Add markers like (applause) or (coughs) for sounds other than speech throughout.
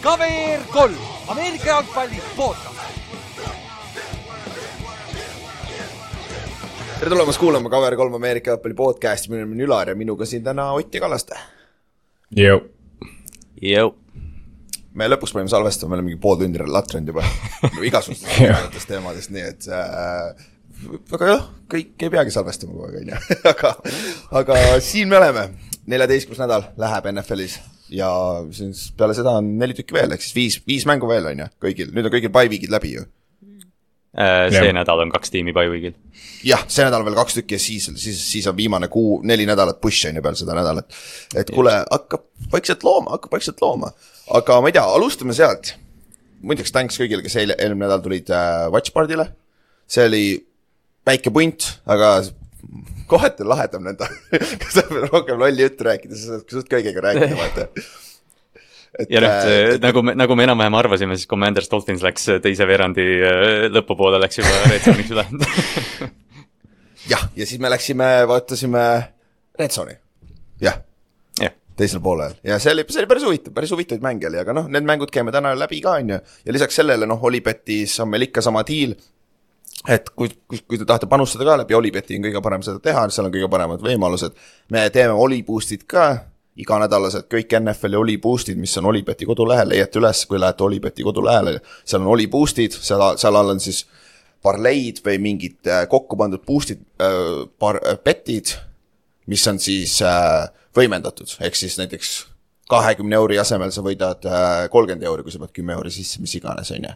KVR kolm, Ameerika jalgpalli podcast. tere tulemast kuulama KVR3 Ameerika jalgpalli podcast'i, minu nimi on Ülar ja minuga siin täna Ott ja Kallaste. Jõu. Jõu. me lõpuks panime salvestama, me oleme mingi pool tundi latrenud juba (laughs) igasugustest erinevatest teemadest, nii et äh, aga jah, kõik ei peagi salvestama kogu aeg, on ju, (laughs) aga, aga siin me oleme, neljateistkümnes nädal läheb NFL-is ja siis peale seda on neli tükki veel, ehk siis viis, viis mängu veel, on ju, kõigil, nüüd on kõigil bye-week'id läbi ju. see Jah. nädal on kaks tiimi bye week'il. jah, see nädal veel kaks tükki ja siis, siis, siis on viimane kuu, neli nädalat push on ju peale seda nädalat. et kuule, hakkab vaikselt looma, hakkab vaikselt looma, aga ma ei tea, alustame sealt. muideks thanks kõigile, kes eile, eelmine nädal tulid äh, Watchpartile. see oli väike punt, aga kohati on lahedam nõnda kui saab rohkem lolli juttu rääkida, siis saad suht kõigega rääkida, vaata. ja noh äh,, nagu me, nagu me enam-vähem arvasime, siis Commanders Dolphins läks teise veerandi äh, lõpupoole läks juba (laughs) red zone'iks üle (laughs) jah, ja siis me läksime, vaatasime Red Zone'i, jah jah, teisel poolel ja see oli, see oli päris huvitav, päris huvitavaid mänge oli, aga noh, need mängud käime täna läbi ka, on ju. ja lisaks sellele noh, Olipetis on meil ikka sama diil. Et kui, kui, kui te tahate panustada ka läbi Olipeti on kõige parem seda teha, seal on kõige paremad võimalused. me teeme Oliboostid ka iganädalased kõik NFL-i Oliboostid, mis on Olipeti kodulehel, leiate üles, kui lähete Olipeti kodulehele. seal on Oliboostid, seal, seal all on siis parleid või mingid äh, kokku pandud boost'id äh,, par-, bet'id mis on siis äh, võimendatud, ehk siis näiteks kahekümne euri asemel sa võidad kolmkümmend euri, kui sa paned kümme euri sisse, mis iganes, on ju.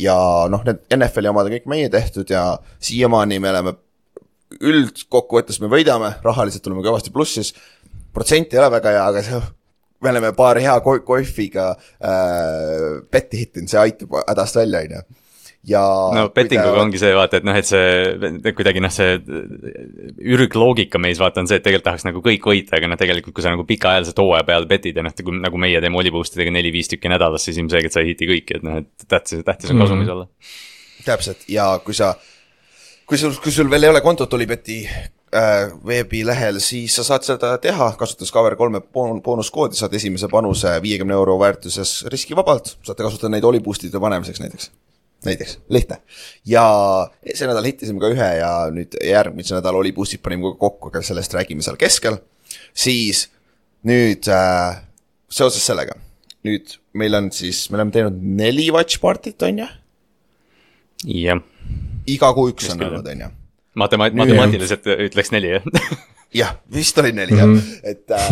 Ja noh, need NFL-i omad on kõik meie tehtud ja siiamaani me oleme üldkokkuvõttes me võidame, rahaliselt oleme kõvasti plussis, protsent ei ole väga hea, aga see me oleme paar hea ko- kohviga äh, betti hittinud, see aitab hädast välja, on ju. Ja no kui betting uga te- ongi see vaata, et noh, et see kuidagi noh, see ürgloogika meis vaata on see, et tegelikult tahaks nagu kõik võita, aga noh, tegelikult kui sa nagu pikaajaliselt hooaja peale betid ja noh, nagu meie teeme Oliboost idega neli-viis tükki nädalas, siis ilmselgelt sa ei hiti kõiki, et noh, et tähtis, tähtis on kasumis olla. täpselt ja kui sa, kui sul, kui sul veel ei ole kontot Olipeti äh, veebilehel, siis sa saad seda teha, kasutades Cover3 boon- boonuskoodi, saad esimese panuse viiekümne euro väärtuses riskivabalt, saate kasutada neid Oliboostide panemiseks näiteks. näiteks, lihtne. ja see nädal hittisime ka ühe ja nüüd järgmise nädala Oliboostid panime ka kokku, aga sellest räägime seal keskel. siis nüüd äh, seoses sellega, nüüd meil on siis, me oleme teinud neli watch party't, on ju jah, iga kuu üks on küll, olnud, on ju. matema-, matemaatiliselt ütleks neli jah. (laughs) jah, vist oli neli jah, et äh,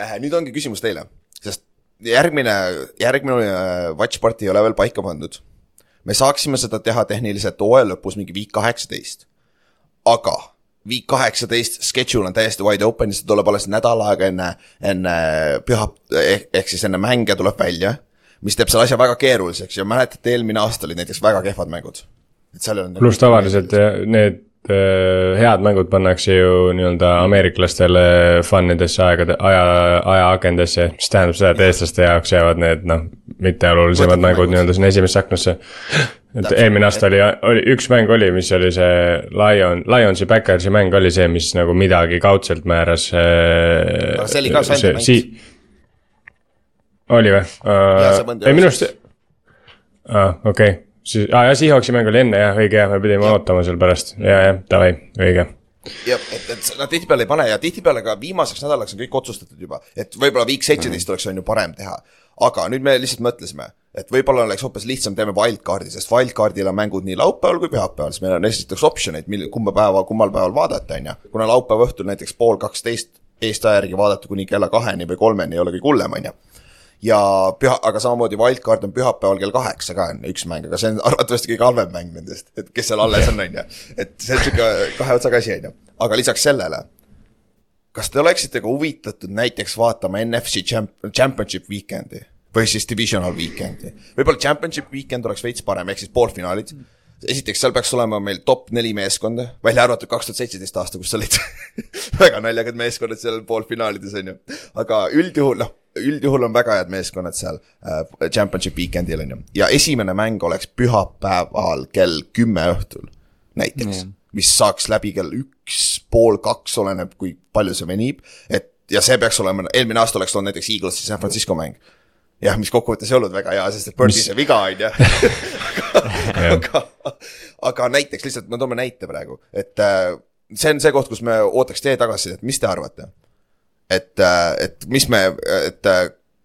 äh, nüüd ongi küsimus teile, sest järgmine, järgmine äh, watch party ei ole veel paika pandud. Me saaksime seda teha tehniliselt hooaja lõpus mingi week kaheksateist. aga week kaheksateist schedule on täiesti wide open, see tuleb alles nädal aega enne, enne püha ehk, ehk siis enne mänge tuleb välja. mis teeb selle asja väga keeruliseks ja mäletate, eelmine aasta olid näiteks väga kehvad mängud. pluss tavaliselt äh, need head mängud pannakse ju nii-öelda ameeriklastele fun idesse aegade, aja, ajaagendesse, mis tähendab seda, et eestlaste jaoks jäävad need noh, mitteolulisemad mängud nii-öelda sinna esimesse aknasse. et eelmine aasta oli, oli üks mäng oli, mis oli see Lion, Lionsi Backersi mäng oli see, mis nagu midagi kaudselt määras. Aga see oli ka Sunday mäng. Si oli või uh,? ei minu arust, aa okei siis, aa jah, Seahawksi mäng oli enne jah, õige jah, me pidime ootama seal pärast ja, jah, davai, õige. jah, et, et nad tihtipeale ei pane ja tihtipeale ka viimaseks nädalaks on kõik otsustatud juba, et võib-olla week seitseteist oleks on ju parem teha. aga nüüd me lihtsalt mõtlesime, et võib-olla oleks hoopis lihtsam, teeme wildcard'i, sest wildcard'il on mängud nii laupäeval kui pühapäeval, siis meil on esiteks optsioneid, mil, kumba päeva, kummal päeval vaadata, on ju. kuna laupäeva õhtul näiteks pool kaksteist Eesti aja järgi vaadata kuni kella kaheni või kolmeni ei ole kõige hullem, on ju ja püha, aga samamoodi wildcard on pühapäeval kell kaheksa ka on üks mäng, aga see on (laughs) arvatavasti kõige halvem mäng nendest, et kes seal alles on, on ju. et see on sihuke kahe otsaga asi, on ju, aga lisaks sellele. kas te oleksite ka huvitatud näiteks vaatama NFC champ-, championship weekend'i või siis divisional weekend'i? võib-olla championship weekend oleks veits parem, ehk siis poolfinaalid. esiteks, seal peaks olema meil top neli meeskonda, välja arvatud kaks tuhat seitseteist aasta, kus olid (laughs) väga naljakad meeskonnad seal poolfinaalides on ju. aga üldjuhul noh, üldjuhul on väga head meeskonnad seal äh, championship weekend'il on ju. ja esimene mäng oleks pühapäeval kell kümme õhtul näiteks Jah. mis saaks läbi kell üks, pool kaks, oleneb kui palju see venib, et ja see peaks olema, eelmine aasta oleks olnud näiteks Eaglesi San Francisco mäng. jah, mis kokkuvõttes ei olnud väga hea, sest et Birdie see viga on ju. (laughs) aga, aga näiteks lihtsalt, me toome näite praegu, et äh, see on see koht, kus me ootaks teie tagasisidet, mis te arvate? Et, äh, et mis me, et äh,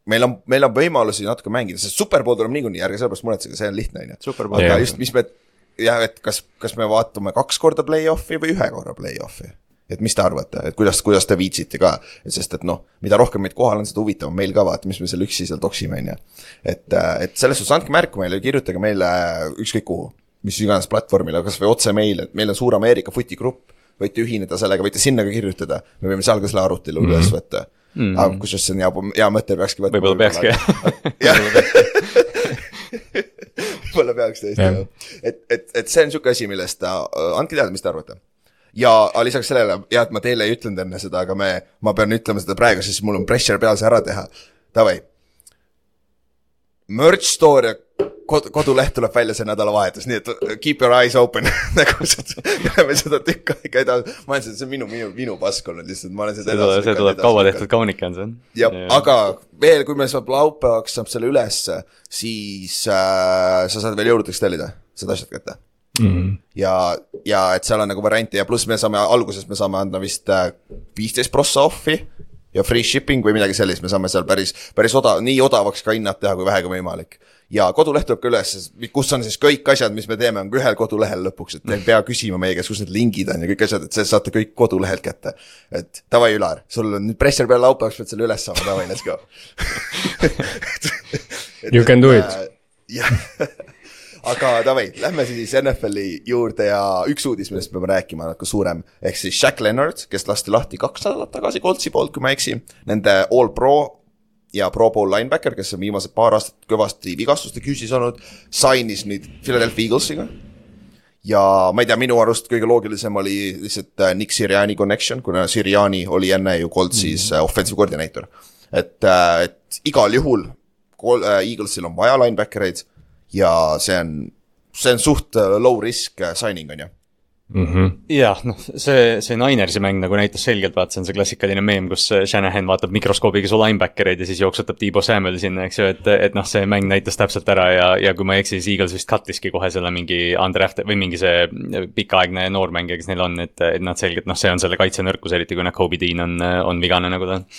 meil on, meil on võimalusi natuke mängida, sest superpool tuleb niikuinii, ärge sellepärast muretsege, see on lihtne, on ju. aga just, mis me, jah, et kas, kas me vaatame kaks korda play-off'i või ühe korra play-off'i? et mis te arvate, et kuidas, kuidas te viitsite ka, sest et noh, mida rohkem meid kohal on, seda huvitavam meil ka vaata, mis me seal üksi seal toksime, on ju. et, et selles suhtes andke märku meile, kirjutage meile ükskõik kuhu, mis iganes platvormile, kasvõi otse meile, et meil on suur Ameerika footi grupp. Võite ühineda sellega, võite sinna ka kirjutada, me võime seal ka selle arutelu mm -hmm. üles võtta mm. -hmm. aga kusjuures see on hea, hea mõte, peakski võtma. võib-olla peakski (laughs) jah võib-olla peaks tõesti Jah. et, et, et see on sihuke asi, millest äh, andke teada, mis te arvate. ja lisaks sellele, jah, et ma teile ei ütlenud enne seda, aga me, ma pean ütlema seda praegu, sest mul on pressure peal see ära teha. Davai. Merch store ja kod, koduleht tuleb välja see nädalavahetus, nii et keep your eyes open (laughs) nagu seda, me seda tükk aega edasi, ma olen seda, see on minu, minu, minu pask olnud lihtsalt, ma olen seda see tuleb, see tuleb kaua tehtud kaunik on see. jah, aga veel, kui meil saab laupäevaks saab selle ülesse, siis äh, sa saad veel jõuludeks tellida seda asjad kätte mm. -hmm. ja, ja et seal on nagu variante ja pluss me saame alguses me saame anda vist viisteist prossa off'i ja free shipping või midagi sellist, me saame seal päris, päris odav, nii odavaks ka hinnad teha, kui vähegi võimalik. Ja koduleht tuleb ka üles, kus on siis kõik asjad, mis me teeme, on ühel kodulehel lõpuks, et te ei pea küsima meie käest, kus need lingid on ja kõik asjad, et see saate kõik kodulehelt kätte. et davai, Ülar, sul on nüüd pressure peal laupäevaks pead selle üles saama, davai, let's go. (laughs) You can do it. jah, (laughs) aga davai, lähme siis NFL-i juurde ja üks uudis, millest me peame rääkima, natuke suurem, ehk siis Shaq Leonard, kes lasti lahti kaks nädalat tagasi Coltsi poolt, kui ma ei eksi, nende all pro ja pro bowl linebacker, kes on viimased paar aastat kõvasti vigastuste küüsis olnud, sainis nüüd Philadelphia Eaglesiga ja ma ei tea, minu arust kõige loogilisem oli lihtsalt äh, Nick Siriani connection, kuna Siriani oli enne ju Coltsis mm -hmm. offensive coordinator. et, et igal juhul äh, Eaglesil on vaja linebackereid ja see on, see on suht äh, low risk äh, signing, on ju. Jah, noh, see, see Ninersi mäng nagu näitas selgelt, vaata, see on see klassikaline meem, kus Shanahan vaatab mikroskoobiga su linebackereid ja siis jooksutab Tiibo Samuel sinna, eks ju, et, et noh, see mäng näitas täpselt ära ja, ja kui ma ei eksi, siis Eagles vist cut'iski kohe selle mingi undrafted või mingi see pikaaegne noormängija, kes neil on, et, et nad selgelt, noh, see on selle kaitse nõrkus, eriti kui noh, Kobe Dean on, on vigane, nagu ta on.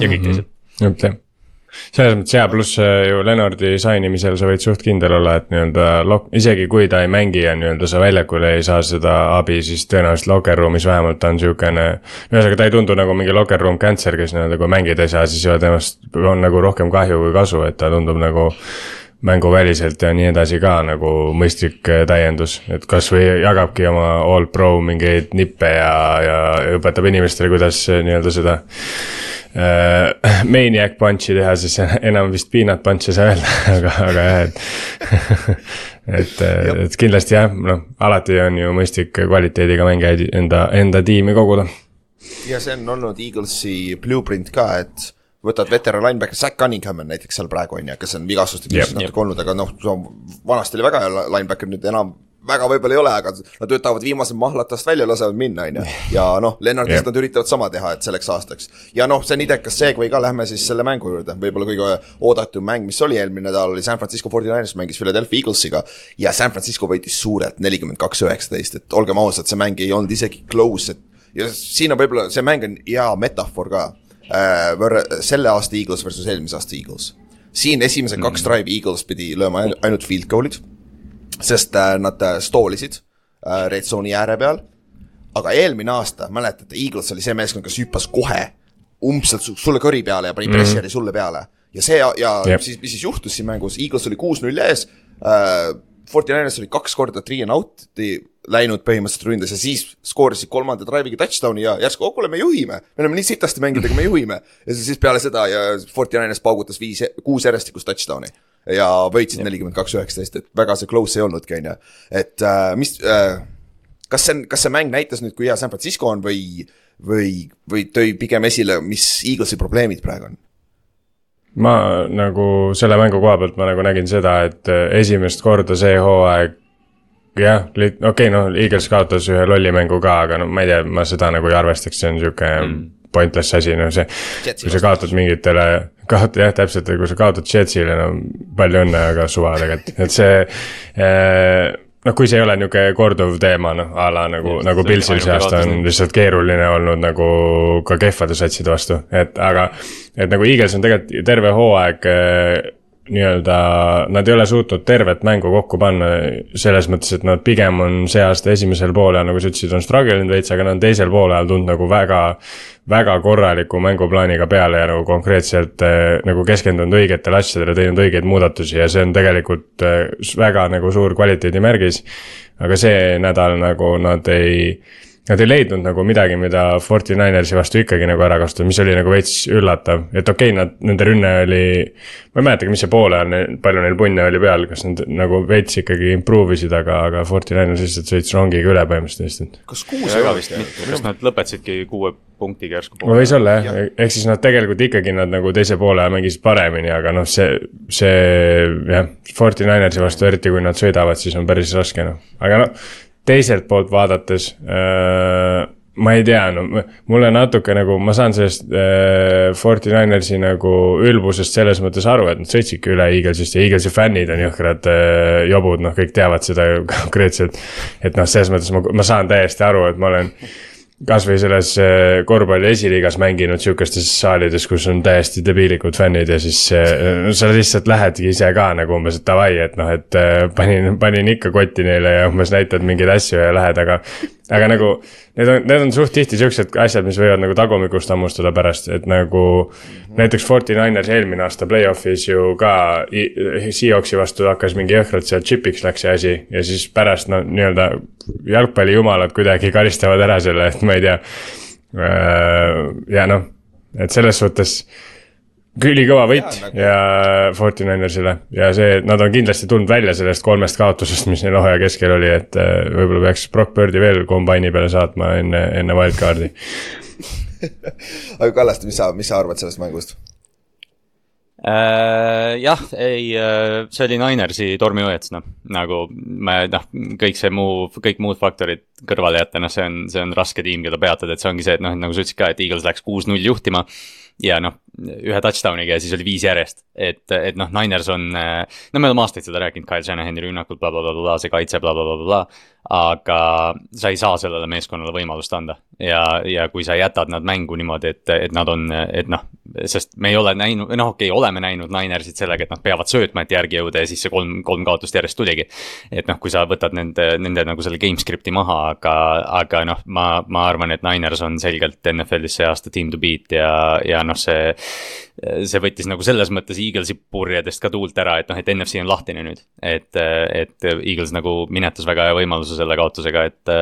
ja kõik teised. Jah, selles mõttes hea, pluss äh, ju Lennardi signimisel sa võid suht kindel olla, et nii-öelda lok-, isegi kui ta ei mängi ja nii-öelda sa väljakul ei saa seda abi, siis tõenäoliselt locker room'is vähemalt on siukene. ühesõnaga, ta ei tundu nagu mingi locker room cancer, kes nii-öelda, kui mängida ei saa, siis ju temast on nagu rohkem kahju kui kasu, et ta tundub nagu mänguväliselt ja nii edasi ka nagu mõistlik äh, täiendus, et kasvõi jagabki oma all pro mingeid nippe ja, ja õpetab inimestele, kuidas äh, nii-öelda seda äh, (laughs) maniac punch'i teha, siis enam vist peanut punch ei saa öelda, (laughs) aga, aga jah, et (laughs) et, et kindlasti jah, noh, alati on ju mõistlik kvaliteediga mängijaid enda, enda tiimi koguda. ja see on olnud Eaglesi blueprint ka, et võtad veteran linebacker, Zack Cunningham on näiteks seal praegu on ju, kes on vigastuste Jep. natuke olnud, aga noh, vanasti oli väga hea linebacker, nüüd enam väga võib-olla ei ole, aga nad võtavad viimase mahlatast välja, lasevad minna, on ju. ja noh, Lennartist Jep. nad üritavad sama teha, et selleks aastaks. ja noh, see on idekas segway ka, lähme siis selle mängu juurde, võib-olla kõige oodatum mäng, mis oli eelmine nädal, oli San Francisco 49ers mängis Philadelphia Eaglesiga. ja San Francisco võitis suurelt, nelikümmend kaks, üheksateist, et olgem ausad, see mäng ei olnud isegi close, et ja siin on võib-olla, see mäng on hea metafoor ka äh, selle aasta Eagles versus eelmise aasta Eagles. siin esimesed kaks drive'i Eagles pidi lööma ain- ainult field goal'id, sest äh, nad äh, stoolisid äh, red zone'i ääre peal. aga eelmine aasta, mäletate, Eagles oli see meeskond, kes hüppas kohe umbselt su- sulle kõri peale ja pani pressure'i sulle peale. ja see ja, Jep. siis, mis siis juhtus siin mängus, Eagles oli kuus-null ees äh,. Fortinanders oli kaks korda three and out'i läinud põhimõtteliselt ründes ja siis skoorisid kolmanda drive'iga touchdown'i ja järsku, oh kuule, me juhime. me oleme nii sitasti mänginud, aga me juhime. ja siis peale seda ja Fortinanders paugutas viis, kuus järjestikust touchdown'i ja võitsid nelikümmend kaks, üheksateist, et väga see close ei olnudki, on ju. et äh, mis äh,, kas see on, kas see mäng näitas nüüd, kui hea San Francisco on või, või, või tõi pigem esile, mis Eaglesi probleemid praegu on? ma nagu selle mängu koha pealt ma nagu nägin seda, et äh, esimest korda see hooaeg jah, okei okay,, noh, Eagles kaotas ühe lolli mängu ka, aga no ma ei tea, ma seda nagu ei arvestaks, see on sihuke mm. pointless asi, no see. Kui sa kaotad mingitele, kaotad jah, täpselt, kui sa kaotad Jetsile, no palju õnne, aga suva tegelikult, et see äh, noh, kui see ei ole niisugune korduv teema, noh a la nagu, nagu Pilsil see aasta on lihtsalt keeruline olnud nagu ka kehvade satside vastu, et aga. et nagu Eagles on tegelikult terve hooaeg äh, nii-öelda, nad ei ole suutnud tervet mängu kokku panna. selles mõttes, et nad pigem on see aasta esimesel poolel, nagu sa ütlesid, on struggle inud veits, aga nad on teisel poolel tulnud nagu väga. väga korraliku mänguplaaniga peale ja nagu konkreetselt äh, nagu keskendunud õigetele asjadele, teinud õigeid muudatusi ja see on tegelikult äh, väga nagu suur kvaliteedimärgis. aga see nädal nagu nad ei Nad ei leidnud nagu midagi, mida Fortininersi vastu ikkagi nagu ära kasutada, mis oli nagu veits üllatav, et okei okay,, nad, nende rünne oli. ma ei mäletagi, mis see poole ajal, palju neil punne oli peal, kas nad nagu veits ikkagi improve isid, aga, aga Fortiners lihtsalt sõits rongiga üle põhimõtteliselt lihtsalt. kas kuus ei ole vist? kas nad lõpetasidki kuue punktiga järsku? võis olla jah ja., ehk siis nad tegelikult ikkagi nad nagu teise poole mängisid paremini, aga noh, see, see jah, Fortinersi vastu, eriti kui nad sõidavad, siis on päris raske noh, aga noh teiselt poolt vaadates äh, ma ei tea, no mulle natuke nagu, ma saan sellest äh, Fortininersi nagu ülbusest selles mõttes aru, et nad sõitsidki üle Eaglesist ja Eaglesi fännid on jõhkrad äh, jobud, noh, kõik teavad seda (laughs) konkreetselt. et noh, selles mõttes ma, ma saan täiesti aru, et ma olen kasvõi selles äh, korvpalli esiliigas mänginud sihukestes saalides, kus on täiesti debiilikud fännid ja siis äh, no, sa lihtsalt lähedki ise ka nagu umbes, et davai, et noh, et äh, panin, panin ikka kotti neile ja umbes näitad mingeid asju ja lähed, aga. Aga nagu need on, need on suht tihti siuksed asjad, mis võivad nagu tagumikust hammustada pärast, et nagu mm. -hmm. näiteks Fortiners eelmine aasta play-off'is ju ka Seahawksi vastu hakkas mingi jõhkralt seal chip'iks läks see asi ja siis pärast no nii-öelda jalgpallijumalad kuidagi karistavad ära selle, et ma ei tea. Äh, ja noh, et selles suhtes ülikõva võit ja, nagu... ja Fortininersile ja see, nad on kindlasti tulnud välja sellest kolmest kaotusest, mis neil hooaja keskel oli, et äh, võib-olla peaks Brock Birdi veel kombaini peale saatma enne, enne wildcard'i. (laughs) Aga Kallaste, mis sa, mis sa arvad sellest mängust? Äh, jah, ei, äh, see oli Ninersi tormiõets, noh, nagu me noh, kõik see muu, kõik muud faktorid kõrvale jätta, noh, see on, see on raske tiim, keda peatada, et see ongi see, et noh, nagu sa ütlesid ka, et Eagles läks kuus-null juhtima. Ja noh, ühe touchdown'iga ja siis oli viis järjest, et, et noh, Niners on, no me oleme aastaid seda rääkinud, Kyle Shanahani rünnakud bla, bla, blablabla, see kaitse blablabla bla, bla, bla, aga sa ei saa sellele meeskonnale võimalust anda. ja, ja kui sa jätad nad mängu niimoodi, et, et nad on, et noh, sest me ei ole näinud, noh, okei okay,, oleme näinud Ninersit sellega, et nad peavad söötma, et järgi jõuda ja siis see kolm, kolm kaotust järjest tuligi. et noh, kui sa võtad nende, nende nagu selle game script'i maha, aga, aga noh, ma, ma arvan, et Niners on selgelt NFL-is see aasta team to beat ja, ja noh, see see võttis nagu selles mõttes Eaglesi purjedest ka tuult ära, et noh, et NFC on lahtine nüüd. et, et Eagles nagu minetas väga hea võimaluse selle kaotusega, et,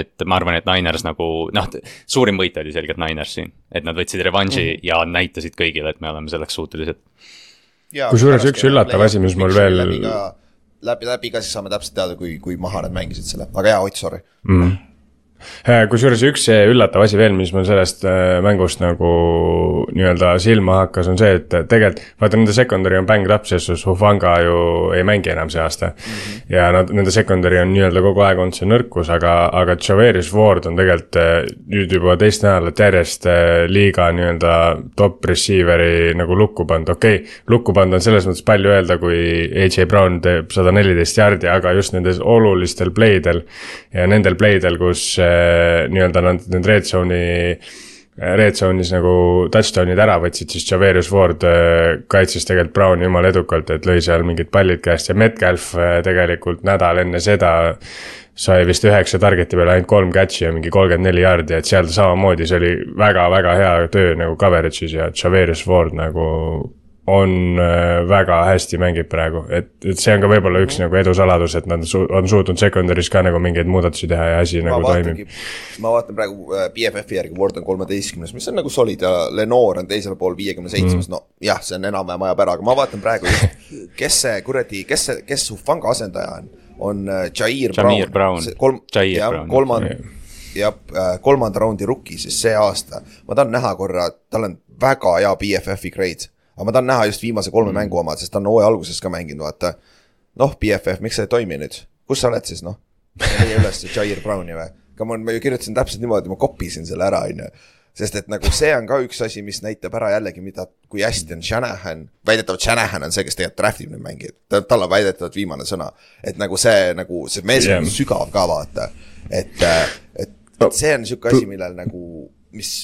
et ma arvan, et Niners nagu noh, suurim võit oli selgelt Niners siin. et nad võtsid revanši mm -hmm. ja näitasid kõigile, et me oleme selleks suutelised. kusjuures üks üllatav asi, mis mul veel. läbi, läbi ka siis saame täpselt teada, kui, kui maha nad mängisid selle, aga jaa, Ott, sorry mm. -hmm kusjuures üks üllatav asi veel, mis mul sellest äh, mängust nagu nii-öelda silma hakkas, on see, et tegelikult vaata nende secondary on up, selles suhtes Hufanga ju ei mängi enam see aasta mm. -hmm. ja nad, nende secondary on nii-öelda kogu aeg olnud see nõrkus, aga, aga Javerius Ward on tegelikult äh, nüüd juba teist nädalat järjest liiga nii-öelda top receiver'i nagu lukku pannud, okei okay,. lukku pannud on selles mõttes palju öelda, kui AJ Brown teeb sada neliteist jardi, aga just nendes olulistel play del ja nendel play del, kus Äh, nii-öelda nad need red zone'i äh, red zone'is nagu touchdown'id ära võtsid, siis Javerius Ward äh, kaitses tegelikult Browni jumala edukalt, et lõi seal mingid pallid käest ja Metcalf tegelikult nädal enne seda. sai vist üheksa target'i peale ainult kolm catch'i ja mingi kolmkümmend neli jaardi, et seal samamoodi, see oli väga-väga hea töö nagu coverage'is ja Javerius Ward nagu on äh, väga hästi mängib praegu, et, et see on ka võib-olla üks nagu edu saladus, et nad su on suutnud secondary's ka nagu mingeid muudatusi teha ja asi ma nagu vaatangi, toimib. ma vaatan praegu äh, BFF-i järgi, Ward on kolmeteistkümnes, mis on nagu solid ja Lenore on teisel pool viiekümne seitsmes, mm. no jah, see on enam-vähem ajab ära, aga ma vaatan praegu just, kes see kuradi, kes see, kes su Fanga asendaja on, on äh, Jair Brown, Brown., kolm, jah, kolmand- jah, kolmanda raundi rookie siis see aasta, ma tahan näha korra, tal on väga hea BFF-i grade aga ma tahan näha just viimase kolme mm. mängu omad, sest ta on hooaja alguses ka mänginud, vaata. noh, BFF, miks sa ei toimi nüüd, kus sa oled siis noh? meie (laughs) üles Jair Browni või? Come on, ma ju kirjutasin täpselt niimoodi, ma kopisin selle ära, on ju. sest et nagu see on ka üks asi, mis näitab ära jällegi, mida, kui hästi on Shanahan, väidetavalt Shanahan on see, kes tegelikult draft ib neid mängijaid, ta, tal on väidetavalt viimane sõna. et nagu see, nagu see meeskond on Jah. sügav ka vaata, et, et, et see on sihuke asi, millel nagu, mis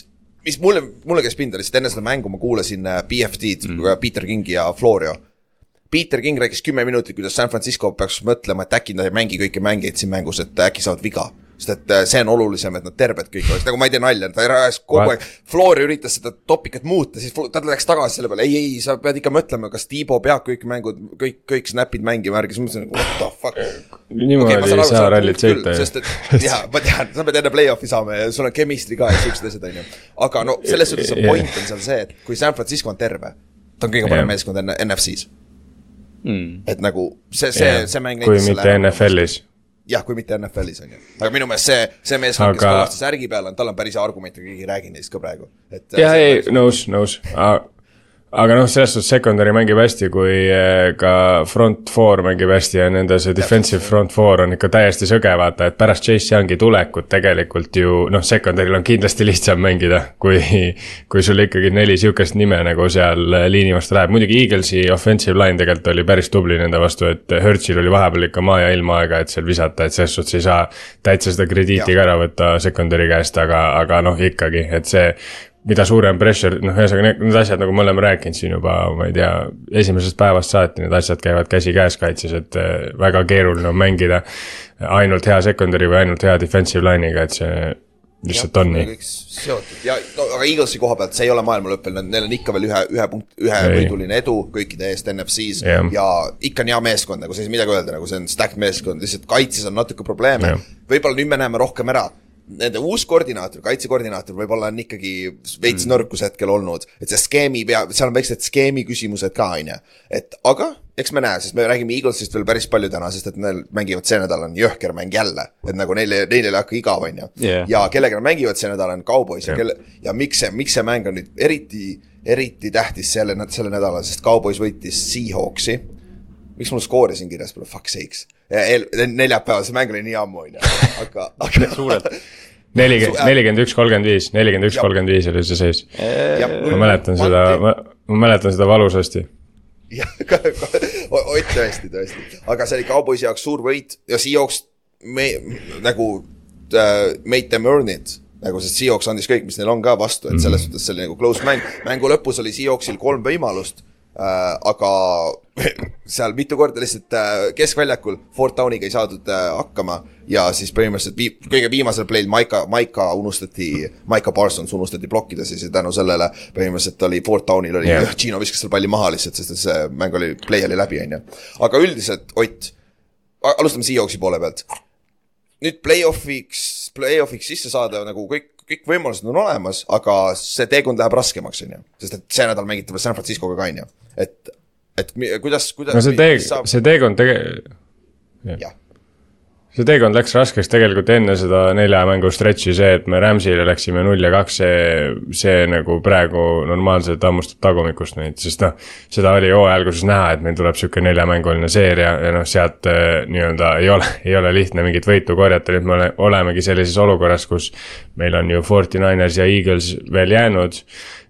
mis mulle, mulle käis pinda lihtsalt enne seda mängu ma kuulasin äh, BFD-d mm., Peter Kingi ja Florio. Peter King rääkis kümme minutit, kuidas San Francisco peaks mõtlema, et äkki nad ei mängi kõiki mängijaid siin mängus, et äkki saavad viga. sest et äh, see on olulisem, et nad terved kõik oleks, nagu ma ei tee nalja, ta rääkis kogu aeg, Florio üritas seda topikat muuta, siis ta läks tagasi selle peale, ei, ei, sa pead ikka mõtlema, kas Tiibo peab kõik mängud, kõik, kõik snap'id mängima, ärgi, siis ma mõtlesin, what the fuck. niimoodi saan ei saa rallit sõita ju sest et jaa, ma tean, sa pead enne play-off'i saama ja sul on chemistry ka ja siuksed asjad, on ju. aga no selles suhtes on point on seal see, et kui San Francisco on terve, ta on kõige parem Jah. meeskond enne NFC-s. mm.. et nagu see, see, see mäng kui mitte. NFL-is. jah, kui mitte NFL-is on ju, aga minu meelest see, see meeskond aga..., kes kalastas ärgi peale, tal on päris argumente, keegi ei räägi neist ka praegu, et. jah, ei, nõus, nõus. Aga noh, selles suhtes secondary mängib hästi, kui eh, ka front four mängib hästi ja nende see defensive front four on ikka täiesti sõge, vaata, et pärast Chase Youngi tulekut tegelikult ju noh, secondary'l on kindlasti lihtsam mängida, kui. kui sul ikkagi neli sihukest nime nagu seal eh, liini vastu läheb, muidugi Eaglesi offensive line tegelikult oli päris tubli nende vastu, et Hertzil oli vahepeal ikka maa ja ilma aega, et seal visata, et selles suhtes ei saa täitsa seda krediiti ka ära võtta secondary käest, aga, aga noh, ikkagi, et see mida suurem pressure, noh, ühesõnaga need, need asjad, nagu me oleme rääkinud siin juba, ma ei tea, esimesest päevast saati need asjad käivad käsikäes kaitses, et eh, väga keeruline on mängida ainult hea secondary või ainult hea defensive line'iga, et see lihtsalt on nii. seotud ja no aga Eaglesi koha pealt see ei ole maailma lõpp veel, neil on ikka veel ühe, ühe punkt, ühe Ei. võiduline edu kõikide eest NFC-s Jah. ja ikka on hea meeskond, nagu sa ei midagi öelda, nagu see on stacked meeskond, lihtsalt kaitses on natuke probleeme Jah.. võib-olla nüüd me näeme rohkem ära nende uus koordinaator, kaitsekoordinaator võib-olla on ikkagi veits mm. nõrkus hetkel olnud, et see skeemi pea, seal on väiksed skeemi küsimused ka, on ju. et aga eks me näe, sest me räägime Eaglesist veel päris palju täna, sest et neil mängivad see nädal on jõhker mäng jälle, et nagu neile, neile ei hakka igav, on ju ja kellega nad mängivad see nädal on Cowboys ja Jah. kelle ja miks see, miks see mäng on nüüd eriti, eriti tähtis selle, selle nädala, sest Cowboys võitis Seahawksi. miks mul skoori siin kirjas pole, fuck sakes. neljapäeval, see mäng oli nii ammu, on ju, aga, (laughs) aga. (laughs) suurelt. nelikümmend, nelikümmend üks, kolmkümmend viis, nelikümmend üks, kolmkümmend viis oli see seis. ma mäletan seda, ma, mäletan seda valusasti. (laughs) jah, Ott tõesti, tõesti, aga see oli Cowboysi jaoks suur võit ja Seahawks me nagu äh, made them earn it nagu sest Seahawks andis kõik, mis neil on ka vastu, et selles suhtes see oli nagu close mäng. mängu lõpus oli Seahawksil kolm võimalust aga (laughs) seal mitu korda lihtsalt äh, keskväljakul Fort Downiga ei saadud äh, hakkama ja siis põhimõtteliselt vii, kõige viimasel play'l Maika, Maika unustati, Maika Parsons unustati blokkida siis ja tänu sellele põhimõtteliselt oli Fort Downil oli yeah. (laughs) Gino viskas selle palli maha lihtsalt, sest see mäng oli, play oli läbi, on ju. aga üldiselt Ott, alustame Seahawksi poole pealt. nüüd play-off'iks, play-off'iks sisse saada nagu kõik, kõik võimalused on olemas, aga see teekond läheb raskemaks, on ju. sest et see nädal mängite veel San Franciscoga ka, on ju, et, et kuidas, kuidas. no see tee, see teekond tege-, jah, see teekond läks raskeks tegelikult enne seda nelja mängu stretch'i, see, et me Rams'ile läksime null ja kaks, see, see nagu praegu normaalselt hammustab tagumikust neid, sest noh. seda oli hooaja alguses näha, et meil tuleb sihuke neljamänguline seeria ja noh, sealt äh, nii-öelda ei ole, (laughs) ei ole lihtne mingit võitu korjata, nüüd me ole, olemegi sellises olukorras, kus meil on ju Forty Niners ja Eagles veel jäänud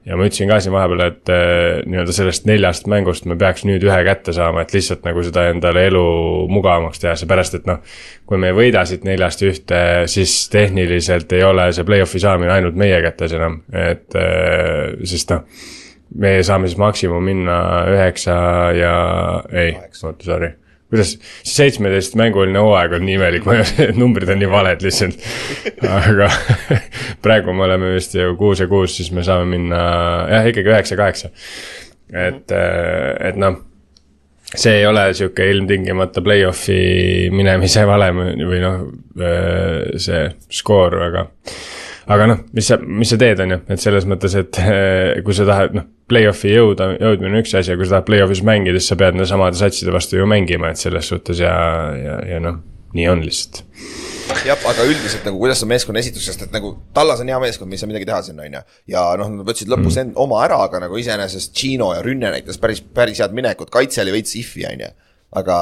ja ma ütlesin ka siin vahepeal, et äh, nii-öelda sellest neljast mängust me peaks nüüd ühe kätte saama, et lihtsalt nagu seda endale elu mugavamaks teha, seepärast et noh. kui me ei võida siit neljast ühte, siis tehniliselt ei ole see play-off'i saamine ainult meie kätes enam, et äh, sest noh. me saame siis maksimum minna üheksa ja ei, oota sorry kuidas, seitsmeteist mänguline hooaeg on nii imelik, (laughs) numbrid on nii valed lihtsalt. aga (laughs) praegu me oleme vist ju kuus ja kuus, siis me saame minna jah, ikkagi üheksa-kaheksa. et, et noh, see ei ole sihuke ilmtingimata play-off'i minemise valem või noh, see skoor, aga aga noh, mis sa, mis sa teed, on ju, et selles mõttes, et (laughs) kui sa tahad, noh, play-off'i jõuda, jõudmine on üks asi, aga kui sa tahad play-off'is mängida, siis sa pead nende samade satside vastu ju mängima, et selles suhtes ja, ja, ja noh, nii on lihtsalt. jah, aga üldiselt nagu kuidas on meeskonna esitus, sest et nagu Tallas on hea meeskond, me ei saa midagi teha sinna, on ju. ja noh, nad võtsid lõpus mm. oma ära, aga nagu iseenesest Gino ja Rünne näitas päris, päris head minekut, kaitse oli veits if'i, on ju. aga,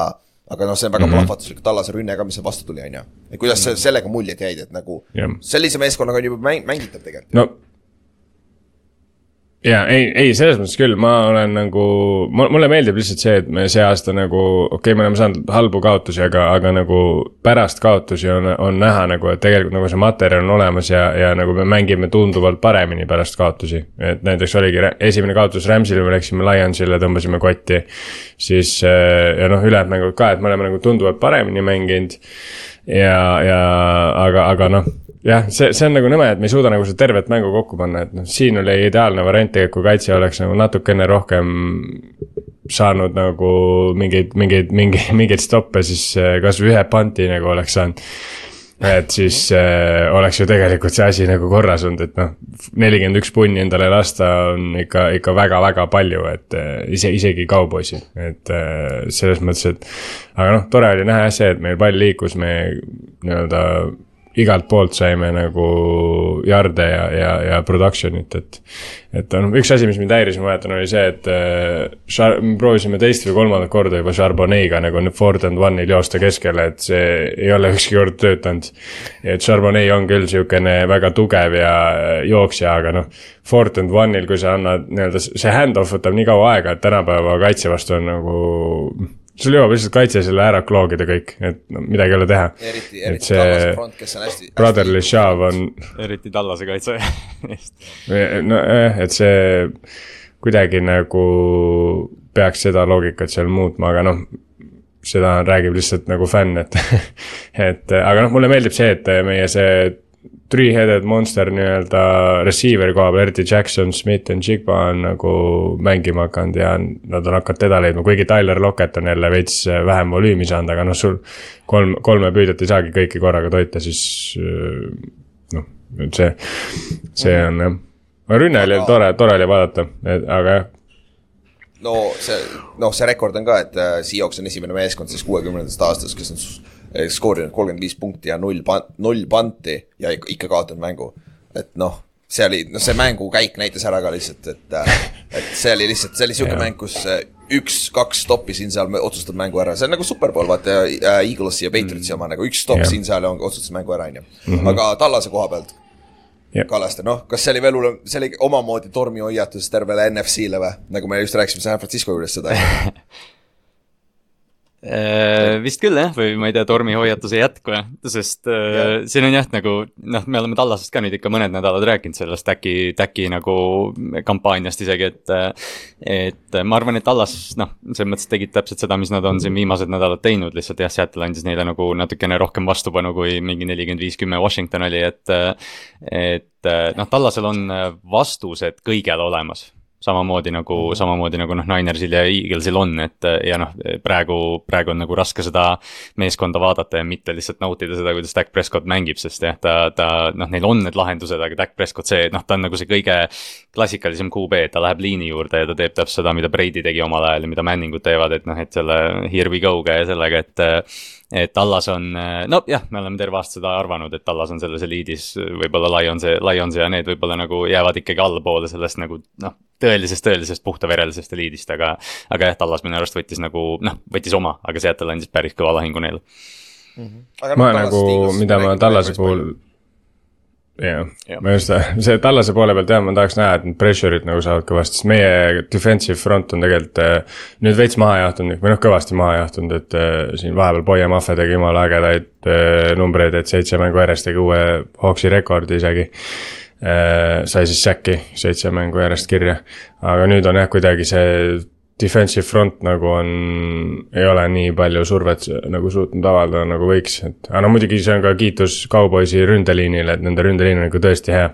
aga noh, see on väga mm -hmm. plahvatuslik Tallase rünne ka, mis seal vastu tuli, on ju. et kuidas sa sellega muljed jäid, et nagu Jah. sellise meeskonnaga on juba mäng, mängitav tegelikult. no ja ei, ei selles mõttes küll, ma olen nagu, mulle meeldib lihtsalt see, et me see aasta nagu, okei okay,, me oleme saanud halbu kaotusi, aga, aga nagu pärast kaotusi on, on näha nagu, et tegelikult nagu see materjal on olemas ja, ja nagu me mängime tunduvalt paremini pärast kaotusi. et näiteks oligi esimene kaotus Rams'ile, me läksime Lionsile, tõmbasime kotti. siis ja noh, ülejäänud mängud ka, et me oleme nagu tunduvalt paremini mänginud. ja, ja aga, aga noh jah, see, see on nagu nõme, et me ei suuda nagu seda tervet mängu kokku panna, et noh, siin oli ideaalne variant tegelikult, kui kaitse oleks nagu natukene rohkem saanud nagu mingeid, mingeid, mingeid, (laughs) mingeid stoppe, siis eh, kasvõi ühe panti nagu oleks saanud. et siis äh, oleks ju tegelikult see asi nagu korras olnud, et noh, nelikümmend üks punni endale lasta on ikka, ikka väga-väga palju, et äh, ise, isegi kauboisil, et äh, selles mõttes, et. aga noh, tore oli näha jah see, et meil pall liikus, me nii-öelda igalt poolt saime nagu jarde ja, ja, ja production'it, et. et noh, üks asi, mis mind häiris, ma mäletan, oli see, et äh, me proovisime teist või kolmandat korda juba Charbonnet'ga nagu Ford and One'il joosta keskele, et see ei ole (laughs) ükski kord töötanud. et Charbonnet on küll sihukene väga tugev ja äh, jooksja, aga noh, Ford and One'il, kui sa annad nii-öelda, see hand-off võtab nii kaua aega, et tänapäeva kaitse vastu on nagu sul jõuab lihtsalt kaitse selle ära kloogida kõik, et no midagi ei ole teha. eriti, eriti Tallase front, kes on hästi. Brotherly shove on. eriti Tallase kaitse (laughs) nojah, et see kuidagi nagu peaks seda loogikat seal muutma, aga noh seda räägib lihtsalt nagu fänn, et (laughs) et aga noh, mulle meeldib see, et meie see three-headed monster nii-öelda receiver'i koha peal, eriti Jackson, Smith ja Jigba on nagu mängima hakanud ja nad on hakanud teda leidma, kuigi Tyler Lockett on jälle veits vähem volüümi saanud, aga noh, sul kolm, kolme püüdjat ei saagi kõiki korraga toita, siis noh, et see, see on jah. rünne oli tore, tore oli vaadata, aga jah no see, noh, see rekord on ka, et äh, Seahawks on esimene meeskond siis kuuekümnendast aastast, kes on skoorinud kolmkümmend viis punkti ja null pan-, null panti ja ikka, kaotanud mängu. et noh, see oli, noh, see mängukäik näitas ära ka lihtsalt, et, et see oli lihtsalt, see oli sihuke mäng, kus üks-kaks stoppi siin-seal otsustab mängu ära, see on nagu Superbowl, vaata äh, Eaglesi ja Patriotsi mm. oma nagu üks stopp yeah. siin-seal otsustas mängu ära, on ju. Mhm. aga Tallase koha pealt Yep. Kallaste, noh, kas see oli veel hullem, see oli omamoodi tormihoiatus tervele NFC-le või? nagu me just rääkisime San Francisco juures seda Äh, (laughs) vist küll jah, või ma ei tea, tormihoiatuse jätku jah, sest äh, ja. siin on jah, nagu noh, me oleme Tallasest ka nüüd ikka mõned nädalad rääkinud sellest äkki, äkki nagu kampaaniast isegi, et. et ma arvan, et Tallas noh, selles mõttes tegid täpselt seda, mis nad on siin viimased nädalad teinud, lihtsalt jah, Seattle andis neile nagu natukene rohkem vastupanu, kui mingi nelikümmend viis, kümme Washington oli, et. et noh, Tallasel on vastused kõigele olemas samamoodi nagu mm, -hmm. samamoodi nagu noh, Ninersil ja Eaglesil on, et ja noh, praegu, praegu on nagu raske seda meeskonda vaadata ja mitte lihtsalt nautida seda, kuidas Dak Prescott mängib, sest jah, ta, ta noh, neil on need lahendused, aga Dak Prescott see, noh, ta on nagu see kõige klassikalisem QB, ta läheb liini juurde ja ta teeb täpselt seda, mida Brady tegi omal ajal ja mida Manningud teevad, et noh, et selle here we go'ga ja sellega, et et Tallas on, nojah, me oleme terve aasta seda arvanud, et Tallas on selles eliidis, võib-olla Lionsi, Lionsi ja need võib-olla nagu jäävad ikkagi allapoole sellest nagu noh, tõelisest, tõelisest puhtaverelisest eliidist, aga. aga jah, Tallas minu arust võttis nagu noh, võttis oma, aga Seattle andis päris kõva lahingu neile mm. -hmm. ma nagu, mida ma Tallase puhul jah ja., ma just, see Tallase poole pealt jah, ma tahaks näha, et need pressure'id nagu saavad kõvasti, sest meie defensive front on tegelikult äh, nüüd veits maha jahtunud või noh, kõvasti maha jahtunud, et äh, siin vahepeal Boia Mahve tegi jumala ägedaid äh, numbreid, et seitse mängu järjest tegi uue Hawksi rekordi isegi Äh, sai siis säki seitse mängu järjest kirja. aga nüüd on jah, kuidagi see defensive front nagu on, ei ole nii palju survet nagu suutnud avaldada, nagu võiks, et aga no muidugi see on ka kiitus Cowboysi ründeliinile, et nende ründeliin on nagu tõesti hea.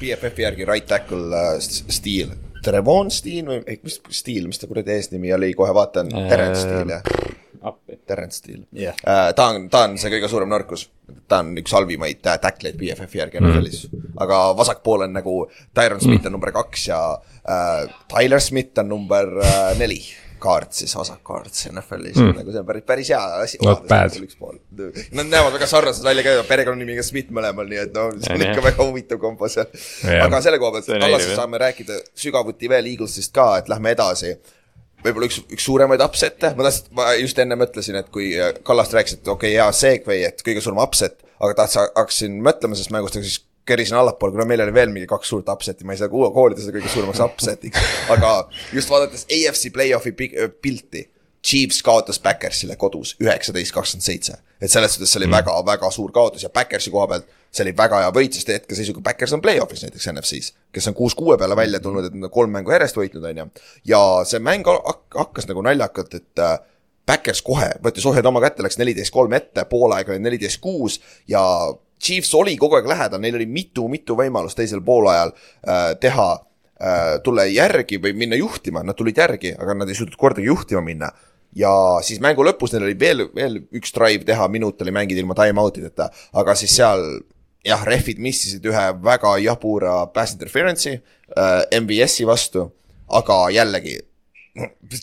BFF-i järgi right tackle uh, Steel, Trevon Steel või mis Steel, mis ta kuradi eesnimi oli, kohe vaatan Terence Steel jah appi. Terence Steele yeah.. Uh, ta on, ta on see kõige suurem nõrkus. ta on üks halvimaid tackleid BFF-i järgi NFL-is mm. aga vasakpool on nagu Tyron Smith on number kaks ja uh, Tyler Smith on number uh, neli kaart siis, vasakkaart NFL-is mm., nagu see on päris, päris hea asi. Not bad. Nad näevad väga sarnased välja ka, perekonnanimiga Smith mõlemal, nii et no see on ikka väga huvitav kombo seal. aga selle koha pealt, Tallasest saame rääkida sügavuti veel Eaglesist ka, et lähme edasi võib-olla üks, üks suuremaid upset'e, ma tahtsin, ma just enne mõtlesin, et kui Kallast rääkis, et okei okay,, hea segway, et kõige suurem upset, aga tahtsin, hakkasin mõtlema sellest mängust, aga siis kerisin allapoole, kuna meil oli veel mingi kaks suurt upset'i, ma ei saa koolida seda kõige suuremaks upset'iks. aga just vaadates AFC play-off'i pi- pilti, Chiefs kaotas Backersile kodus üheksateist, kakskümmend seitse. et selles suhtes see oli väga-väga suur kaotus ja Backersi koha pealt see oli väga hea võit, sest hetkeseisuga Backers on play-off'is näiteks NFC-s, kes on kuus kuue peale välja tulnud, et nad on kolm mängu järjest võitnud, on ju. ja see mäng hak- hakkas nagu naljakalt, et äh, Backers kohe võttis ohjad oma kätte, läks neliteist kolm ette, poole aega oli neliteist kuus ja Chiefs oli kogu aeg lähedal, neil oli mitu-mitu võimalust teisel poolajal äh, teha äh,, tulla järgi või minna juhtima, nad tulid järgi, aga nad ei suutnud kordagi juhtima minna. ja siis mängu lõpus neil oli veel, veel üks drive teha, minut oli mängida ilma time-out ideta, aga siis seal jah, rehvid missisid ühe väga jabura pass interference'i äh, MVS-i vastu, aga jällegi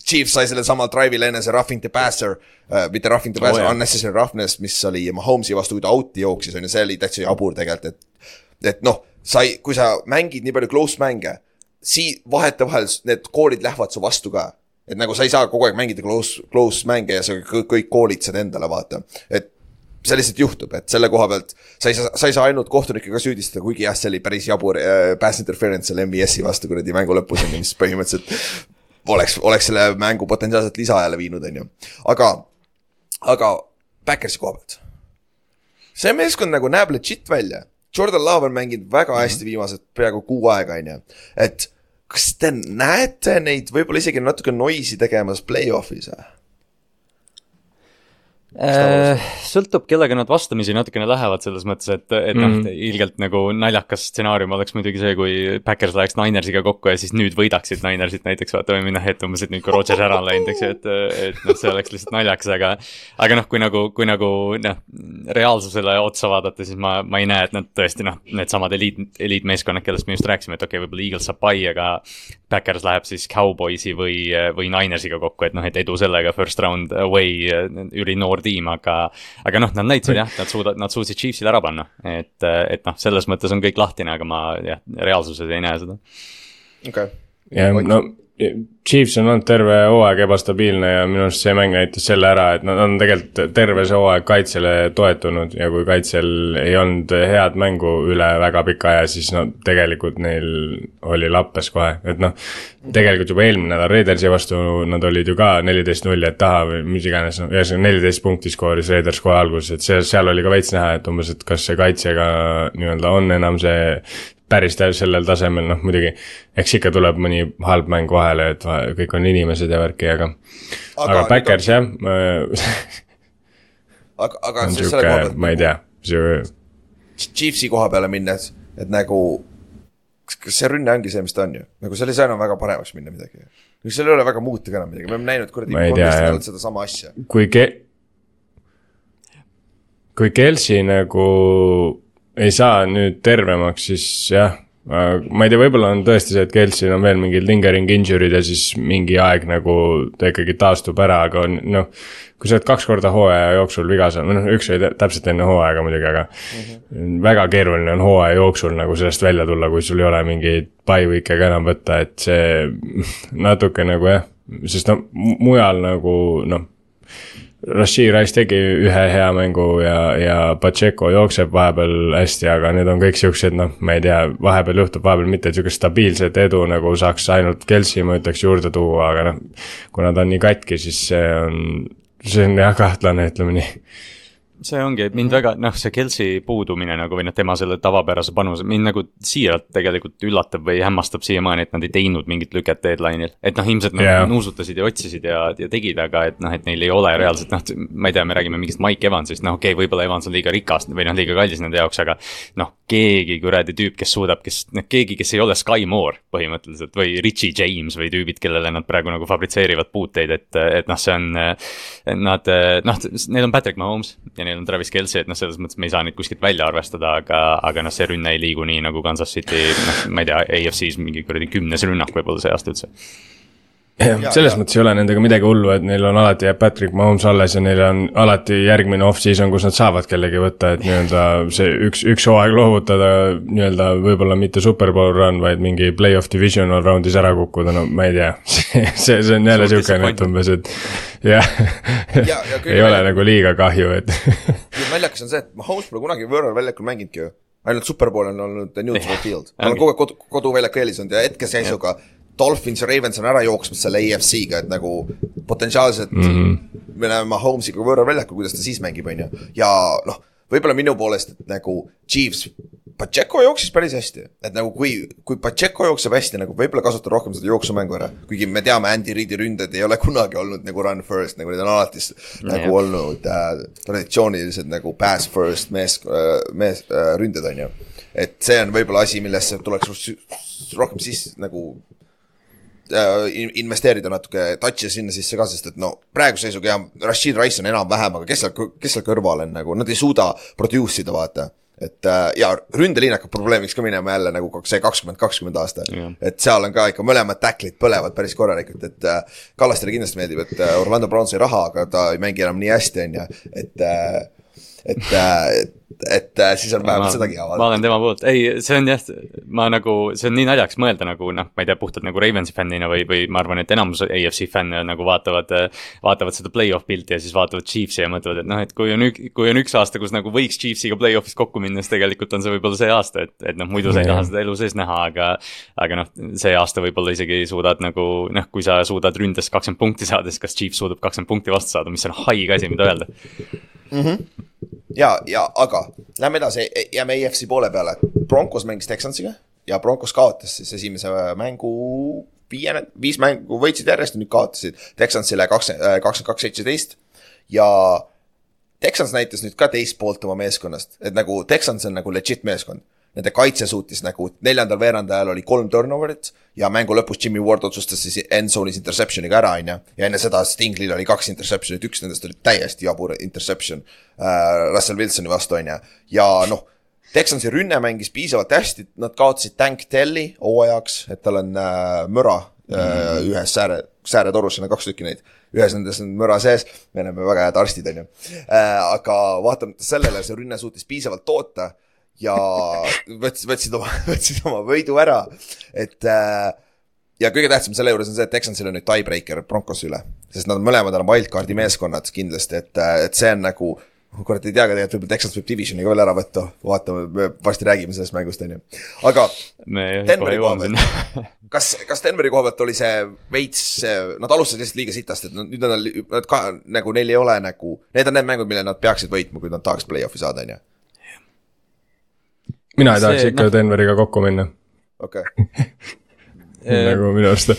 Chiefs sai sellel samal drive'il enne see roughing the passer äh,, mitte roughing the passer Oh, unnecessary roughness, mis oli Mahomes'i vastu, kui ta out'i jooksis, on ju, see oli täitsa jabur tegelikult, et et noh, sa ei, kui sa mängid nii palju close mänge, sii-, vahetevahel need koolid lähevad su vastu ka. et nagu sa ei saa kogu aeg mängida close, close mänge ja sa kõik, kõik koolitsed endale, vaata, et see lihtsalt juhtub, et selle koha pealt sa ei saa, sa ei saa ainult kohtunikke ka süüdistada, kuigi jah, see oli päris jabur äh, pass interference selle MVS-i vastu kuradi mängu lõpus on ju, mis põhimõtteliselt oleks, oleks selle mängu potentsiaalselt lisaajale viinud, on ju, aga, aga Backersi koha pealt. see meeskond nagu näeb legit välja, Jordan Love on mänginud väga hästi viimased peaaegu kuu aega, on ju, et kas te näete neid võib-olla isegi natuke noisi tegemas play-off'is või? Äh, sõltub, kellega nad vastamisi natukene lähevad, selles mõttes, et, et noh Mhm. mm., ilgelt nagu naljakas stsenaarium oleks muidugi see, kui Backers läheks Ninersiga kokku ja siis nüüd võidaksid Ninersit näiteks vaata või minna ette umbes, et nüüd kui Rodgers ära on läinud, eks ju, et, et noh, see oleks lihtsalt naljakas, aga aga noh, kui nagu, kui nagu noh, reaalsusele otsa vaadata, siis ma, ma ei näe, et nad tõesti noh, needsamad eliit, eliitmeeskonnad, kellest me just rääkisime, et okei okay,, võib-olla Eagles saab pai, aga Backers läheb siis Cowboysi või, või Ninersiga kokku, et noh, et edu sellega first round away ülinoor tiim, aga aga noh, nad näitasid jah, nad suudavad, nad suutsid Chiefsile ära panna, et, et noh, selles mõttes on kõik lahtine, aga ma jah, reaalsuses ei näe seda. okei okay., ja no Chiefs on olnud terve hooaeg ebastabiilne ja minu arust see mäng näitas selle ära, et nad on tegelikult terve see hooaeg kaitsele toetunud ja kui kaitsel ei olnud head mängu üle väga pika aja, siis no tegelikult neil oli lappes kohe, et noh. tegelikult juba eelmine nädal Raidersi vastu nad olid ju ka neliteist null, et taha või mis iganes, no ühesõnaga neliteist punkti skooris Raiders kohe alguses, et see, seal oli ka veits näha, et umbes, et kas see kaitsega nii-öelda on enam see päris tä- sellel tasemel, noh muidugi eks ikka tuleb mõni halb mäng vahele, et va- kõik on inimesed ja värki, aga aga, aga Backers jah, aga, aga on sihuke, ma ei tea, sihuke Chiefsi koha peale minnes, et nagu kas kas see rünne ongi see, mis ta on ju, nagu seal ei saa enam väga paremaks minna midagi. seal ei ole väga muuta ka enam midagi, me oleme näinud kuradi kolmteist nädalat sedasama asja. kui ke-, kui Kelsi nagu ei saa nüüd tervemaks, siis jah, ma ei tea, võib-olla on tõesti see, et Kelsil on veel mingid lingering injury'd ja siis mingi aeg nagu ta ikkagi taastub ära, aga on noh, kui sa oled kaks korda hooaja jooksul viga saanud, noh, üks oli tä- täpselt enne hooaega muidugi, aga mm -hmm. väga keeruline on hooaja jooksul nagu sellest välja tulla, kui sul ei ole mingeid bye week'e ka enam võtta, et see (laughs) natuke nagu jah, sest no mu- mujal nagu noh, Rashid Rice tegi ühe hea mängu ja, ja Pacheco jookseb vahepeal hästi, aga need on kõik siuksed, noh, ma ei tea, vahepeal juhtub, vahepeal mitte, et siukest stabiilset edu nagu saaks ainult Kelsi, ma ütleks, juurde tuua, aga noh. kuna ta on nii katki, siis see on, see on jah kahtlane, ütleme nii. See ongi, mind väga, noh, see Kelsi puudumine nagu või noh, tema selle tavapärase panuse, mind nagu siiralt tegelikult üllatab või hämmastab siiamaani, et nad ei teinud mingit lüket deadline'il. et noh, ilmselt nad yeah. nuusutasid ja otsisid ja, ja tegid, aga et noh, et neil ei ole reaalselt noh, ma ei tea, me räägime mingist Mike Evansist, noh okei okay,, võib-olla Evans on liiga rikas või noh, liiga kallis nende jaoks, aga noh, keegi kuradi tüüp, kes suudab, kes noh, keegi, kes ei ole Sky Moore põhimõtteliselt või Richie James või tüübid, kellele nad praegu nagu fabritseerivad puuteid, et, et noh, see on, nad noh, neil on Patrick Mahomes ja neil on Travis Kelce, et noh, selles mõttes me ei saa neid kuskilt välja arvestada, aga, aga noh, see rünne ei liigu nii nagu Kansas City, noh, ma ei tea, AFC-s mingi kuradi kümnes rünnak võib-olla see aasta üldse. Jaa, selles jaa. mõttes ei ole nendega midagi hullu, et neil on alati jääb Patrick Mahomes alles ja neil on alati järgmine off-season, kus nad saavad kellegi võtta, et nii-öelda see üks, üks hooaeg loovutada nii-öelda võib-olla mitte superbowl run, vaid mingi play-off divisional round'is ära kukkuda, no ma ei tea. (laughs) see, see, see on jälle Suur siukene, et umbes, et jah Ja- ja ei ole nagu liiga kahju, et (laughs) ja naljakas on see, et Mahomes pole kunagi võõral väljakul mänginudki ju. ainult Superbowl on olnud neutral field, nad on kogu aeg kodu, koduväljaku eelis olnud ja hetkeseisuga Dolphins ja Ravens on ära jooksmas selle EFC-ga, et nagu potentsiaalselt mm -hmm. me näeme Mahomes'iga võõrväljakul, kuidas ta siis mängib, on ju, ja noh, võib-olla minu poolest, nagu Chiefs Pacheco jooksis päris hästi, et nagu kui, kui Pacheco jookseb hästi, nagu võib-olla kasutada rohkem seda jooksumängu ära. kuigi me teame, Andy Reidi ründed ei ole kunagi olnud nagu run first, nagu need on alati no, nagu jah. olnud äh, traditsioonilised nagu pass first mees äh,, mees äh, ründed, on ju. et see on võib-olla asi, millesse tuleks rohkem siis nagu investeerida natuke touch'e sinna sisse ka, sest et no praeguse seisuga jah, Rashid Rice on enam-vähem, aga kes seal, kes seal kõrval on nagu, nad ei suuda produce ida, vaata. Et äh, ja ründeliin hakkab probleemiks ka minema jälle nagu see kakskümmend, kakskümmend aasta et seal on ka ikka mõlemad tacklid põlevad päris korralikult, et äh, Kallastele kindlasti meeldib, et äh, Orlando Brown sai raha, aga ta ei mängi enam nii hästi, on ju, et äh, et, et et äh, siis on vähemalt sedagi hea vaadata. ma olen tema poolt, ei, see on jah, ma nagu, see on nii naljakas mõelda nagu noh, ma ei tea, puhtalt nagu Ravensi fännina või, või ma arvan, et enamus AFC fänne nagu vaatavad, vaatavad seda play-off pilti ja siis vaatavad Chiefsi ja mõtlevad, et noh, et kui on kui on üks aasta, kus nagu võiks Chiefsiga play-off'is kokku minna, siis tegelikult on see võib-olla see aasta, et, et noh, muidu sa ei taha seda elu sees näha, aga aga noh, see aasta võib-olla isegi suudad nagu noh, kui sa suudad ründes kakskümmend punkti saada, siis kas Chiefs suudab kakskümmend punkti vastu saada, mis on haige asi, mida öelda mm. -hmm ja, ja aga lähme edasi, jääme EFC poole peale. Broncos mängis Texansiga ja Broncos kaotas siis esimese mängu viie, viis mängu võitsid järjest ja nüüd kaotasid Texansile kakskümmend, äh, kakskümmend kaks, seitseteist. ja Texans näitas nüüd ka teist poolt oma meeskonnast, et nagu Texans on nagu legit meeskond nende kaitse suutis nagu neljandal veerandajal oli kolm turnover'it ja mängu lõpus Jimmy Ward otsustas siis end zone'is interception'iga ära, on ju. ja enne seda Stinglil oli kaks interception'it, üks nendest oli täiesti jabur interception äh, Russell Wilsoni vastu, on ju. ja noh, Texansi rünne mängis piisavalt hästi, nad kaotasid Tank Telli hooajaks, et tal on äh, müra äh, ühes sääre, sääretorus, seal on kaks tükki neid ühes nendest on müra sees, me oleme väga head arstid, on ju äh,. aga vaatamata sellele see rünne suutis piisavalt toota ja võtsid, võtsid oma, (laughs) võtsid oma võidu ära, et äh, ja kõige tähtsam selle juures on see, et Texansil on nüüd tiebreaker Broncose üle, sest nad mõlemad on wildcard'i meeskonnad kindlasti, et, äh, et see on nagu kurat ei tea ka tegelikult, võib-olla Texans võib divisioni ka veel ära võtta, vaatame, me varsti räägime sellest mängust, on ju. aga Denveri koha pealt, (laughs) kas, kas Denveri koha pealt oli see veits, nad alustasid lihtsalt liiga sitast, et nüüd on nad ka nagu neil ei ole nagu, need on need mängud, mille nad peaksid võitma, kui nad tahaks play-off'i saada, on ju mina ei tahaks see, ikka no... Denveriga kokku minna. okei okay. (laughs) nagu minu arust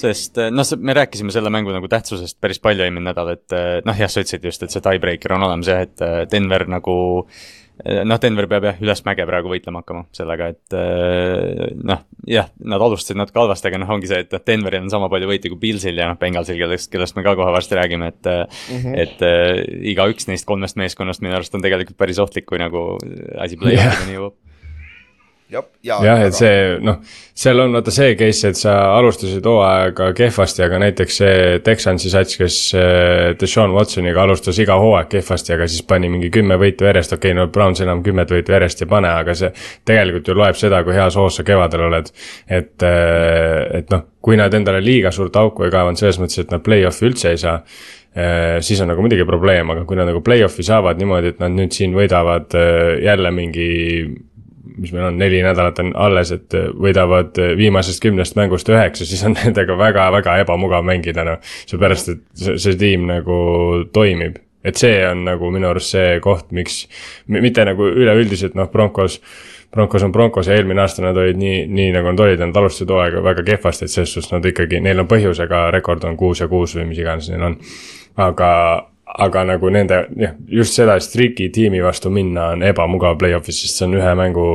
sest eh, noh, me rääkisime selle mängu nagu tähtsusest päris palju eelmine nädal, et eh, noh, jah, sa ütlesid just, et see tiebreaker on olemas jah, et eh, Denver nagu noh, Denver peab jah, ülesmäge praegu võitlema hakkama sellega, et noh, jah, nad alustasid natuke halvasti, aga noh, ongi see, et noh, Denveril on sama palju võite kui Pilsil ja noh, Bengalsil, kellest, kellest me ka kohe varsti räägime, et mm. -hmm. et äh, igaüks neist kolmest meeskonnast minu arust on tegelikult päris ohtlik, kui nagu asi play-off'ini jõuab jah, jah, et see noh, seal on vaata see case, et sa alustasid hooaega kehvasti, aga näiteks see Texansi sats, kes äh, Deshaun Watsoniga alustas iga hooaeg kehvasti, aga siis pani mingi kümme võitu järjest, okei okay,, no Browns enam kümmet võitu järjest ei pane, aga see tegelikult ju loeb seda, kui heas hoos sa kevadel oled. et, äh, et noh, kui nad endale liiga suurt auku ei kaevanud selles mõttes, et nad play-off'i üldse ei saa äh, siis on nagu muidugi probleem, aga kui nad nagu play-off'i saavad niimoodi, et nad nüüd siin võidavad jälle mingi mis meil on, neli nädalat on alles, et võidavad viimasest kümnest mängust üheksa, siis on (laughs) nendega väga-väga ebamugav mängida, noh. seepärast, et see, see tiim nagu toimib. et see on nagu minu arust see koht, miks, mitte nagu üleüldiselt noh, Broncos. Broncos on Broncos ja eelmine aasta nad olid nii, nii nagu nad olid, nad alustasid hooaega väga kehvasti, et selles suhtes nad ikkagi, neil on põhjusega, rekord on kuus ja kuus või mis iganes neil on. aga, aga nagu nende, jah, just seda streak'i tiimi vastu minna on ebamugav play-off'is, sest see on ühe mängu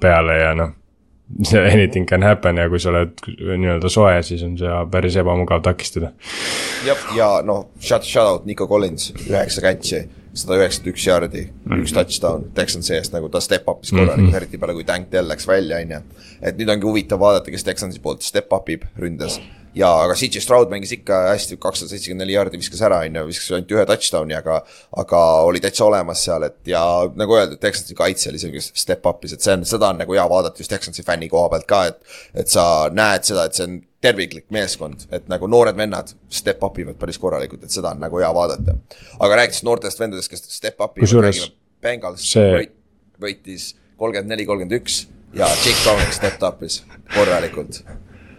peale ja noh. (laughs) anything can happen ja kui sa oled nii-öelda soe, siis on see päris ebamugav takistada. jah, ja noh, shout, shout out Nico Collins, üheksa catch'i, sada üheksakümmend üks jaardi mm, -hmm. üks touchdown, Texansi eest nagu ta step up'is korralikult mm -hmm., eriti peale, kui Tank Dell läks välja, on ju. et nüüd ongi huvitav vaadata, kes Texansi poolt step up ib ründes ja, aga CJ Stroud mängis ikka hästi, kakssada seitsekümmend neli jaardi viskas ära, on ju, viskas ainult ühe touchdown'i, aga aga oli täitsa olemas seal, et ja nagu öeldud, Texansi kaitse oli selline step up'is, et see on, seda on nagu hea vaadata just Texansi fänni koha pealt ka, et et sa näed seda, et see on terviklik meeskond, et nagu noored vennad step up ivad päris korralikult, et seda on nagu hea vaadata. aga rääkides noortest vendadest, kes step up ivad, Bengals See- võit, võitis kolmkümmend neli, kolmkümmend üks ja Jake Browning stepped up'is korralikult.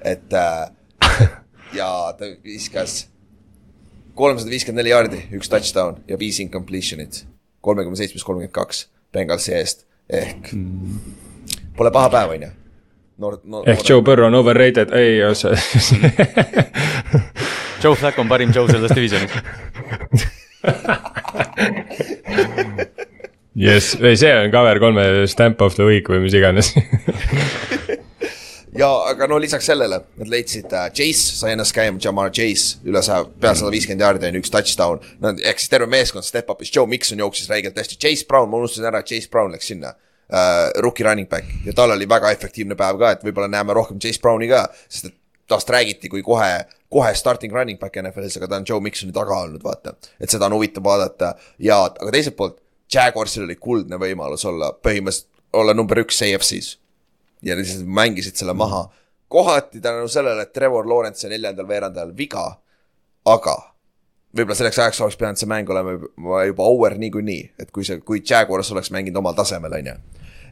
et äh, (laughs) ja ta viskas kolmsada viiskümmend neli jaardi, üks touchdown ja viis incompletion'it. kolmekümne seitsmest kolmkümmend kaks Bengalsi eest ehk pole paha päev, on ju. noor, noor. ehk Joe Burrow on overrated, ei, Joe Flacco on parim Joe selles divisionis. jess, ei see on cover kolme stamp of the week või mis iganes. (laughs) ja aga no lisaks sellele nad leidsid äh, Chase sai ennast käima, Jamar Chase üle saja, pea sada viiskümmend jaardi on üks touchdown. Nad ehk siis terve meeskond step up'is, Joe Mikson jooksis räigelt hästi, Chase Brown, ma unustasin ära, Chase Brown läks sinna äh,. Rookie running back ja tal oli väga efektiivne päev ka, et võib-olla näeme rohkem Chase Browni ka, sest et tast räägiti kui kohe, kohe starting running back NFL-is, aga ta on Joe Miksoni taga olnud, vaata. et seda on huvitav vaadata ja, aga teiselt poolt, Jaguarsil oli kuldne võimalus olla põhimõtteliselt, olla number üks AFC-s ja lihtsalt mängisid selle maha. kohati tänu sellele, et Trevor Lawrence sai neljandal veerandajal viga, aga võib-olla selleks ajaks oleks pidanud see mäng olema juba over niikuinii, et kui see, kui Jaguars oleks mänginud omal tasemel, on ju.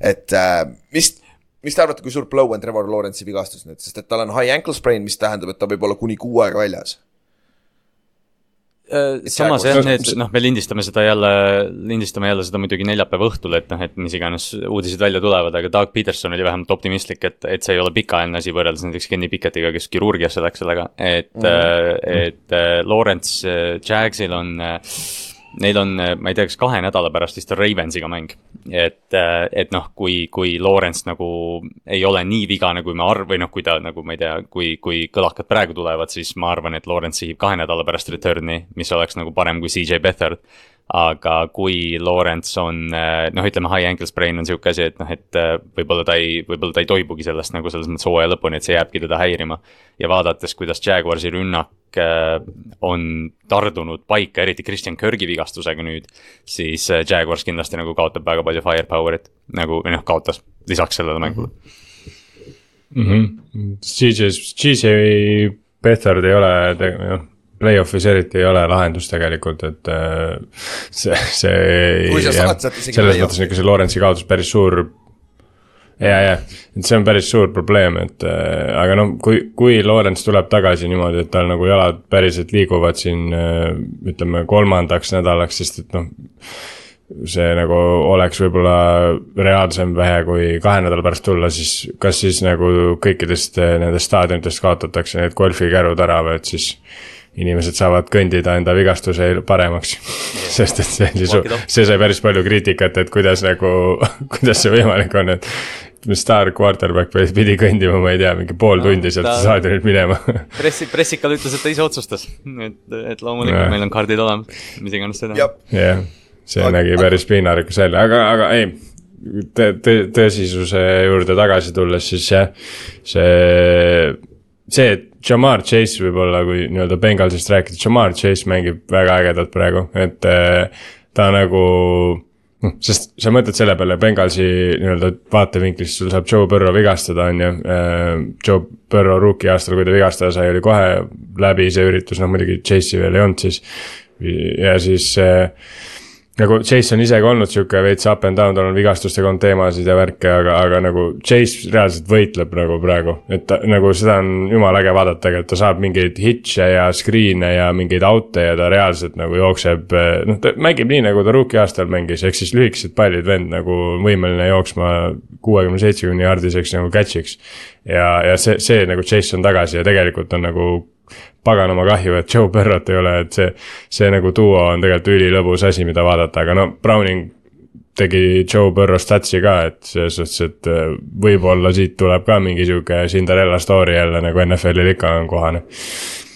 et äh, mis, mis te arvate, kui suur blow on Trevor Lawrence'i vigastus nüüd, sest et tal on high ankle sprain, mis tähendab, et ta võib olla kuni kuu aega väljas. Samas Jaguars- jah, need noh, me lindistame seda jälle, lindistame jälle seda muidugi neljapäeva õhtul, et noh, et mis iganes uudised välja tulevad, aga Doug Peterson oli vähemalt optimistlik, et, et see ei ole pikaajaline asi võrreldes näiteks Kenny Picketiga, kes kirurgiasse läks sellega, et mm, -hmm. et äh, Lawrence äh, Jagsil on äh, Neil on, ma ei tea, kas kahe nädala pärast vist on Ravensiga mäng. et, et noh, kui, kui Lawrence nagu ei ole nii vigane, kui me arv-, või noh, kui ta nagu ma ei tea, kui, kui kõlakad praegu tulevad, siis ma arvan, et Lawrence sihib kahe nädala pärast return'i, mis oleks nagu parem kui CJ Beathard. Aga kui Lawrence on noh, ütleme high ankle sprain on sihuke asi, et noh, et äh, võib-olla ta ei, võib-olla ta ei toibugi sellest nagu selles mõttes hooaja lõpuni, et see jääbki teda häirima. ja vaadates, kuidas Jaguarsi rünnak äh, on tardunud paika, eriti Christian Kirgi vigastusega nüüd, siis äh, Jaguars kindlasti nagu kaotab väga palju firepower'it, nagu või noh, kaotas lisaks sellele mängule. CJ, CJ Bethard ei ole, noh, play-off'is eriti ei ole lahendus tegelikult, et äh, see, see. Kui sa saad sealt isegi selles mõttes niisugune see Lawrence'i kaotus päris suur ja, ja, et see on päris suur probleem, et äh, aga noh, kui, kui Lawrence tuleb tagasi niimoodi, et tal nagu jalad päriselt liiguvad siin äh, ütleme kolmandaks nädalaks, sest et noh. see nagu oleks võib-olla reaalsem vähe kui kahe nädala pärast tulla, siis kas siis nagu kõikidest nendest staadionitest kaotatakse need golfikärud ära või et siis inimesed saavad kõndida enda vigastuse paremaks. sest et see oli su- up. see sai päris palju kriitikat, et kuidas nagu, (laughs) kuidas see võimalik on, et staar quarterback pidi kõndima, ma ei tea, mingi pool No, tundi sealt ta- staadionilt minema. (laughs) pressi, pressikal ütles, et ta ise otsustas, et, et loomulikult Jah. meil on kaardid olemas, mis iganes see jah tähendab., jah, see Aga- nägi päris piinarikas välja, aga, aga ei. Tõ-, tõ-, tõsisuse juurde tagasi tulles, siis jah, see, see, et Jamar Chase võib-olla, kui nii-öelda Bengalsist rääkida, Jamar Chase mängib väga ägedalt praegu, et äh, ta nagu noh, sest sa mõtled selle peale Bengalsi nii-öelda vaatevinklist, sul saab Joe Burrow vigastada, on ju. Joe Burrow rookie aastal, kui ta vigastada sai, oli kohe läbi see üritus, noh muidugi Chase'i veel ei olnud siis. ja siis äh, nagu Chase on ise ka olnud sihuke veits up and down, tal on vigastustega olnud teemasid ja värke, aga, aga nagu Chase reaalselt võitleb nagu praegu. et ta nagu seda on jumala äge vaadata, tegelikult ta saab mingeid hit'e ja screen'e ja mingeid out'e ja ta reaalselt nagu jookseb. noh, ta mängib nii, nagu ta rookie aastal mängis, ehk siis lühikesed pallid vend nagu võimeline jooksma kuuekümne, seitsmekümne jaardiseks nagu catch'iks. ja, ja see, see nagu Chase on tagasi ja tegelikult on nagu paganama kahju, et Joe Burrot ei ole, et see, see nagu duo on tegelikult ülilõbus asi, mida vaadata, aga no Browning tegi Joe Burrow statsi ka, et selles suhtes, et äh, võib-olla siit tuleb ka mingi sihuke Cinderella story jälle nagu NFL-il ikka on kohane.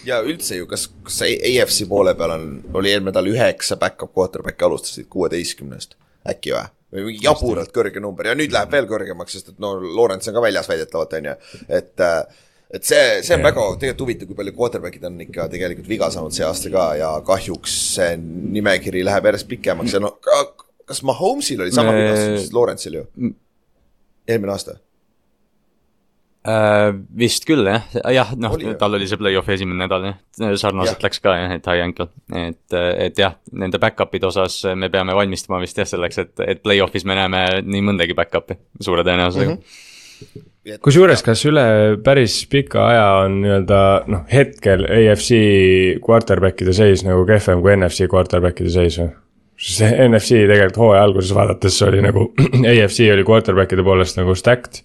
ja üldse ju, kas, kas see AFC poole peal on, oli eelmine nädal üheksa back-up quarterback'i alustasid kuueteistkümnest, äkki või? või mingi jaburalt kõrge number ja nüüd läheb veel kõrgemaks, sest et no Lawrence on ka väljas väidetavalt, on ju, et äh, et see, see on väga tegelikult huvitav, kui palju quarterback'id on ikka tegelikult viga saanud see aasta ka ja kahjuks see nimekiri läheb järjest pikemaks ja no ka, kas Mahomes'il oli sama Me- vigastus, Lawrence'il ju? eelmine aasta. Uh, vist küll jah, jah, noh tal oli see play-off'i esimene nädal jah, sarnaselt Jah. läks ka jah, et high ankle. et, et jah, nende back-up'ide osas me peame valmistuma vist jah selleks, et, et play-off'is me näeme nii mõndagi back-up'i suure tõenäosusega mm. -hmm. kusjuures, kas üle päris pika aja on nii-öelda noh, hetkel AFC quarterback'ide seis nagu kehvem kui NFC quarterback'ide seis või? sest NFC tegelikult hooaja alguses vaadates oli nagu (clears throat) AFC oli quarterback'ide poolest nagu stacked.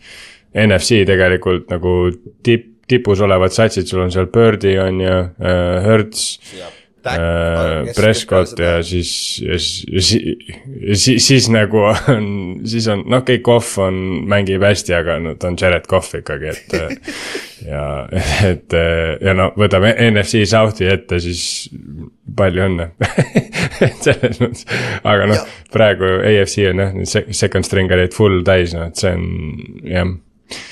NFC tegelikult nagu tipp, tipus olevad satsid, sul on seal Birdi on ju äh,, Hertz äh, Prescott ja siis, ja siis, siis, siis nagu on, siis on noh, kõik Cough on, mängib hästi, aga no ta on Jared Cough ikkagi, et. (laughs) ja, et ja no võtame NFC South'i ette, siis palju õnne. (laughs) et selles mõttes, aga noh praegu AFC on jah, second string olid full täis, noh, et see on jah,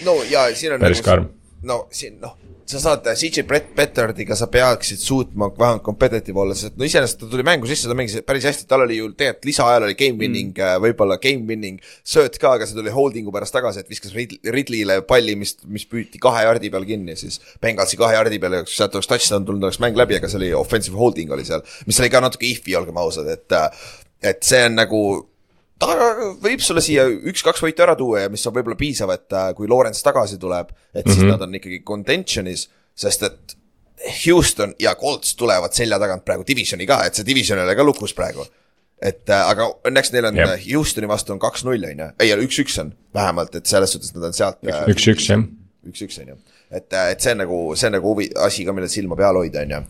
no ja siin on Päris karm. no siin noh, sa saad CJ Brett Bettardiga, sa peaksid suutma vähemalt competitive olla, sest no iseenesest ta tuli mängu sisse, ta mängis päris hästi, tal oli ju tegelikult lisaajal oli game winning mm., võib-olla game winning sööt ka, aga see tuli holding'u pärast tagasi, et viskas Rid- Ridley'le palli, mis, mis püüti kahe jardi peal kinni, siis Bengalsi kahe jardi peale, kui sealt oleks touchdown tulnud, oleks mäng läbi, aga see oli offensive holding oli seal, mis oli ka natuke if'i, olgem ausad, et et see on nagu ta võib sulle siia üks-kaks võitu ära tuua ja mis on võib-olla piisav, et äh, kui Lawrence tagasi tuleb, et siis mm -hmm. nad on ikkagi contention'is, sest et Houston ja Colts tulevad selja tagant praegu divisioni ka, et see division ei ole ka lukus praegu. et äh, aga õnneks neil on Jah. yeah. Houstoni vastu on kaks-null on ju, ei üks-üks on vähemalt, et selles suhtes nad on sealt äh, üks-üks jah. üks-üks on ju, et, et see on nagu, see on nagu huvi, asi ka, millel silma peal hoida, on ju.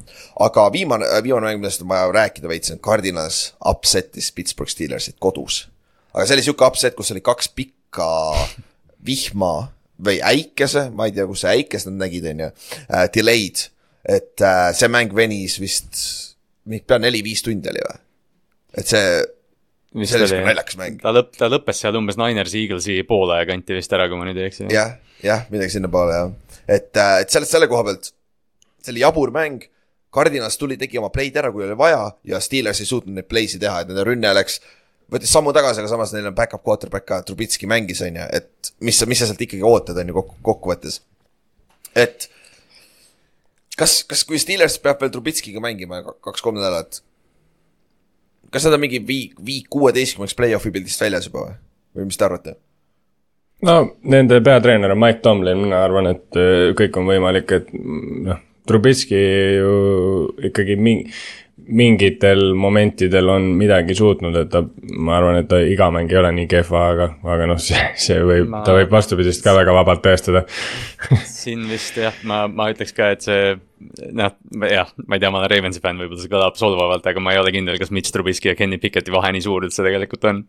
aga viimane, viimane mäng, millest on vaja rääkida veits, on Cardinals upset'is Pittsburgh Steelersit kodus. Aga see oli sihuke upset, kus oli kaks pikka vihma või äikese, ma ei tea, kus see äikest nad nägid, on ju, delay'd. et äh, see mäng venis vist, pea neli-viis tundi oli või? et see, Vist see oli sihuke naljakas mäng. ta lõpp, ta lõppes seal umbes Niners Eaglesi poole kanti vist ära, kui ma nüüd ei eksi. jah, jah, midagi sinnapoole jah, et, et sellest selle koha pealt, see oli jabur mäng. Cardinals tuli, tegi oma play'd ära, kui oli vaja ja Steelers ei suutnud neid play'si teha, et nende rünne läks, võttis sammu tagasi, aga samas neil on back-up quarterback ka, Trubitski mängis, on ju, et mis sa, mis sa sealt ikkagi ootad, on ju kokku, kokkuvõttes. et kas, kas, kui Steelers peab veel Trubitskiga mängima ka- kaks-kolm nädalat, kas nad on mingi viik, viik kuueteistkümneks play-off'i pildist väljas juba või? või mis te arvate? no nende peatreener on Mike Tomlin, mina arvan, et äh, kõik on võimalik, et mm, noh, Trubitski ju ikkagi mingi mingitel momentidel on midagi suutnud, et ta, ma arvan, et ta iga mäng ei ole nii kehva, aga, aga noh, see, see võib Ma- ta võib vastupidist ka väga vabalt tõestada. siin vist jah, ma, ma ütleks ka, et see noh, jah, ma ei tea, ma olen Ravensi fänn, võib-olla see kõlab solvavalt, aga ma ei ole kindel, kas Mitch Trubisky ja Kenny Picketti vahe nii suur üldse tegelikult on.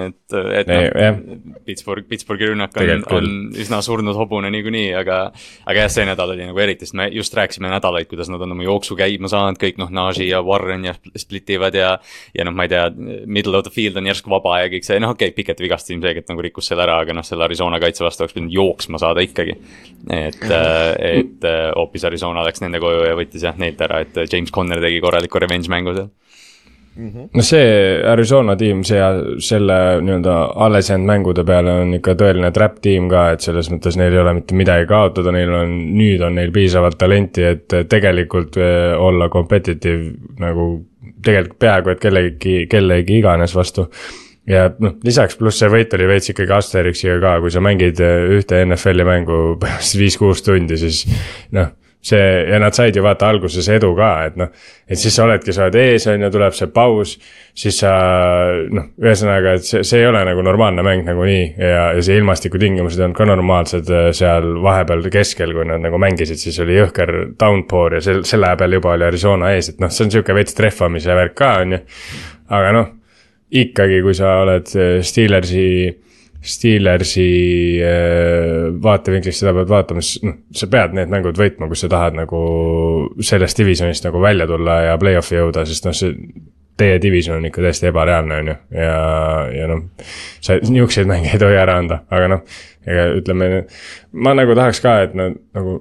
et, et Ei, jah. noh, Pittsburgh, Pittsburghi rünnak on, on üsna surnud hobune niikuinii, aga aga jah, see nädal oli nagu eriti, sest me just rääkisime nädalaid, kuidas nad on oma jooksu käima saanud, kõik noh, Najee ja Warren ja split ivad ja ja noh, ma ei tea, middle of the field on järsku vaba ja kõik see, noh okei okay,, Pickett vigastas ilmselgelt nagu rikkus selle ära, aga noh, selle Arizona kaitse vastu oleks pidanud jooksma saada ikkagi. et, et äh, hoopis Arizona läks nende koju ja võttis jah neilt ära, et James Conner tegi korraliku revenge mängu seal. no see Arizona tiim, see, selle nii-öelda alles jäänud mängude peale on ikka tõeline trap tiim ka, et selles mõttes neil ei ole mitte midagi kaotada, neil on, nüüd on neil piisavalt talenti, et tegelikult eh, olla competitive nagu tegelikult peaaegu et kellegi, kellegi iganes vastu ja noh, lisaks pluss see võit oli veits ikkagi Asterixiga ka, kui sa mängid ühte NFL-i mängu (laughs) pärast viis-kuus tundi, siis noh, see ja nad said ju vaata alguses edu ka, et noh, et siis sa oledki, sa oled ees, on ju, tuleb see paus, siis sa noh, ühesõnaga, et see, see ei ole nagu normaalne mäng nagunii ja, ja see ilmastikutingimused ei olnud ka normaalsed äh, seal vahepeal keskel, kui nad nagu mängisid, siis oli jõhker downpour ja sel, selle peal juba oli Arizona ees, et noh, see on sihuke veits trehvamise värk ka, on ju. aga noh, ikkagi, kui sa oled äh, Steelersi Steelersi äh, vaatevinklist seda pead vaatama, siis noh, sa pead need mängud võitma, kui sa tahad nagu sellest divisjonist nagu välja tulla ja play-off'i jõuda, sest noh, see teie division on ikka täiesti ebareaalne, on ju, ja, ja noh, sa niisuguseid mänge ei tohi ära anda, aga noh, ega ütleme, ma nagu tahaks ka, et nad nagu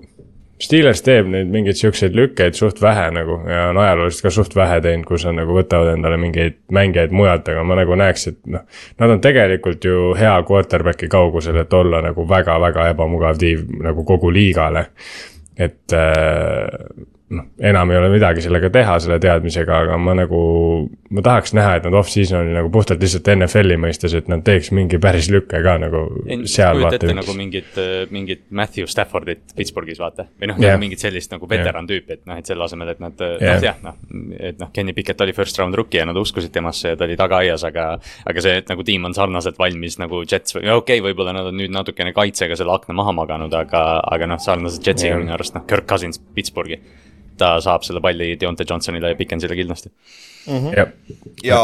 Steelers teeb neid mingeid siukseid lükkeid suht vähe nagu ja on ajalooliselt ka suht vähe teinud, kus nad nagu võtavad endale mingeid mängijaid mujalt, aga ma nagu näeks, et noh. Nad on tegelikult ju hea quarterback'i kaugusel, et olla nagu väga-väga ebamugav tiim nagu kogu liigale. et äh, noh, enam ei ole midagi sellega teha, selle teadmisega, aga ma nagu, ma tahaks näha, et nad off-season'i nagu puhtalt lihtsalt NFL-i mõistes, et nad teeks mingi päris lükke ka nagu Ei, seal kujuta ette nagu mingit, mingit Matthew Staffordit Pittsburghis vaata. või noh yeah. mingit sellist nagu veteran tüüpi, et noh, et selle asemel, et nad Jah. noh jah, noh. et noh, Kenny Pickett oli first round rookie ja nad uskusid temasse ja ta oli tagaaias, aga. aga see, et nagu tiim on sarnaselt valmis nagu Jets või okei okay,, võib-olla nad on nüüd natukene kaitsega selle akna maha maganud, aga, aga noh, sarnaselt Jetsiga Jah. minu arust noh, Kirk Cousins Pittsburghi. Ta saab selle palli Deontay Johnsonile ja Pickensile kindlasti. jah, ja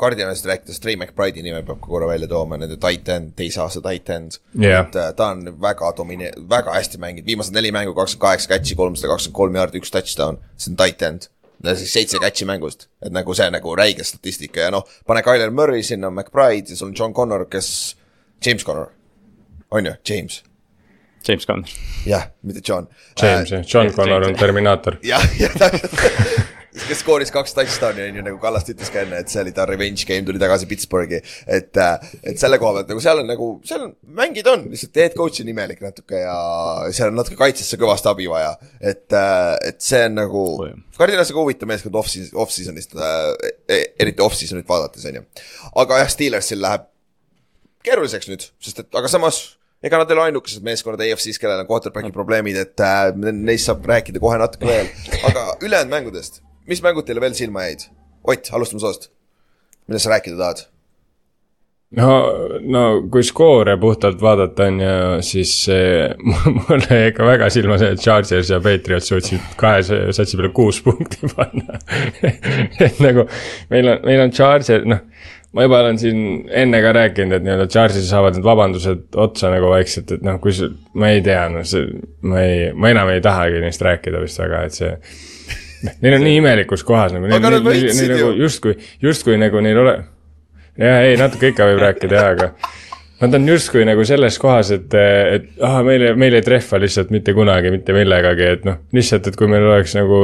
Guardianist rääkides, Trey McBride'i nime peab ka korra välja tooma, nende tight end, teise aasta tight end. Jah. et äh, ta on väga domine-, väga hästi mänginud, viimased neli mängu, kakskümmend kaheksa catch'i, kolmsada kakskümmend kolm jaardi, üks touchdown, see on tight end. siis seitse catch'i mängust, et nagu see nagu räige statistika ja noh, pane Tyler Murray sinna, McBride ja sul on John Connor, kes, James Connor, on ju, James, James Conner. jah, mitte John. James jah, John Connor on Terminaator. (laughs) jah, jah täpselt (laughs) kes skooris kaks touchdown'i on ju nagu Kallaste ütles ka enne, et see oli ta revenge game, tuli tagasi Pittsburghi. et, et selle koha pealt nagu seal on nagu, seal on, mängid on, lihtsalt head coach on imelik natuke ja seal on natuke kaitsesse kõvasti abi vaja. et, et see on nagu Oh, jah. Cardinalisse ka huvitav meeskond off-season, off-season'ist äh,, eriti off-season'it vaadates on ju. aga jah, Steelersil läheb keeruliseks nüüd, sest et aga samas ega nad ei ole ainukesed meeskonnad EFC-s, kellel on quarterback'i probleemid, et äh, neist saab rääkida kohe natuke veel. (laughs) aga ülejäänud mängudest, mis mängud teile veel silma jäid? Ott, alustame sinust. millest sa rääkida tahad? no, no kui skoore puhtalt vaadata on ju, siis (laughs) mulle jäi ikka väga silma see, et Chargers ja Patriots suutsid kahe satsi peale kuus punkti panna. (laughs) et nagu meil on, meil on Charger, noh, ma juba olen siin enne ka rääkinud, et nii-öelda Chargersil saavad need vabandused otsa nagu vaikselt, et noh, kui see, ma ei tea, noh, see, ma ei, ma enam ei tahagi neist rääkida vist väga, et see Neil on nii imelikus kohas nagu, Aga nad võitsid nagu ju. justkui, justkui nagu neil ole- jah, ei natuke ikka võib rääkida jaa, aga nad on justkui nagu selles kohas, et, et ah, meil, meil ei trehva lihtsalt mitte kunagi mitte millegagi, et noh, lihtsalt, et kui meil oleks nagu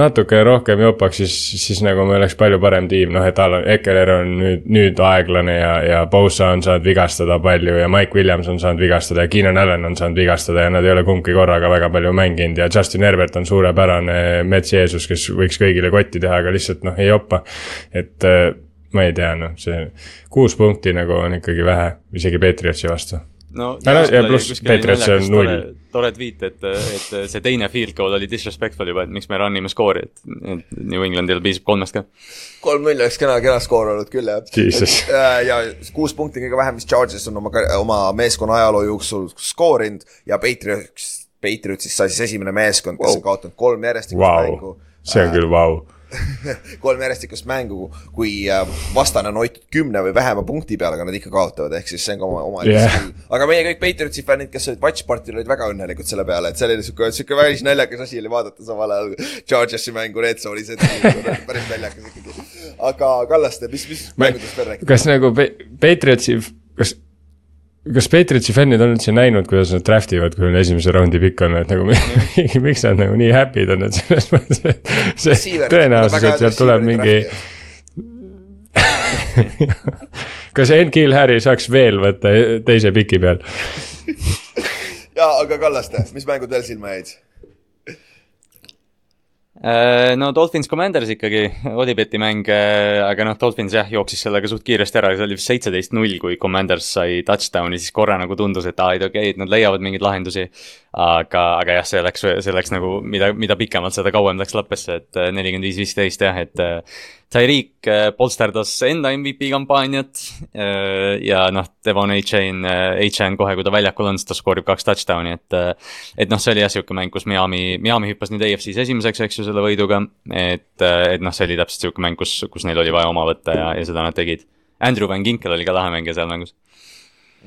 natuke rohkem jopaks, siis, siis nagu me oleks palju parem tiim, noh, et Alan Ekeler on nüüd, nüüd aeglane ja, ja Bosa on saanud vigastada palju ja Mike Williams on saanud vigastada ja Keenan Allan on saanud vigastada ja nad ei ole kumbki korraga väga palju mänginud ja Justin Herbert on suurepärane mets Jeesus, kes võiks kõigile kotti teha, aga lihtsalt noh, ei jopa, et ma ei tea, noh, see kuus punkti nagu on ikkagi vähe, isegi Patriotsi vastu. no Ja ja pluss Patriots on null. tore tweet, et, et see teine field goal oli disrespectful juba, et miks me run ime skoori, et, et New Englandil piisab kolmest ka. kolm-null oleks kena, kena skoor olnud küll jah. Jesus. ja kuus punkti kõige vähem, mis Chargers on oma, oma meeskonna ajaloo jooksul skoorinud ja Patriots, Patriotsist sai siis esimene meeskond, kes on kaotanud kolm järjestikust Vau mängu, see on küll vau. (laughs) kolm järjestikust mängu, kui äh, vastane on hoitud kümne või vähema punkti peal, aga nad ikka kaotavad, ehk siis see on ka oma, oma skill. aga meie kõik Patriotsi fännid, kes olid Watch Party'l, olid väga õnnelikud selle peale, et see oli sihuke, sihuke päris naljakas asi oli vaadata samal ajal Chargersi mängu Red Zone'is, et (laughs) päris naljakas ikkagi. aga Kallaste, mis, mis mängudest veel rääkida? kas nagu Pa- Patriotsi, kas, kas Patriotsi fännid on üldse näinud, kuidas nad draft ivad, kui neil esimese raundi pikk on, et nagu (laughs) miks nad nagu nii happy'd on, et selles mõttes, et see väga et sealt tuleb mingi (laughs) kas Enkil Harry saaks veel võtta teise piki peal? (laughs) jaa, aga Kallaste, mis mängud veel silma jäid? Äh, no Dolphins Commanders ikkagi, Olibeti mäng, aga noh, Dolphins jah, jooksis sellega suht kiiresti ära, see oli vist seitseteist null, kui Commanders sai touchdown'i, siis korra nagu tundus, et aa, et okei okay,, et nad leiavad mingeid lahendusi. aga, aga jah, see läks, see läks nagu, mida, mida pikemalt, seda kauem läks lappesse, et äh, nelikümmend viis, viisteist jah, et äh, Tyreek äh, polsterdas enda MVP kampaaniat äh, ja noh, Devon A-Chain, A-Chain kohe, kui ta väljakul on, siis ta skoorib kaks touchdown'i, et äh, et noh, see oli jah sihuke mäng, kus Miami, Miami hüppas nüüd AFC-s esimeseks, eks ju, selle võiduga. et, et noh, see oli täpselt sihuke mäng, kus, kus neil oli vaja oma võtta ja, ja seda nad tegid. Andrew Van Ginkel oli ka lahe mängija seal mängus.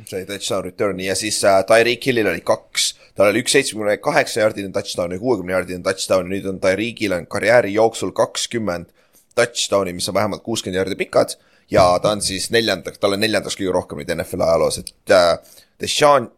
sai touchdown return'i ja siis äh, Tyreek Hillil oli kaks, tal oli üks seitsmekümne kaheksa jaardine touchdown ja kuuekümne jaardine touchdown ja nüüd on Tyreekil on karjääri jooksul kakskümmend touchdown'i, mis on vähemalt kuuskümmend jaardi pikad ja ta on siis neljandaks, tal on neljandaks kõige rohkem neid NFL-i ajaloos, et äh, Deshaun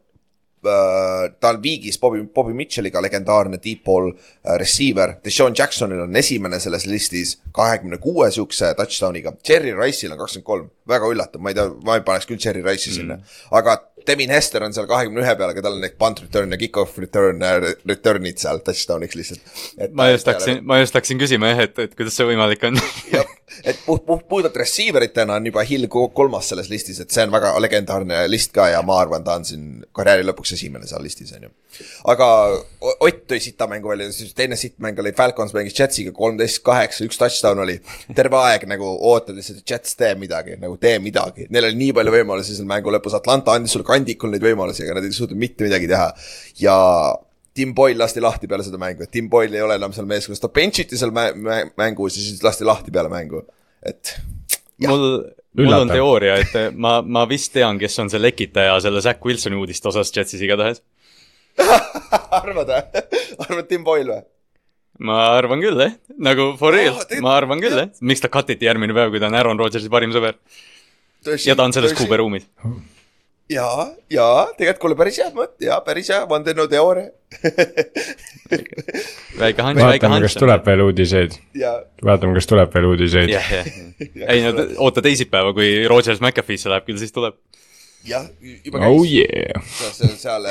äh, ta on viigis Bobby, Bobby Mitchell'iga legendaarne deep ball äh, receiver. Deshaun Jacksonil on esimene selles listis kahekümne kuue siukse touchdown'iga. Jerry Rice'il on kakskümmend kolm, väga üllatav, ma ei tea, ma ei paneks küll Jerry Rice'i sinna mm., aga Devin Hester on seal kahekümne ühe peal, aga tal on need punt return ja kick-off return, return'id seal touchdown'iks lihtsalt. ma just hakkasin, ma just hakkasin küsima jah, et, et kuidas see võimalik on jah, et puht, puht, puhtalt receiver itena on juba Hill kolmas selles listis, et see on väga legendaarne list ka ja ma arvan, ta on siin karjääri lõpuks esimene seal listis, on ju. aga Ott tõi sita mängu välja, siis teine sitt mäng oli Falcons mängis Jetsiga kolmteist kaheksa, üks touchdown oli. terve aeg nagu ootad lihtsalt, et Jets tee midagi, nagu tee midagi, neil oli nii palju võimalusi seal mängu lõpus, Atlanta andis sulle kandikul neid võimalusi, aga nad ei suutnud mitte midagi teha. ja Tim Boyle lasti lahti peale seda mängu, et Tim Boyle ei ole enam seal meeskonnas, ta bench iti seal mä mä mängus ja siis lasti lahti peale mängu, et. mul, mul on teooria, et ma, ma vist tean, kes on see lekitaja selle Zack Wilsoni uudiste osas Jetsis igatahes (laughs) arvad või? arvad Tim Boyle või? ma arvan küll, jah, nagu for real oh,, ma arvan küll, jah, miks ta cut iti järgmine päev, kui ta on Aaron Rodgersi parim sõber. ja ta on selles kuuberuumis jaa, jaa, tegelikult kuule päris hea mõte, jaa, päris hea vandenõuteooria väike hans, väike hans. kas tuleb veel uudiseid? vaatame, kas tuleb veel uudiseid. jah, jah, (laughs) ei no oota teisipäeva, kui Rogers McAfee'sse läheb, küll siis tuleb. jah, juba käis oh,. Yeah. seal, seal,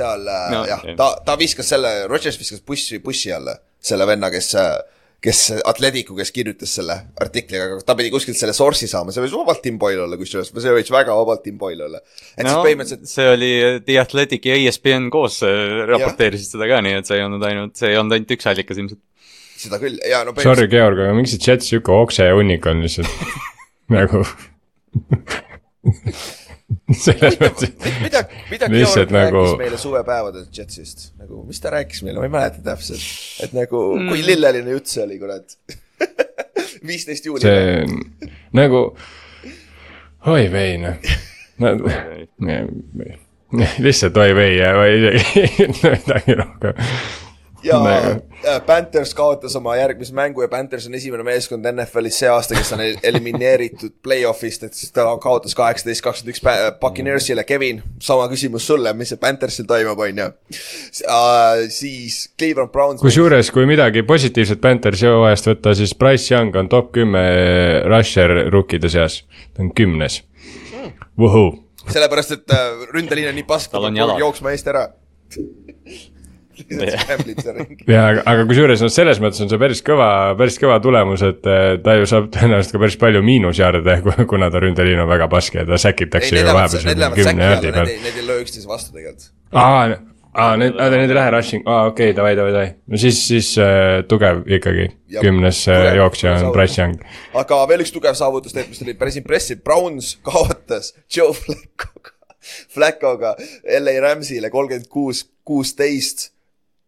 seal no, jah yeah., ta, ta viskas selle, Rogers viskas bussi, bussi alla selle venna, kes äh, kes, Atleticu, kes kirjutas selle artikli, aga ta pidi kuskilt selle source'i saama, see võis vabalt Tim Boyle olla kusjuures, see võis väga vabalt Tim Boyle olla. et no, siis põhimõtteliselt. see oli The Athletic ja ESPN koos raporteerisid seda ka, nii et see ei olnud ainult, see ei olnud ainult üks allikas ilmselt. seda küll, ja no Sorry, Georg, aga miks see chat sihuke okse hunnik on lihtsalt (laughs) nagu (laughs) (laughs) selles mõttes. mida, mida Georg nagu... meile suvepäevadel Jetsist, nagu mis ta rääkis meile, ma ei mäleta täpselt, et nagu mm. kui lilleline jutt see oli, kurat. (laughs) Viisteist juuli. see nagu, oi vei noh, (laughs) lihtsalt oi vei ja ma isegi midagi rohkem ja nagu. Panthers kaotas oma järgmise mängu ja Panthers on esimene meeskond NFL-is see aasta, kes on (laughs) elimineeritud play-off'ist, et siis ta kaotas kaheksateist, kakskümmend üks Buccaneersile, Kevin, sama küsimus sulle, mis see Panthersil toimub, on ju. siis Cleveland Browns. kusjuures, kui midagi positiivset Panthersi hooajast võtta, siis Price Young on top kümme rusher rookide seas, ta on kümnes mm.. Vuhuu. sellepärast, et äh, ründeliin on nii pask, ta peab jooksma eest ära (laughs) ja aga, kusjuures noh, selles mõttes on see päris kõva, päris kõva tulemus, et eh, ta ju saab tõenäoliselt ka päris palju miinusjaarde, (laughs) kuna ta ründeliin on väga paske ja ta säkitakse ju vahepeal kümne jaardi peal. Need ei löö üksteise vastu tegelikult. aa, aa, need, need ei lähe rushing, aa okei okay,, davai, davai, davai. no siis, siis äh, tugev ikkagi, kümnes äh, jooksja on Price Young. aga veel üks tugev saavutus tegelikult, mis oli päris impressive, Browns (laughs) kaotas Joe Flaccoga, Flaccoga LA Rams'ile kolmkümmend kuus, kuusteist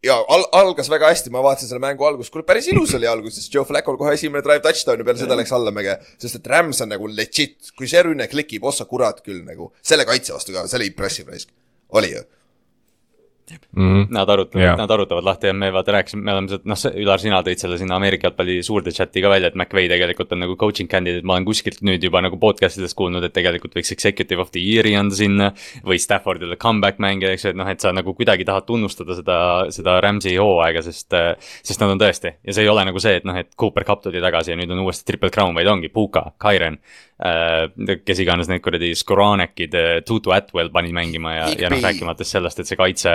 ja al-, algas väga hästi, ma vaatasin selle mängu algust, kuule päris ilus oli alguses, Joe Flacco'l kohe esimene drive touchdown ja peale seda läks allamäge. sest et Rams on nagu legit, kui see rünne klikib, ossa kurat küll nagu, selle kaitse vastu ka, see oli impressive raisk, oli ju mm. -hmm. Nad arutavad yeah., nad arutavad lahti ja me vaata rääkisime, me oleme sealt, noh, Ülar, sina tõid selle sinna Ameerika jalgpalli suurde chat'i ka välja, et McVay tegelikult on nagu coaching candidate, ma olen kuskilt nüüd juba nagu podcast idest kuulnud, et tegelikult võiks executive of the year'i anda sinna. või Staffordile comeback mängija, eks ju, et noh, et sa nagu kuidagi tahad tunnustada seda, seda Rams'i hooaega, sest. sest nad on tõesti ja see ei ole nagu see, et noh, et Cooper Cup tuli tagasi ja nüüd on uuesti triple crown, vaid ongi Puka, äh,. Kes iganes need kuradi Skoranekid, Tutu Atwell pani mängima ja, ja noh, rääkimata sellest, et see kaitse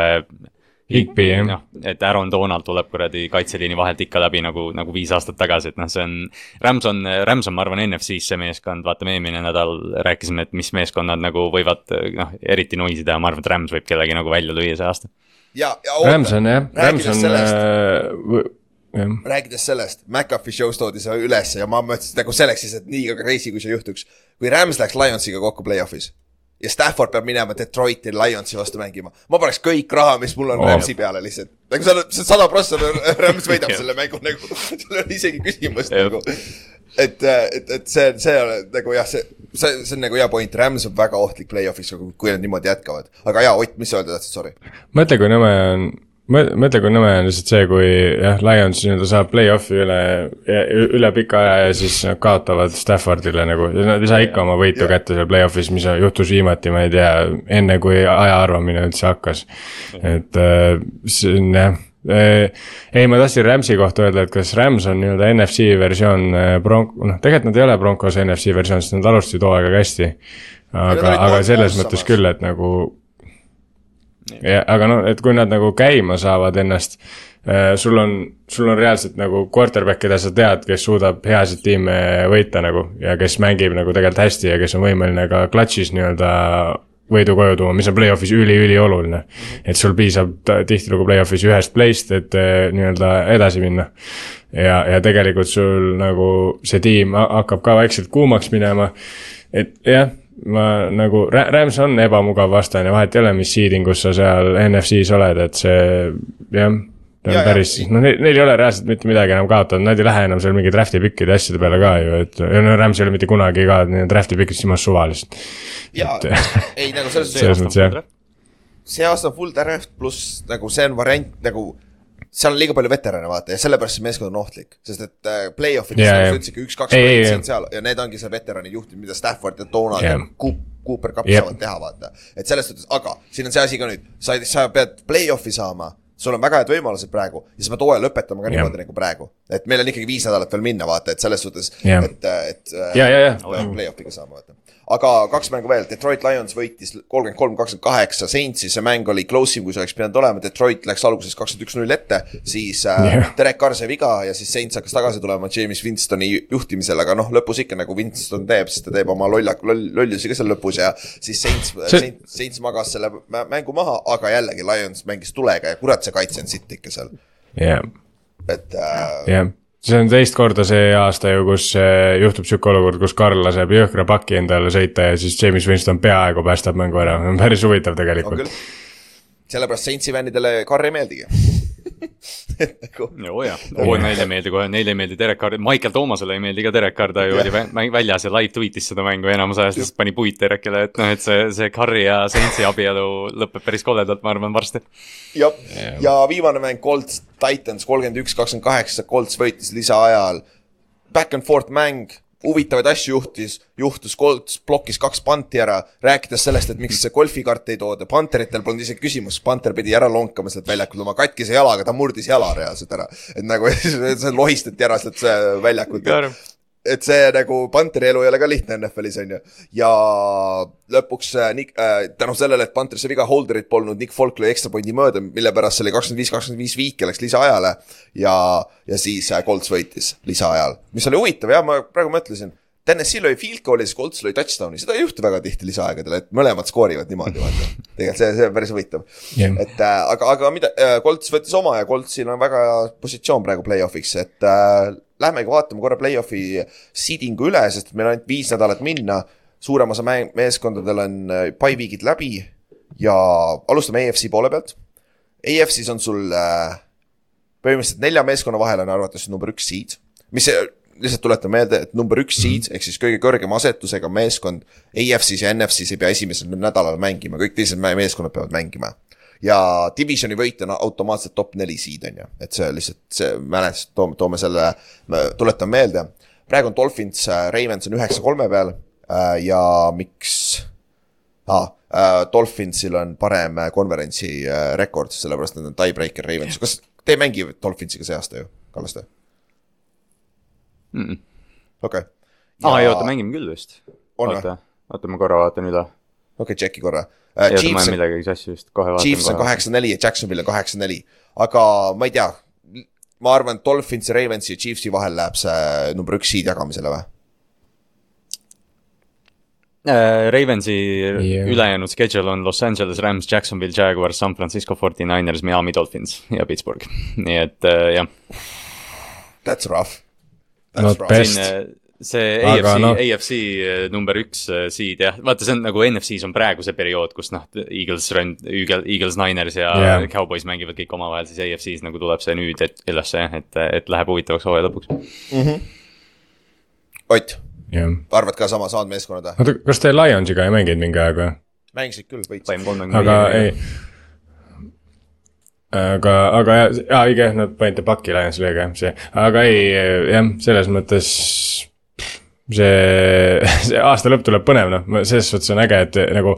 Higby jah. noh, et Aaron Donald tuleb kuradi kaitseliini vahelt ikka läbi nagu, nagu viis aastat tagasi, et noh, see on. Rams on, Rams on, ma arvan, NFC-s see meeskond, vaatame eelmine nädal rääkisime, et mis meeskonnad nagu võivad noh, eriti noisi teha, ma arvan, et Rams võib kellegi nagu välja lüüa see aasta. ja, ja oota. Rams on jah, Rams on äh. Rääkides sellest, McAfee show's toodi see ülesse ja ma mõtlesin nagu selleks siis, et nii crazy kui see juhtuks. kui Rams läks Lionsiga kokku play-off'is ja Stafford peab minema Detroiti Lionsi vastu mängima. ma paneks kõik raha, mis mul on oh. Ramsi peale lihtsalt. nagu sa oled, sada prossa Rams võidab (laughs) selle mängu nagu, (laughs) seal ei ole isegi küsimust nagu. et, et, et see, see on nagu jah, see, see, see on nagu hea point, Rams on väga ohtlik play-off'is, kui nad niimoodi jätkavad. aga jaa, Ott, mis sa öelda tahtsid, sorry? mõtle, kui nõme on mõtle, kui nõme on lihtsalt see, kui jah, Lions nii-öelda saab play-off'i üle, üle pika aja ja siis nad kaotavad Staffordile nagu. Nad ei saa ikka oma võitu Jah. kätte seal play-off'is, mis juhtus viimati, ma ei tea, enne kui aja arvamine üldse hakkas. et äh, see on jah ei, ma tahtsin Rams'i kohta öelda, et kas Rams on nii-öelda NFC versioon äh, Bronc-, noh, tegelikult nad ei ole Broncos NFC versioon, sest nad alustasid hooaega hästi. Nad aga aga selles mõttes samas. küll, et nagu ja aga no, et kui nad nagu käima saavad ennast äh,. sul on, sul on reaalselt nagu quarterback, keda sa tead, kes suudab heasid tiime võita nagu ja kes mängib nagu tegelikult hästi ja kes on võimeline ka clutch'is nii-öelda võidu koju tuua, mis on play-off'is üli-ülioluline. et sul piisab tihtilugu play-off'is ühest play'st, et äh, nii-öelda edasi minna. ja, ja tegelikult sul nagu see tiim ha- hakkab ka vaikselt kuumaks minema. et jah, ma nagu, Rams on ebamugav vastane, vahet ei ole, mis seeding us sa seal NFC-s oled, et see jah. Ja, on ja. päris, noh, neil neil ei ole reaalselt mitte midagi enam kaotada, nad ei lähe enam seal mingi draft'i pikkide asjade peale ka ju, et ja no Rams ei ole mitte kunagi ka draft'i pikid silmas suvalised. jaa (laughs) ei nagu selles suhtes, see aasta on full draft pluss nagu see on variant nagu seal on liiga palju veterane, vaata, ja sellepärast see meeskond on ohtlik, sest et äh, play-off'ides Jaa, yeah, jaa. ütlesidki üks-kaks Ei, ei, varianti ei. on seal ja need ongi see veterani juhtimine, mida Stafford ja Donald yeah. ja Coop, Cooper Cup Jep. saavad teha, vaata. et selles suhtes, aga siin on see asi ka nüüd, sa, sa pead play-off'i saama, sul on väga head võimalused praegu ja sa pead hooaja lõpetama ka niimoodi nagu praegu. et meil on ikkagi viis nädalat veel minna, vaata, et selles suhtes, et, et äh, ja, ja, ja, peab play-off'iga saama, vaata. Aga kaks mängu veel, Detroit Lions võitis kolmkümmend kolm, kakskümmend kaheksa Saintsi, see mäng oli close im, kui see oleks pidanud olema, Detroit läks alguses kakskümmend üks null ette, siis äh, yeah. Derek Carr sai viga ja siis Saints hakkas tagasi tulema James Winstoni juhtimisel, aga noh, lõpus ikka nagu Winston teeb, siis ta teeb oma lollak-, loll, lollusi ka seal lõpus ja siis Saints See- Saints, magas selle mä- mängu maha, aga jällegi Lions mängis tulega ja kurat, see kaitse on sitt ikka seal, ja, et äh, jah. See on teist korda see aasta ju, kus äh, juhtub sihuke olukord, kus Karl laseb jõhkra paki endale sõita ja siis James Winston peaaegu päästab mängu ära, (laughs) päris huvitav tegelikult. Sellepärast Saintsi fännidele Carr ei meeldigi. Et nagu oo jaa, oo neile ei meeldi kohe, neile ei meeldi Derek Carr, Michael Toomasele ei meeldi ka Derek Carr, ta ju oli väljas ja live tweet'is seda mängu enamus ajast, siis pani puid Derekile, et noh, et see, see Carri ja Saintsi abielu lõpeb päris koledalt, ma arvan, varsti. jah, ja viimane mäng Colts Titans kolmkümmend üks, kakskümmend kaheksa, Colts võitis lisaajal. Back and forth mäng, huvitavaid asju juhtis, juhtus, Colts plokkis kaks panti ära, rääkides sellest, et miks see golfikaart ei tooda, panteritel polnud isegi küsimust, panter pidi ära lonkama sealt väljakult oma katkise jalaga, ta murdis jala reaalselt ära. et nagu (laughs) see lohistati ära sealt väljakult. Et see nagu Panteri elu ei ole ka lihtne NFL-is on ju. ja lõpuks äh, Nick äh, tänu sellele, et Panteri sai viga, Holderit polnud, Nick Folk lõi ekstra pointi mööda, mille pärast see oli kakskümmend viis, kakskümmend viis viike läks lisaajale. ja, ja siis äh, Colts võitis lisaajal, mis oli huvitav jah, ma praegu mõtlesin. Tennessee lõi field goal'i, siis Colts lõi touchdown'i, seda ei juhtu väga tihti lisaaegadel, et mõlemad skoorivad niimoodi, vaata. tegelikult see, see on päris huvitav Jah. et äh, aga, aga mida äh,, Colts võttis oma ja Coltsil on väga hea positsioon praegu play-off'iks, et äh, lähmegi vaatame korra play-off'i seeding'u üle, sest meil on ainult viis nädalat minna. suurem osa meeskondadel on äh, bye week'id läbi ja alustame EFC poole pealt. EFC-s on sul äh, põhimõtteliselt nelja meeskonna vahel on arvates number üks seed, mis äh, lihtsalt tuletan meelde, et number üks seed ehk siis kõige kõrgema asetusega meeskond EFC-s ja NFC-s ei pea esimesel nädalal mängima, kõik teised me- meeskonnad peavad mängima. ja divisioni võit on automaatselt top neli seed on ju, et see lihtsalt see mälestus, toome, toome selle, tuletan meelde. praegu on Dolphins, Ravens on üheksa kolme peal äh, ja miks ah,. Äh, Dolphinsil on parem äh, konverentsi äh, rekord, sellepärast nad on tiebreaker Ravens, kas te ei mängi Dolphinsiga see aasta ju, Kallaste? okei. aa ei oota, mängime küll vist. Oota, oota ma korra vaatan üle. okei, tšeki korra ei uh,. oota, ma Chiefs olen on, millegagi sassi just, kohe Chiefs on vaatan kaheksa-neli ja Jacksonville on kaheksa-neli, aga ma ei tea. ma arvan, et Dolphins ja Ravensi ja Chiefsi vahel läheb see number üks seed jagamisele või? Äh, Ravensi Jah. ülejäänud schedule on Los Angeles Rams, Jacksonville Jaguars, San Francisco 49ers, Miami Dolphins ja Pittsburgh, nii et äh, jah. That's rough. Not best. äh, see Aga AFC noh., AFC äh, number üks äh, seed jah, vaata, see on nagu NFC-s on praegu see periood, kus noh, Eagles, Eagles, Eagles, Niners ja yeah. Cowboys mängivad kõik omavahel, siis AFC-s nagu tuleb see nüüd et- ülesse jah, et, et läheb huvitavaks hooaja lõpuks. Ott, jah. arvad ka sama, samad meeskonnad või? oota, kas te Lionsiga ei mänginud mingi aeg või? mängisid küll, võitsid. aga ei. aga, aga jah, jaa õige, nad panite pakki Lions oli õige see, aga ei jah, selles mõttes see, see aasta lõpp tuleb põnev noh, selles suhtes on äge, et nagu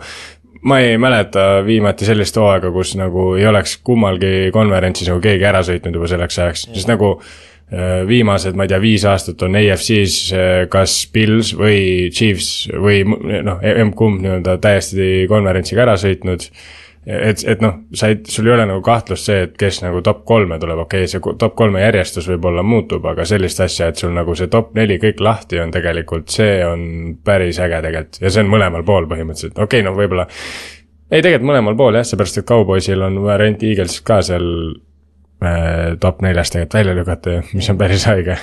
ma ei mäleta viimati sellist hooaega, kus nagu ei oleks kummalgi konverentsis nagu keegi ära sõitnud juba selleks ajaks, sest nagu äh, viimased, ma ei tea, viis aastat on AFC-s äh, kas Pils või Chiefs või noh, emb-kumb nii-öelda täiesti konverentsiga ära sõitnud et, et noh, sa ei, sul ei ole nagu kahtlust see, et kes nagu top kolme tuleb, okei okay,, see top kolme järjestus võib-olla muutub, aga sellist asja, et sul nagu see top neli kõik lahti on tegelikult, see on päris äge tegelikult ja see on mõlemal pool põhimõtteliselt, okei okay,, no võib-olla. ei, tegelikult mõlemal pool jah, seepärast et Cowboysil on variant Eagles ka seal äh, top neljast tegelikult välja lükata ju, mis on päris haige.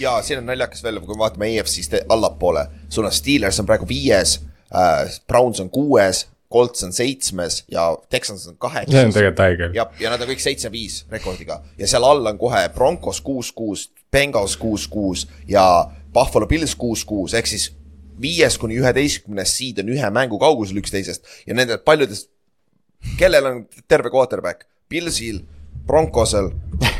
ja siin on naljakas veel, kui me vaatame EFC-st allapoole, sul on Steelers on praegu viies äh,, Browns on kuues, Colts on seitsmes ja Texans on see on kaheksas. tegelikult haige. ja, ja nad on kõik seitse-viis rekordiga ja seal all on kohe Broncos kuus-kuus, Bengals kuus-kuus ja Buffalo Bills kuus-kuus ehk siis viies kuni üheteistkümnes seed on ühe mängu kaugusel üksteisest ja nendel paljudest, kellel on terve quarterback, Billsil, Broncosel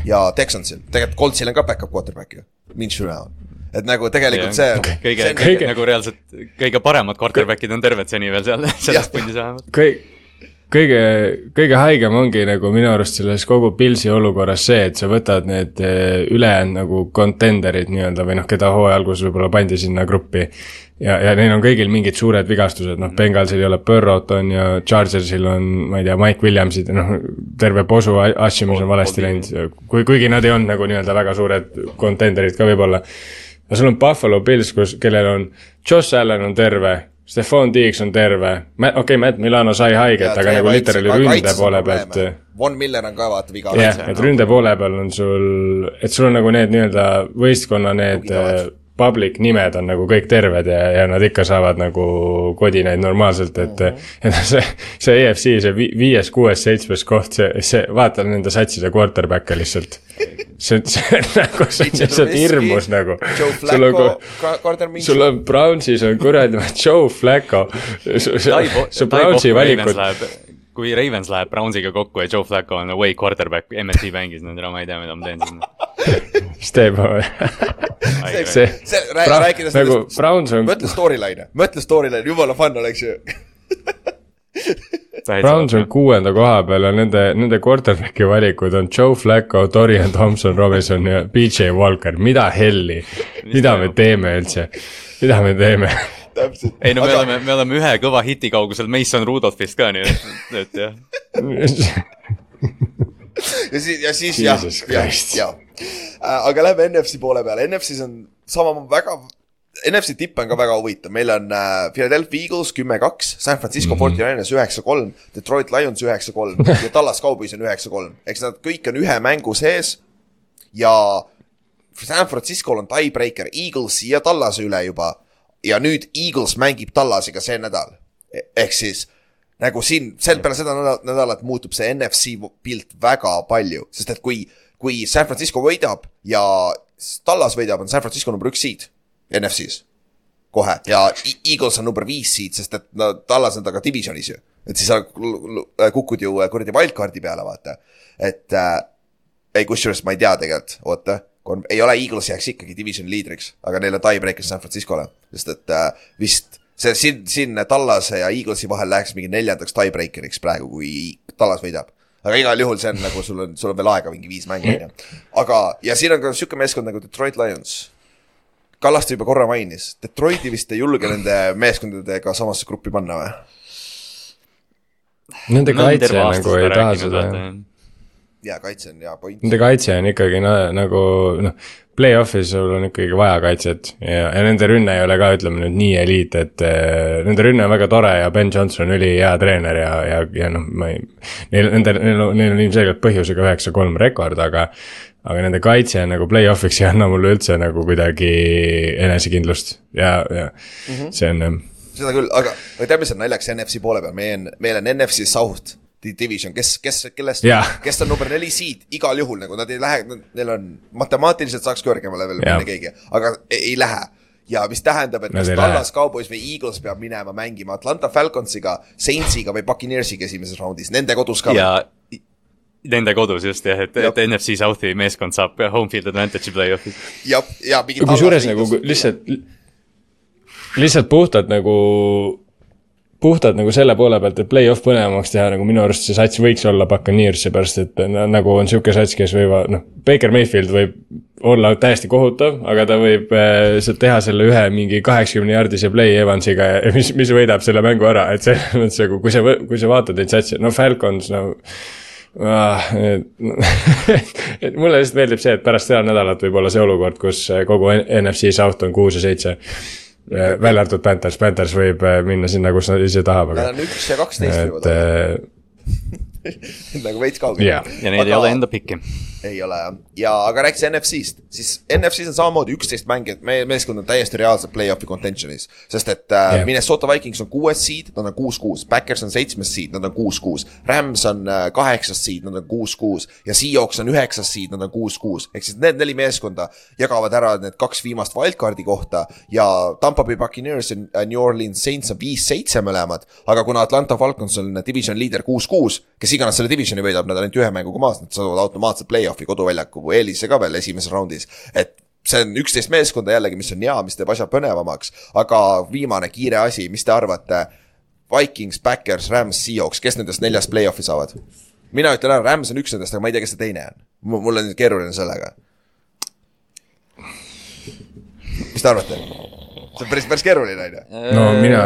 ja Texansil, tegelikult Coltsil on ka back-up quarterback ju, Minshew näol. Et nagu tegelikult see on kõige, on kõige nagu reaalselt kõige paremad quarterback'id on terved seni veel seal selles pundis vähemalt. kõik, kõige, kõige haigem ongi nagu minu arust selles kogu Pilsi olukorras see, et sa võtad need eh, ülejäänud nagu contender'id nii-öelda või noh, keda hooaja alguses võib-olla pandi sinna gruppi. ja, ja neil on kõigil mingid suured vigastused, noh, Bengalsil ei ole Burrow't on ja Chargersil on, ma ei tea, Mike Williamsid, noh, terve posu asju, mis on valesti läinud. kui, kuigi nad ei olnud nagu nii-öelda väga suured contender'id ka võib-olla. No sul on Buffalo Bills, kus, kellel on Josh Allan on terve, Stefan Diggs on terve, okei okay,, Matt Milano sai haiget, aga nagu literaali ründe poole pealt. Von Miller on ka vaata viga. jah, et ründe poole peal on sul, et sul on nagu need nii-öelda võistkonna need Tuginevad. Public nimed on nagu kõik terved ja, ja nad ikka saavad nagu kodinaid normaalselt, et mm. -hmm. et see, see EFC, see vi- viies, kuues, seitsmes koht, see, see, vaata nende satside quarterback'e lihtsalt. see, see on nagu, see on (laughs) lihtsalt hirmus nagu. Sul on sul on Brownsis on kuradi (laughs) Joe Flacco, su, su, Brownsi valikud, kui Ravens läheb Brownsiga kokku ja Joe Flacco on away quarterback, MSC mängis, no ma ei tea, mida ma teen sinna. (laughs) mis teeb, see, see, rääkides nagu Browns on, mõtle storyline'e, mõtle storyline'e, jumala fun oleks ju. Browns on kuuenda koha peal ja nende, nende quarterback'i valikud on Joe Flacco, Dorian Thompson, Robinson ja BJ Walker, mida helli, mida me teeme üldse, mida me teeme? täpselt. ei no me oleme, me oleme ühe kõva hiti kaugusel Mason Rudolphist ka, nii et, et jah. ja siis, ja siis jah, jah, Christ. jah. Aga lähme NFC poole peale, NFC-s on sama väga, NFC tipp on ka väga huvitav, meil on äh, Philadelphia Eagles kümme-kaks, San Francisco mm -hmm. 49ers üheksa-kolm, Detroit Lions üheksa-kolm (laughs) ja Dallas Cowboys on üheksa-kolm, eks nad kõik on ühe mängu sees ja San Francisco'l on tiebreaker Eaglesi ja Tallase üle juba. Ja nüüd Eagles mängib Tallasega see nädal. ehk siis nagu siin, sel peale seda nädalat muutub see NFC pilt väga palju, sest et kui, kui San Francisco võidab ja Tallas võidab, on San Francisco number üks seed NFC-s kohe ja Eagles on number viis seed, sest et no Tallas on taga divisionis ju. et siis sa l- kukud ju kuradi wildcard'i peale, vaata. et äh, ei, kusjuures ma ei tea tegelikult, oota, ei ole, Eagles jääks ikkagi divisioni liidriks, aga neil on tiebreaker San Francisco'le, sest et äh, vist see siin, siin Tallase ja Eaglesi vahel läheks mingi neljandaks tiebreaker'iks praegu, kui Tallas võidab. Aga igal juhul see on nagu sul on, sul on veel aega mingi viis mängu on ju. aga, ja siin on ka sihuke meeskond nagu Detroit Lions. Kallaste juba korra mainis, Detroiti vist ei julge nende meeskondadega samasse gruppi panna või? Nende kaitse nagu ei taha seda, ja kaitse on hea point. nende kaitse on ikkagi na, nagu noh, play-off'is sul on ikkagi vaja kaitset ja, ja nende rünne ei ole ka, ütleme nüüd nii eliit, et äh, nende rünne on väga tore ja Ben Johnson on ülihea treener ja, ja, ja noh, ma ei, neil, nendel, neil on, neil on ilmselgelt põhjusega üheksa-kolm rekord, aga aga nende kaitse nagu play-off'iks ei anna mulle üldse nagu kuidagi enesekindlust ja, ja mm -hmm. see on jah seda küll, aga, aga tead, mis on naljakas NFC poole peal, meie on, meil on NFC South division, kes, kes, kellest Jah., kes on number neli seed igal juhul nagu nad ei lähe, neil on matemaatiliselt saaks kõrgemale veel Jah. minna keegi, aga ei, ei lähe. ja mis tähendab, et Nad kas ei Dallas Cowboys või Eagles peab minema mängima Atlanta Falconsiga, Saintsiga või Buccaneersiga esimeses raundis, nende kodus ka. ja, Nende kodus just jah, et, et NFC South'i meeskond saab home field advantage'i play-off'is. ja, ja mingi kusjuures nagu lihtsalt, lihtsalt puhtalt nagu, puhtalt nagu selle poole pealt, et play-off põnevamaks teha, nagu minu arust see sats võiks olla Buccaneers, seepärast et na- nagu on sihuke sats, kes võivad, noh, Baker Mayfield võib olla täiesti kohutav, aga ta võib äh, teha selle ühe mingi kaheksakümne jaardise play Evansiga (laughs) mis, mis võidab selle mängu ära, et selles mõttes nagu, kui sa, kui sa vaatad neid satsi, no Falcons, no ah,. (laughs) et mulle lihtsalt meeldib see, et pärast seda nädalat võib olla see olukord, kus äh, kogu NFC South on kuus ja seitse. Välja arvatud Panthers, Panthers võib äh, minna sinna, kus nad ise tahab, Nad aga on üks ja kaksteist võivad äh, (laughs) nagu veits kaugel. Ja neil ei ole enda pikki. Ei ole jah, ja aga rääkis NFC-st, siis NFC-s on samamoodi üksteist mängi, et meie meeskond on täiesti reaalselt play-off'i contention'is. sest et äh, Jah. Minnesota Vikings on kuues seed, nad on kuus-kuus, Backers on seitsmes seed, nad on kuus-kuus, Rams on äh, kaheksas seed, nad on kuus-kuus ja Seahawks on üheksas seed, nad on kuus-kuus. ehk siis need neli meeskonda jagavad ära need kaks viimast wildcard'i kohta. Ja Tampa Bay Buccaneers ja äh, New Orleans Saints on viis-seitse mõlemad, aga kuna Atlanta Falcons on division liider kuus-kuus, kes iganes selle divisioni võidab, nad on ainult ühe mänguga maas, nad saavad automaatselt play-off'i koduväljaku eelise ka veel esimeses raundis, et see on üksteist meeskonda jällegi, mis on hea, mis teeb asja põnevamaks, aga viimane kiire asi, mis te arvate? Vikings, Backers, Rams, Seahawks, kes nendest neljast play-off'i saavad? mina ütlen ära, Rams on üks nendest, aga ma ei tea, kes see teine on. mul on nüüd keeruline sellega. mis te arvate? see on päris, päris keeruline on ju. no mina,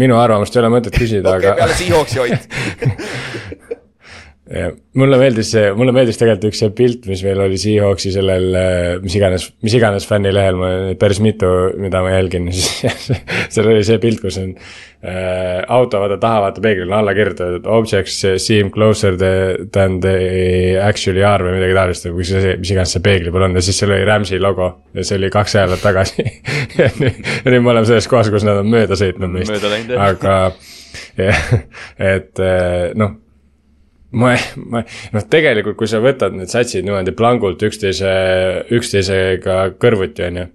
minu arvamust ei ole mõtet küsida, okei, aga peale Seahawksi Ott. (laughs) (laughs) Mulle meeldis see, mulle meeldis tegelikult üks see pilt, mis meil oli Seahawksi sellel, mis iganes, mis iganes fännilehel, ma päris mitu, mida ma jälgin, siis (laughs) seal oli see pilt, kus on äh, auto, vaata taha, vaata peeglil on alla kirjutatud objects seem closer the, than they actually are või midagi taolist, või see, mis iganes see peegli peal on ja siis seal oli Rams'i logo ja see oli kaks nädalat tagasi. (laughs) Ja nüüd nüüd me oleme selles kohas, kus nad on mööda sõitnud meist. Aga jah, et äh, noh ma, ma, noh, tegelikult, kui sa võtad need satsid niimoodi plangult üksteise, üksteisega kõrvuti, on ju.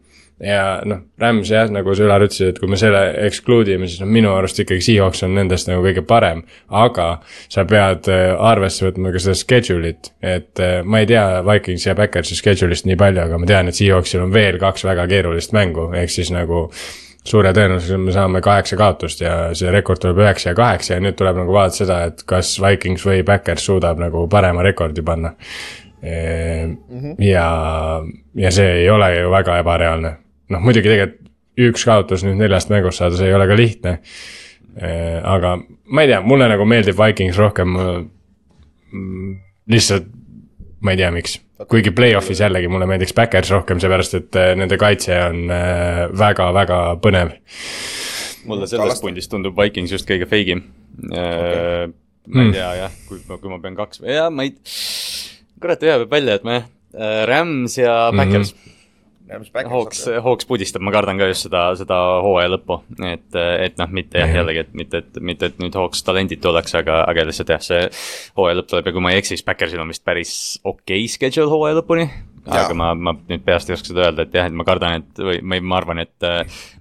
ja noh, Rams jah, nagu sa Ülar ütlesid, et kui me selle exclude ime, siis noh, minu arust ikkagi Seahawks on nendest nagu kõige parem. aga sa pead äh, arvesse võtma ka seda schedule'it, et äh, ma ei tea Vikings ja Backersi schedule'ist nii palju, aga ma tean, et Seahawksil on veel kaks väga keerulist mängu, ehk siis nagu suure tõenäosusega me saame kaheksa kaotust ja see rekord tuleb üheksa ja kaheksa ja nüüd tuleb nagu vaadata seda, et kas Vikings või Backers suudab nagu parema rekordi panna. ja, ja see ei ole ju väga ebareaalne. noh, muidugi tegelikult üks kaotus nüüd neljast mängust saada, see ei ole ka lihtne. aga ma ei tea, mulle nagu meeldib Vikings rohkem. lihtsalt ma ei tea, miks, kuigi play-off'is jällegi mulle meeldiks Backers rohkem, seepärast et äh, nende kaitse on väga-väga põnev. mulle sellest pundist tundub Vikings just kõige feigim okay.. ma ei tea jah, kui, kui ma pean kaks, jaa, ma ei, kurat, ühe peab välja jätma jah. Rams ja Backers mm. -hmm. Hawks, Hawks pudistab, ma kardan ka just seda, seda hooaja lõppu, et, et noh, mitte jah, jällegi, et mitte, et mitte, et nüüd Hawks talenditu oleks, aga, aga lihtsalt jah, see hooaja lõpp tuleb ja kui ma ei eksi, siis Backersil on vist päris okei okay schedule hooaja lõpuni. Aga ma, ma nüüd peast ei oska seda öelda, et jah, et ma kardan, et või ma, ma arvan, et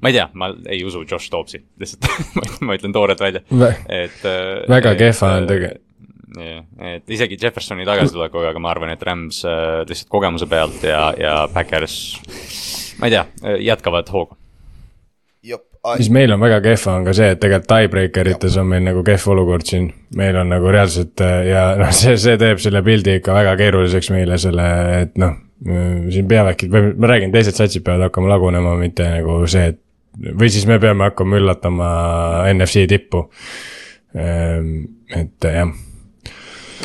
ma ei tea, ma ei usu Josh Dobbsi, lihtsalt (laughs) ma ütlen- ma ütlen toorelt välja, et. väga kehva on tegelikult. jah, et isegi Jeffersoni tagasitulekuga, aga ma arvan, et Rams äh, lihtsalt kogemuse pealt ja, ja Backers, ma ei tea, jätkavad hoogu. mis meil on väga kehva, on ka see, et tegelikult tiebreaker ites on meil nagu kehv olukord siin. meil on nagu reaalselt äh, ja noh, see, see teeb selle pildi ikka väga keeruliseks meile selle, et noh. siin peavadki, või ma räägin, teised satsid peavad hakkama lagunema, mitte nagu see, et või siis me peame hakkama üllatama NFC tippu. et jah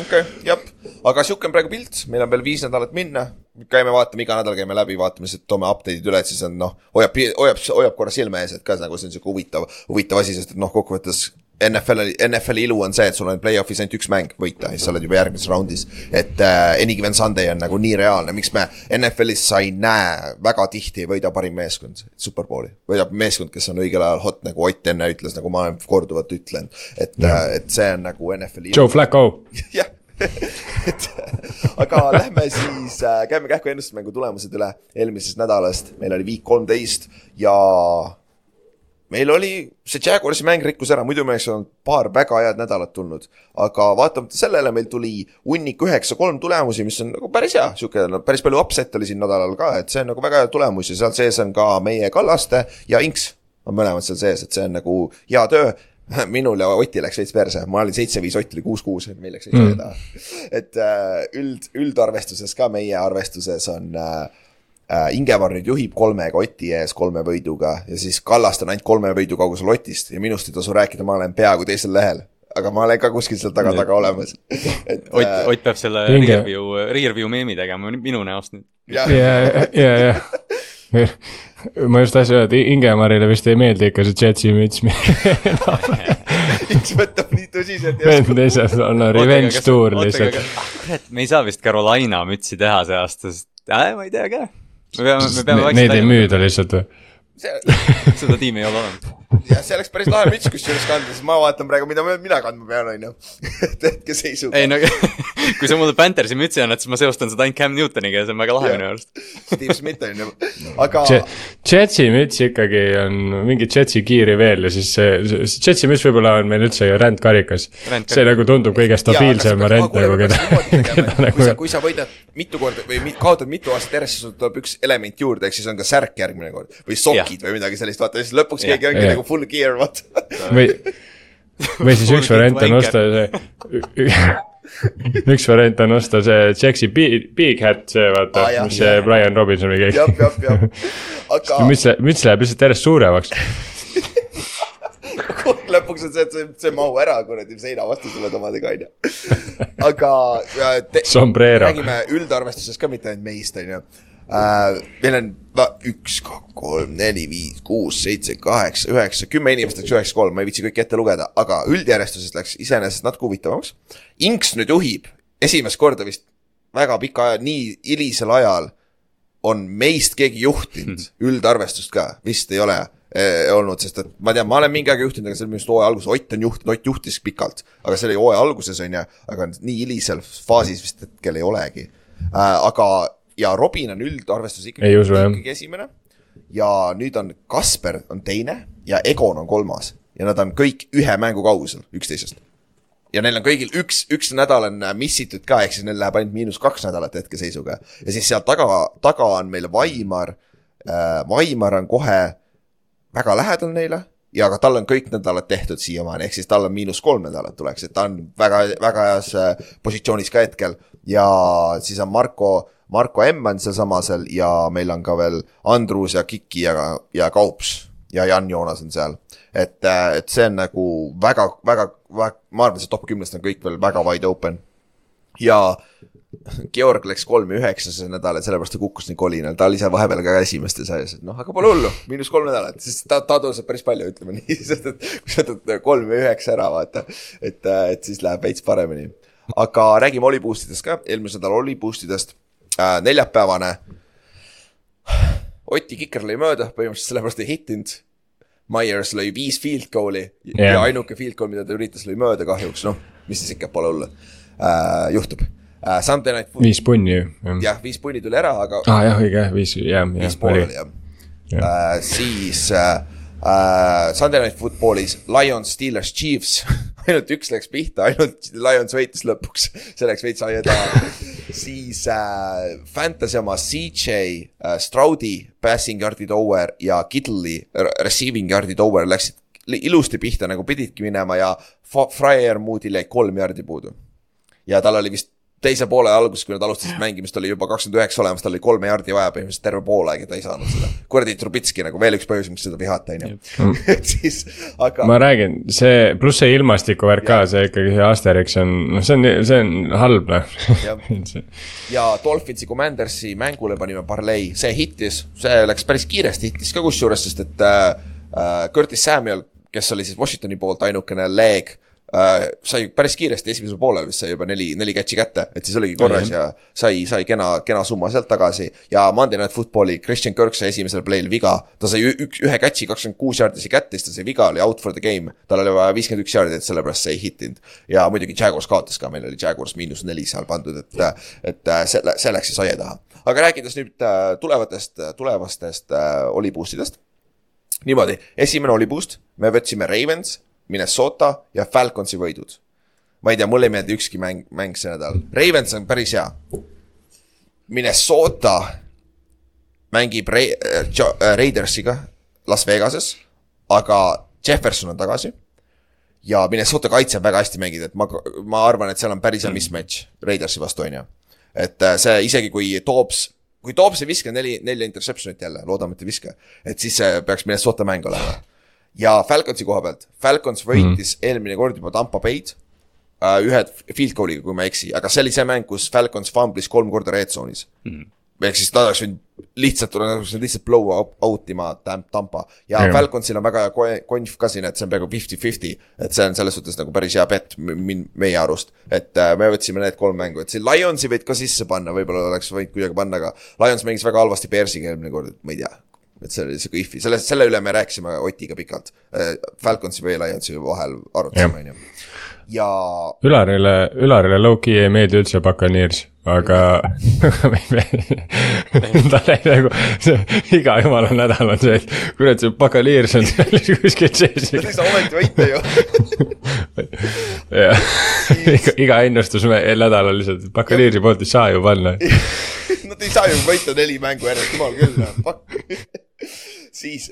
okei okay,, jep, aga sihuke on praegu pilt, meil on veel viis nädalat minna. käime vaatame iga nädal käime läbi, vaatame, toome update'id üle, et siis on noh, hoiab, hoiab, hoiab korra silme ees, et ka nagu see on sihuke huvitav, huvitav asi, sest et noh, kokkuvõttes NFL-i, NFL-i ilu on see, et sul on play-off'is ainult üks mäng võita ja siis sa oled juba järgmises raundis. et äh, Any Given Sunday on nagu nii reaalne, miks me NFL-is sa ei näe väga tihti ei võida parim meeskond Superbowli. võidab meeskond, kes on õigel ajal hot, nagu Ott enne ütles, nagu ma olen korduvalt ütlenud, et, et see on nagu NFL-i Joe Flacco, (laughs) jah, et aga lähme siis äh,, käime kähku ennustusmängu tulemused üle. Eelmisest nädalast, meil oli viik kolmteist ja meil oli, see Jaguarsi mäng rikkus ära, muidu me oleks olnud paar väga head nädalat tulnud. aga vaatamata sellele meil tuli hunnik üheksa-kolm tulemusi, mis on nagu päris hea, sihuke no, päris palju upset oli siin nädalal ka, et see on nagu väga hea tulemus ja seal sees on ka meie Kallaste ja Inks on mõlemad seal sees, et see on nagu hea töö (laughs) minul ja Otil läks veits perse, ma olin seitse-viis, Ott oli kuus-kuus, et meil läks veits mm. taha. et äh, üld, üldarvestuses ka meie arvestuses on äh, äh, Ingevar nüüd juhib kolmega Oti ees kolme võiduga ja siis Kallaste on ainult kolme võidu kaugusel Otist ja minust ei tasu rääkida, ma olen peaaegu teisel lehel aga ma olen ka kuskil seal taga, taga olemas. (laughs) Ott äh,, Ott peab selle Inge... Rearview, Rearview meemi tegema minu näost nüüd. ja, ja, ja, ja (laughs) ma just tahtsin öelda, Ingemarile vist ei meeldi ikka see Jetsi müts X (laughs) võtab nii tõsiselt. vend lihtsalt on no, revenge tour lihtsalt. kurat, me ei saa vist Carolina mütsi teha see aasta, sest äh, ma ei tea ka me peame, me peame vaikselt. Neid ei müüda lihtsalt või? seda tiimi ei ole olemas. Jah, see oleks päris lahe müts kusjuures kanda, siis ma vaatan praegu, mida mina kandma pean, on ju. (laughs) et hetkeseisuga. ei no (laughs) kui sa mulle Panthersi mütsi annad, siis ma seostan seda ainult Cam Newtoniga ja see on väga lahe minu arust. Steve Smith on ju, aga. Jetsi müts ikkagi on mingi Jetsi kiiri veel ja siis see, see Jetsi müts võib-olla on meil üldse rändkarikas. see nagu tundub kõige stabiilsem variant nagu keda, (laughs) keda nagu. kui sa, kui sa võidad mitu korda või kaotad mitu aastat järjest, siis sul tuleb üks element juurde, ehk siis on ka särk järgmine kord või sokid või midagi sellist, vaata ja siis lõpuks keegi ongi nagu full gear, vaata. või, või siis (laughs) üks variant on osta see üks variant on osta see Jaxi big, big hat, see vaata ah,, mis see Brian Robinson või keegi. jah, jah, jah, aga. (laughs) müts, müts läheb lihtsalt järjest suuremaks (laughs) lõpuks on see, et see, see ei mahu ära kuradi seina vastu sulle omadega, on ju. aga te, räägime üldarvestuses ka mitte ainult meist, on ju äh,. meil on üks, kaks, kolm, neli, viis, kuus, seitse, kaheksa, üheksa, kümme inimest läks üheksa, kolm, ma ei viitsi kõiki ette lugeda, aga üldjärjestuses läks iseenesest natuke huvitavamaks. Inks nüüd juhib esimest korda vist väga pika aja, nii hilisel ajal on meist keegi juhtinud (laughs) üldarvestust ka, vist ei ole eh, olnud, sest et ma tean, ma olen mingi aeg juhtinud, aga see oli minu arust hooaja alguses, Ott on juhtinud, Ott juhtis pikalt. aga see oli hooaja alguses, on ju, aga nii hilisel faasis vist hetkel ei olegi äh,. aga ja Robin on üldarvestuses ikkagi, ikkagi esimene. ja nüüd on Kasper on teine ja Egon on kolmas ja nad on kõik ühe mängu kaugusel üksteisest. ja neil on kõigil üks, üks nädal on missitud ka, ehk siis neil läheb ainult miinus kaks nädalat hetkeseisuga. ja siis seal taga, taga on meil Vaimar äh,, Vaimar on kohe väga lähedal neile ja ka tal on kõik nädalad tehtud siiamaani, ehk siis tal on miinus kolm nädalat tuleks, et ta on väga, väga heas äh, positsioonis ka hetkel. ja siis on Marko Marko M on sealsamas seal ja meil on ka veel Andrus ja Kiki ja, ja Kaups ja Jan Joonas on seal. et, äh, et see on nagu väga, väga, väga, ma arvan, see top kümnest on kõik veel väga wide open. ja Georg läks kolm ja üheksa see nädal, et sellepärast ta kukkus nii kolinal, ta oli seal vahepeal ka esimeste seas, et noh, aga pole hullu, miinus kolm nädalat, siis ta, ta tõuseb päris palju, ütleme nii, (laughs) sest et kui sa võtad kolm ja üheksa ära, vaata, et, et siis läheb veits paremini. aga räägime oli boost'idest ka, eelmisel nädalal oli boost idest äh, neljapäevane. Oti kiker lõi mööda, põhimõtteliselt sellepärast ei hittinud. Myers lõi viis field goal'i yeah. ja ainuke field goal, mida ta üritas, lõi mööda kahjuks, noh, mis siis ikka pole hullu äh,, juhtub äh,. Sunday night football. viis punni ju. jah, viis punni tuli ära, aga. aa ah, jah, õige, viis, jah. viis pool oli jah ja. äh,. siis äh, uh, Sunday Night Footballis Lions, Steelers, Chiefs ainult üks läks pihta, ainult Lions võitis lõpuks, see läks veits aia taha. siis äh, Fantasy oma CJ äh, Stroudi passing yard'id over ja Kittle'i receiving yard'id over läksid ilusti pihta nagu pididki minema ja Fryer Moodil jäi kolm jardi puudu. ja tal oli vist teise poole alguses, kui nad alustasid mängimist, oli juba kakskümmend üheksa olemas, tal oli kolme jardi vaja põhimõtteliselt terve poolaeg ja ta ei saanud seda. kuradi Trubitski nagu veel üks põhjus, miks seda vihata, on ju. (laughs) et siis, aga. ma räägin, see, pluss see ilmastikuvärk ka, see ikkagi, see Asterix on, noh, see on, see on halb, noh. (laughs) ja Dolphinsi Commandersi mängule panime parlei, see hittis, see läks päris kiiresti, hittis ka kusjuures, sest et äh, äh Curtis Samuel, kes oli siis Washingtoni poolt ainukene leeg äh, sai päris kiiresti esimesel poolel vist sai juba neli, neli catch'i kätte, et siis oligi korras ja sai, sai kena, kena summa sealt tagasi. ja Monday Night Footballi Christian Kirk sai esimesel play'l viga, ta sai üks, ühe catch'i, kakskümmend kuus jaardisi kätte, siis ta sai viga, oli out for the game. tal oli vaja viiskümmend üks jaardi, et sellepärast see ei hittinud. ja muidugi Jaguars kaotas ka, meil oli Jaguars miinus neli seal pandud, et, et selle, see läks siis aia taha. aga rääkides nüüd äh, tulevatest, tulevastest äh, oli boost idest niimoodi, esimene oli boost, me võtsime Ravens, Minnesota ja Falconsi võidud. ma ei tea, mulle ei meeldi ükski mäng, mäng see nädal, Ravens on päris hea. Minnesota mängib Ra- äh, äh, Raidersiga Las Vegases, aga Jefferson on tagasi ja Minnesota kaitse on väga hästi mänginud, et ma, ma arvan, et seal on päris hea mismatch Raidersi vastu, on ju. et äh, see isegi kui Toops, kui Toops ei viska neli, nelja interception'it jälle, loodame, et ei viska, et siis see peaks Minnesota mäng olema. Ja Falconsi koha pealt, Falcons võitis mm. eelmine kord juba Tampa Bay'd äh, ühe field goal'iga, kui ma ei eksi, aga see oli see mäng, kus Falcons fumblis kolm korda red zone'is mm.. ehk siis ta oleks võinud lihtsalt, lihtsalt blow out ima Tam- Tampa ja yeah. Falconsil on väga hea ko- konf ka siin, et see on peaaegu fifty-fifty, et see on selles suhtes nagu päris hea bet meie arust. et äh, me võtsime need kolm mängu, et siin Lionsi võid ka sisse panna, võib-olla oleks võinud kuidagi panna, aga Lions mängis väga halvasti Bearsiga eelmine kord, et ma ei tea et see oli sihuke if'i, selle, selle üle me rääkisime Otiga pikalt. Falconsi või Lionsi vahel arutasime, on ju. ja Ülarile, Ülarile low-key ei meeldi üldse Buccaneers, aga (laughs) talle nagu see iga jumala nädal on see, et kurat, see Buccaneers on seal (laughs) kuskil sees. sa ei saa ometi võita ju. (laughs) jah, iga, iga ennustus me- nädalal lihtsalt, Buccaneersi poolt ei saa ju panna. Nad ei saa ju võita neli mängu järjest, jumal küll, noh, fuck. Siis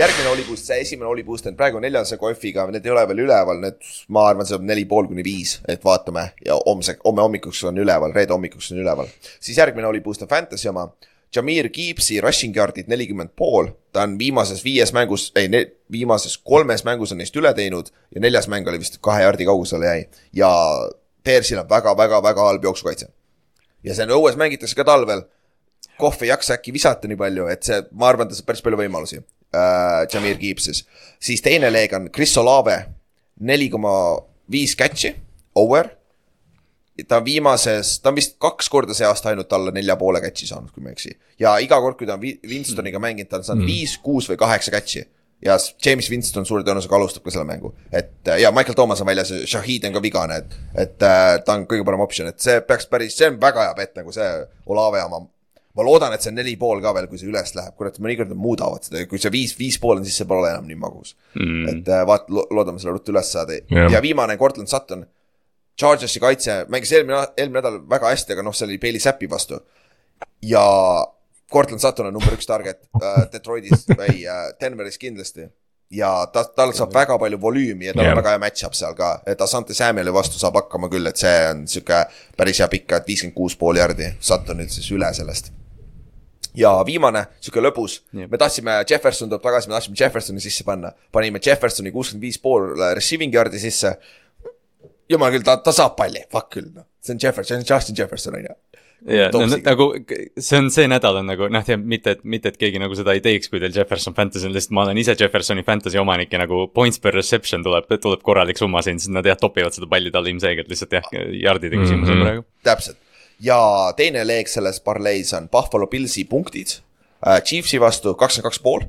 järgmine oli boost, see esimene oli boost, et praegu neljase kohviga, need ei ole veel üleval, need, ma arvan, see on neli pool kuni viis, et vaatame ja homse, homme hommikuks on üleval, reede hommikuks on üleval. siis järgmine oli boost on Fantasy oma. Jameer Gibbsi rushing yard'id nelikümmend pool, ta on viimases viies mängus, ei, viimases kolmes mängus on neist üle teinud ja neljas mäng oli vist kahe jardi kaugusele jäi ja Bearsil on väga-väga-väga halb jooksukaitse ja see on õues mängitakse ka talvel. Kohv ei jaksa äkki visata nii palju, et see, ma arvan, ta saab päris palju võimalusi äh,. Jameer Gibbsis, siis teine leeg on Chris Olave, neli koma viis catch'i, over. ta on viimases, ta on vist kaks korda see aasta ainult alla nelja poole catch'i saanud, kui ma ei eksi. ja iga kord, kui ta on Winstoniga mänginud, ta on saanud viis, kuus või kaheksa catch'i ja James Winston suure tõenäosusega alustab ka selle mängu, et äh, ja Michael Thomas on väljas, Shahid on ka vigane, et, et äh, ta on kõige parem optsioon, et see peaks päris, see on väga hea bet nagu see Olave oma. Ma loodan, et see on neli pool ka veel, kui see üles läheb, kurat, mõnikord nad muudavad seda ja kui see viis, viis pool on, siis see pole enam nii magus mm.. et äh, vaat-, loodame selle ruttu üles saada Jah. ja viimane Cortland Sutton. Chargersi kaitse mängis eelmine, eelmine nädal väga hästi, aga noh, see oli Bailey Zappi vastu. ja Cortland Sutton on number üks target äh, (laughs) Detroitis või äh, Denveris kindlasti. ja ta, tal saab väga palju volüümi ja tal Jah. on väga hea match-up seal ka, et Asante Samueli vastu saab hakkama küll, et see on sihuke päris hea pikk, et viiskümmend kuus pool jardi, Suttonil siis üle sellest ja viimane, sihuke lõbus me tahtsime, Jefferson tuleb tagasi, me tahtsime Jeffersoni sisse panna, panime Jeffersoni kuuskümmend viis pool receiving yard'i sisse. jumal küll, ta, ta saab palli, fuck küll, noh, see on Jefferson, see on Justin Jefferson on ju. ja no, nagu see on see nädal on nagu noh, mitte, et mitte, et keegi nagu seda ei teeks, kui teil Jefferson Fantasy on, lihtsalt ma olen ise Jeffersoni Fantasy omanik ja nagu points per reception tuleb, tuleb korralik summa siin, siis nad jah topivad seda palli talle ilmselgelt lihtsalt jah, jardide küsimus on Mhm. praegu. täpselt ja teine leeg selles parleis on Buffalo Pillsi punktid äh, Chiefsi vastu kakskümmend kaks pool.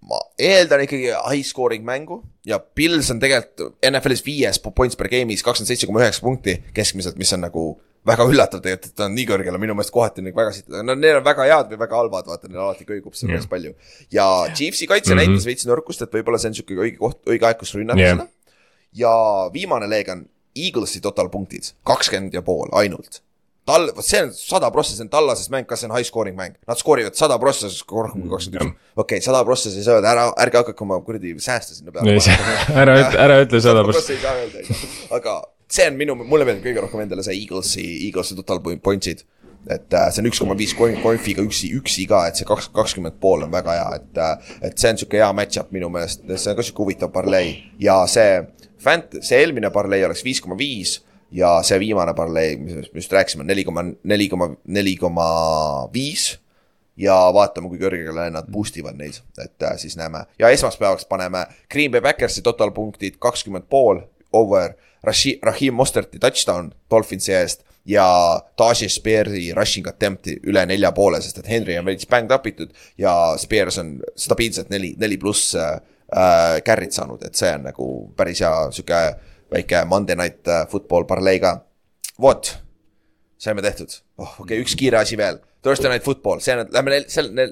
ma eeldan ikkagi high scoring mängu ja Pils on tegelikult NFL-is viies points per game'is kakskümmend seitse koma üheksa punkti keskmiselt, mis on nagu väga üllatav tegelikult, et ta on nii kõrgel, minu meelest kohati on nagu väga siit, no need on väga head või väga halvad, vaata neil alati kõigub seal päris palju. ja Chiefsi kaitse mm -hmm. näitas veits nõrkust, et võib-olla see on sihuke õige koht, õige aeg, kus rünnata Jah. seda. ja viimane leeg on Eaglesi total punktid, kakskümmend ja pool ainult. tal, vot see on sada prossa, see on Tallasest mäng, kas see on high scoring mäng, nad skoorivad sada prossa, rohkem kui kakskümmend üks. okei, sada prossa siis öelda, ära, ärge hakake oma kuradi sääste sinna peale ära ütle, ära ütle (laughs) sada prossa. aga see on minu, mulle meeldib kõige rohkem endale see Eaglesi, Eaglesi total points'id. et äh, see on üks koma viis konfiga üksi, üksi ka, et see kaks, kakskümmend pool on väga hea, et äh,. et see on sihuke hea match-up minu meelest, see on ka sihuke huvitav parlei ja see Fant-, see eelmine parlei oleks viis koma viis ja see viimane parlei, mis me just rääkisime, neli koma, neli koma, neli koma viis. Ja vaatame, kui kõrgele nad boost ivad neid, et äh, siis näeme. Ja esmaspäevaks paneme Green Bay Backersi total punktid kakskümmend pool over Rashi-, Rahim Mosterti touchdown Dolphinsi eest ja Tashi Spear'i rushing attempt'i üle nelja poole, sest et Henry on veits banged up itud ja Spears on stabiilselt neli, neli pluss äh, äh, carry't saanud, et see on nagu päris hea sihuke väike Monday night äh, football parlei ka. vot saime tehtud oh,, okei okay,, üks kiire asi veel, Thursday night football, see lähme,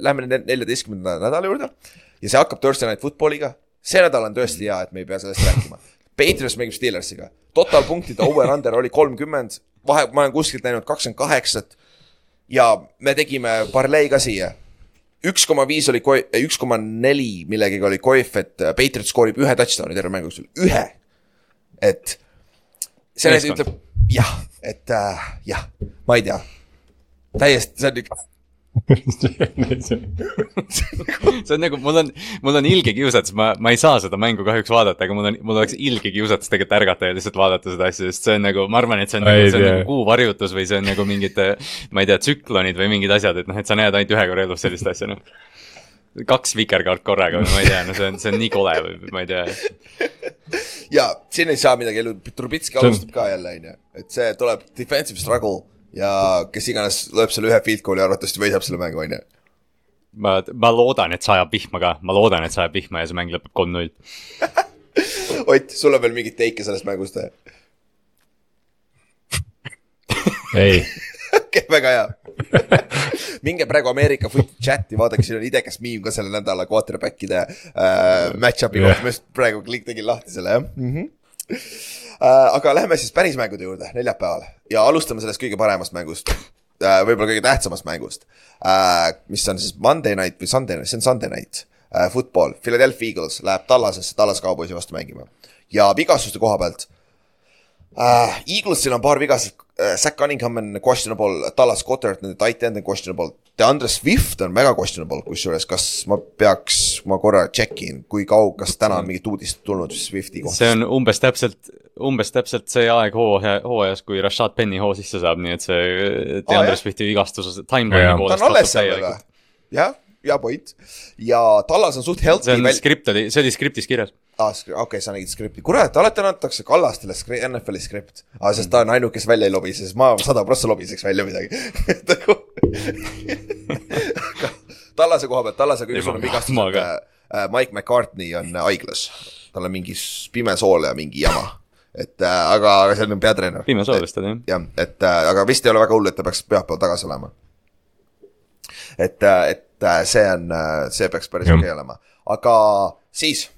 lähme neljateistkümnenda nädala juurde. ja see hakkab Thursday Night Footballiga, see nädal on tõesti hea, et me ei pea sellest rääkima. Patriots mängib Steelersiga, total punktide over-under oli kolmkümmend, vahe, ma olen kuskilt näinud kakskümmend kaheksat ja me tegime parlei ka siia. üks koma viis oli, üks koma neli millegagi oli koef, et Patriots skoorib ühe touchdown'i terve mängu jooksul, ühe. Et see näide ütleb jah, et äh, jah, ma ei tea. täiesti, see on ikka, see on nagu, (laughs) mul on, mul on ilge kiusatus, ma, ma ei saa seda mängu kahjuks vaadata, aga mul on, mul oleks ilge kiusatus tegelikult ärgata ja lihtsalt vaadata seda asja, sest see on nagu, ma arvan, et see on nagu, see on nagu kuuvarjutus või see on nagu mingid, ma ei tea, tsüklonid või mingid asjad, et noh, et sa näed ainult ühe korra elus sellist asja, noh. Kaks vikerkaart korraga või ma ei tea, no see on, see on nii kole või ma ei tea. ja siin ei saa midagi Trubitski See on- alustab ka jälle, onju. et see tuleb defensive struggle ja kes iganes lööb selle ühe field goal'i arvatavasti võidab selle mängu, onju. ma, ma loodan, et sajab vihma ka, ma loodan, et sajab vihma ja see mäng lõpeb kolm-null. (laughs) Ott, sul on veel mingeid teike sellest mängust või? ei, (laughs) okei, väga hea. (laughs) minge praegu Ameerika foot chati, vaadake, siin on idekas miim ka selle nädala quarterback'ide äh, match-up'i kohta, ma just praegu tegin lahti selle, jah. Mm. -hmm. Äh, aga lähme siis päris mängude juurde neljapäeval. Ja alustame sellest kõige paremast mängust. Äh,, võib-olla kõige tähtsamast mängust. Äh,, mis on siis Monday night või Sunday, see on Sunday night. Äh, football, Philadelphia Eagles läheb Tallasesse Tallas Cowboysi vastu mängima. Ja vigastuste koha pealt Uh, Eaglesil on paar vigast uh,, Zack Cunningham on questionable, Dallas Goddard, nende tight end on questionable. DeAndre Swift on väga questionable, kusjuures kas ma peaks, ma korra check in, kui kaug-, kas täna on mingit uudist tulnud Swifti kohta? see on umbes täpselt, umbes täpselt see aeg hooaja, hooajas, kui Rashad Penny hoo sisse saab, nii et see Aa, DeAndre jah? Swifti vigastus timeline'i ta poolest on alles seal veel või jah, hea point. ja Tallas on suht healthy see on skript oli, see oli skriptis kirjas. aa, okei, sa nägid skripti, kurat, alati antakse Kallastele skri- NFL-i skript. aa, sest ta on ainuke, kes välja ei lobise, sest ma sada prossa lobiseks välja midagi. (laughs) Tallase koha pealt, Tallase kõige suurem vigastus on ka. äh, Mike McCartney on haiglas. tal on mingi pime sool ja mingi jama. et äh, aga, aga see on peatreener. pime soovist oli jah. jah, et äh, aga vist ei ole väga hull, et ta peaks pühapäeval tagasi olema. et, et äh, see on, see peaks päris okei olema, aga siis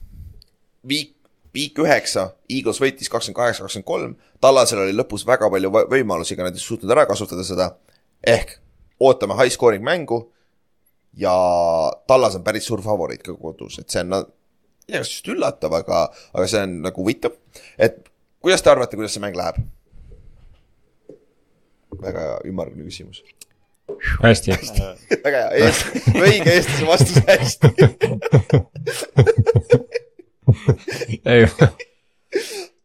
viik, viik üheksa, Eagles võitis kakskümmend kaheksa, kakskümmend kolm, Tallasel oli lõpus väga palju võ- võimalusi, aga nad ei suutnud ära kasutada seda. ehk ootame high scoring mängu ja Tallas on päris suur favoriit ka kodus, et see on, ei tea, kas just üllatav, aga, aga see on nagu huvitav, et kuidas te arvate, kuidas see mäng läheb? väga ümmargune küsimus. hästi. väga hea, õige eestlase vastus hästi. (laughs) (laughs) ei,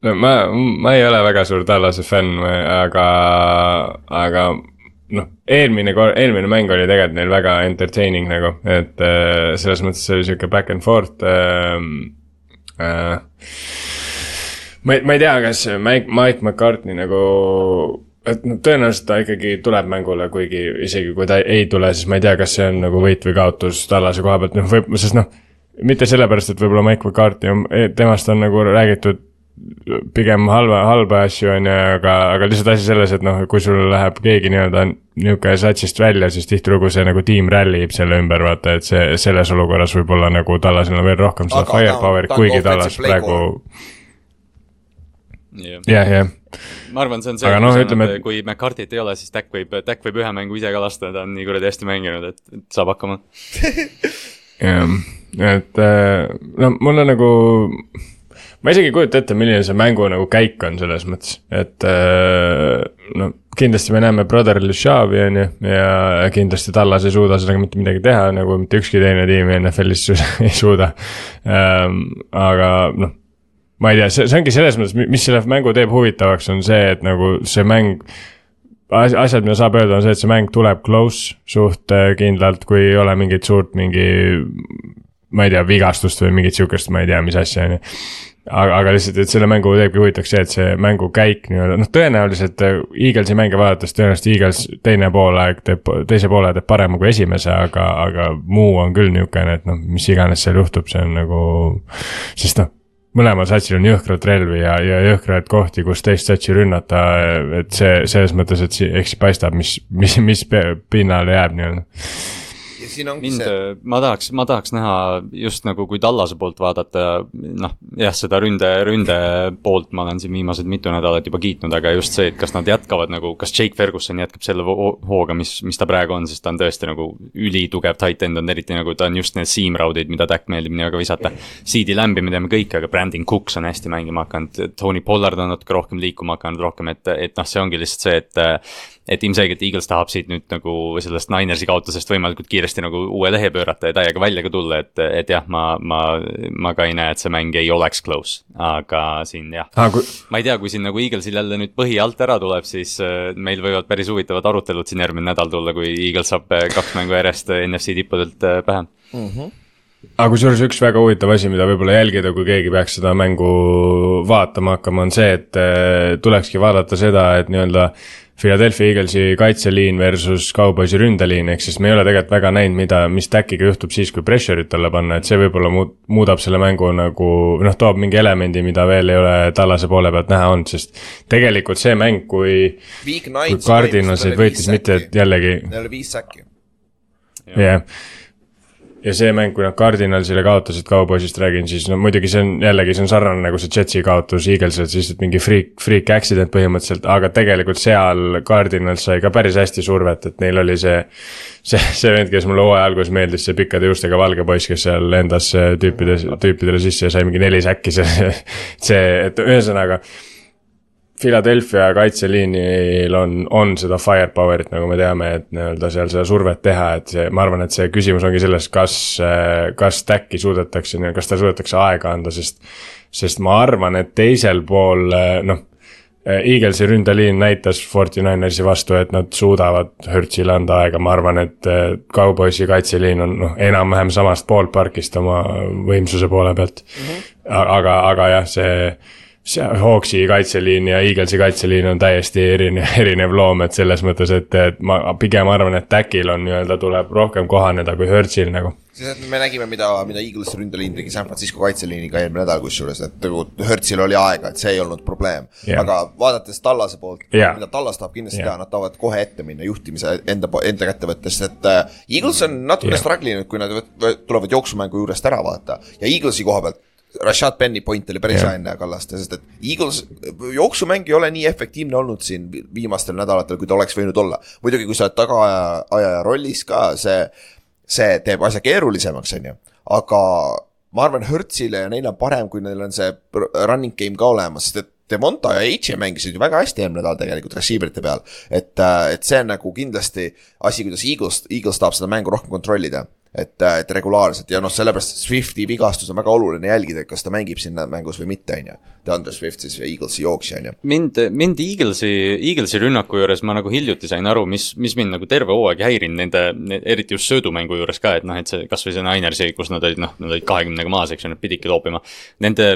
no ma, ma ei ole väga suur Tallase fänn, aga, aga noh, eelmine kord, eelmine mäng oli tegelikult neil väga entertaining nagu, et äh, selles mõttes see oli sihuke back and forth äh,. Äh, ma ei, ma ei tea, kas Mike, Mike McCartney nagu, et noh, tõenäoliselt ta ikkagi tuleb mängule, kuigi isegi kui ta ei tule, siis ma ei tea, kas see on nagu võit või kaotus Tallase koha pealt, noh võib, sest noh mitte sellepärast, et võib-olla Mike McCarthy on, temast on nagu räägitud pigem halva, halba asju, on ju, aga, aga lihtsalt asi selles, et noh, kui sul läheb keegi nii-öelda niisugune satsist välja, siis tihtilugu see nagu tiim rallib selle ümber, vaata, et see, selles olukorras võib-olla nagu Tallasel on veel rohkem seda firepower'it, kuigi Tallas praegu jah, jah, ma arvan, see on see, Aga noh, ütleme, et- kui McCarthy't ei ole, siis Dak võib, Dak võib ühe mängu ise ka lasta, ta on nii kuradi hästi mänginud, et, et saab hakkama. jah, et äh, no mul on nagu, ma isegi ei kujuta ette, milline see mängu nagu käik on selles mõttes, et äh, no kindlasti me näeme Brotherly Shavi on ju ja kindlasti Tallas ei suuda sellega mitte midagi teha, nagu mitte ükski teine tiim NFL-is (laughs) ei suuda ähm,. aga noh, ma ei tea, see, see ongi selles mõttes, mis selle mängu teeb huvitavaks, on see, et nagu see mäng as- asjad, mida saab öelda, on see, et see mäng tuleb close suht äh, kindlalt, kui ei ole mingit suurt mingi. Ma ei tea, vigastust või mingit sihukest, ma ei tea, mis asja, on ju. aga, aga lihtsalt, et selle mängu teebki huvitavaks see, et see mängu käik nii-öelda, noh, tõenäoliselt äh, Eaglesi mänge vaadates tõenäoliselt Eagles teine poolaeg teeb, teise poole teeb parema kui esimese, aga, aga muu on küll niisugune, et noh, mis iganes seal juhtub, see on nagu, sest noh mõlemal satsil on jõhkralt relvi ja, ja jõhkraid kohti, kus teist satsi rünnata, et see selles mõttes, et eks paistab, mis, mis, mis pinnale jääb nii-öelda. Siin ongi mind see,, ma tahaks, ma tahaks näha just nagu kui Tallase poolt vaadata, noh jah, seda ründe, ründe poolt ma olen siin viimased mitu nädalat juba kiitnud, aga just see, et kas nad jätkavad nagu, kas Jake Ferguson jätkab selle hooga, mis, mis ta praegu on, sest ta on tõesti nagu ülitugev tight end on, eriti nagu ta on just need seam round'id, mida Dak meeldib nii väga visata. CD Lamb'i me teame kõik, aga Brandon Cooks on hästi mängima hakanud, Tony Pollard on natuke rohkem liikuma hakanud rohkem, et, et noh, see ongi lihtsalt see, et et ilmselgelt Eagles tahab siit nüüd nagu sellest Ninersi kaotusest võimalikult kiiresti nagu uue lehe pöörata ja täiega välja ka tulla, et, et jah, ma, ma, ma ka ei näe, et see mäng ei oleks close, aga siin jah. aa, kui, ma ei tea, kui siin nagu Eaglesil jälle nüüd põhi alt ära tuleb, siis äh, meil võivad päris huvitavad arutelud siin järgmine nädal tulla, kui Eagles saab äh, kaks mängu järjest äh, NFC tippudelt äh, pähe. aga kusjuures üks väga huvitav asi, mida võib-olla jälgida, kui keegi peaks seda mängu vaatama hakkama, on see, et tulekski vaadata seda, et nii-öelda Philadelphia Eaglesi kaitseliin versus Cowboysi ründeliin, ehk siis me ei ole tegelikult väga näinud, mida, mis täkiga juhtub siis, kui pressure'it talle panna, et see võib-olla muud-, muudab selle mängu nagu noh, toob mingi elemendi, mida veel ei ole Tallase poole pealt näha olnud, sest tegelikult see mäng, kui kui. Cardinalsid võitis mitte, et jällegi Neil oli viis säkki. jah yeah.. Ja see mäng, kui nad Cardinalsile kaotasid Cowboysist räägin, siis no muidugi see on jällegi, see on sarnane nagu see Jetsi kaotus Eaglesilt, siis mingi freak, freak accident põhimõtteliselt, aga tegelikult seal Cardinals sai ka päris hästi survet, et neil oli see. see, see vend, kes mulle hooaja alguses meeldis, see pikkade juustega valge poiss, kes seal lendas tüüpide, tüüpidele sisse ja sai mingi neli säkki, see, see, et ühesõnaga Philadelphia kaitseliinil on, on seda firepower'it, nagu me teame, et nii-öelda seal seda survet teha, et see, ma arvan, et see küsimus ongi selles, kas, kas Stacki suudetakse, kas tal suudetakse aega anda, sest sest ma arvan, et teisel pool noh, Eaglesi ründeliin näitas Fortinanersi vastu, et nad suudavad Hertzile anda aega, ma arvan, et Cowboysi kaitseliin on noh, enam-vähem samast ballparkist oma võimsuse poole pealt mm. -hmm. aga, aga jah, see Hawksi kaitseliin ja Eaglesi kaitseliin on täiesti erinev, (laughs) erinev loom, et selles mõttes, et, et ma pigem arvan, et Täkil on nii-öelda, tuleb rohkem kohaneda kui Hertzil nagu. sest me nägime, mida, mida Eaglesi ründeliin tegi San Francisco kaitseliiniga eelmine nädal kusjuures, et nagu Hertzil oli aega, et see ei olnud probleem Jah. aga vaadates Tallase poolt Jah. mida Tallas tahab kindlasti Jah. teha, nad tahavad kohe ette minna juhtimise enda, enda kätte võttes, et äh, Eagles on natukene Jah. struggle inud, kui nad tulevad jooksumängu juurest ära vaata ja Eaglesi koha pealt Rashad Penny point oli päris hea enne Kallaste, sest et Eagles, jooksumäng ei ole nii efektiivne olnud siin vi- viimastel nädalatel, kui ta oleks võinud olla. muidugi, kui sa oled tagaajaja rollis ka, see, see teeb asja keerulisemaks, on ju, aga ma arvan, Hertzile ja neil on parem, kui neil on see running game ka olemas, sest et Demonta ja H mängisid ju väga hästi eelmine nädal tegelikult receiver'ite peal. et, et see on nagu kindlasti asi, kuidas Eagles, Eagles tahab seda mängu rohkem kontrollida. et, et regulaarselt ja noh, sellepärast Swifti vigastus on väga oluline jälgida, et kas ta mängib sinna mängus või mitte, on ju. DeAndre Swift siis Eaglesi jooksja, on ju. mind, mind Eaglesi, Eaglesi rünnaku juures ma nagu hiljuti sain aru, mis, mis mind nagu terve hooaeg häirinud nende, eriti just söödumängu juures ka, et noh, et see kasvõi see Ninersi, kus nad olid noh, nad olid kahekümnega maas, eks ju, nad pididki loopima. Nende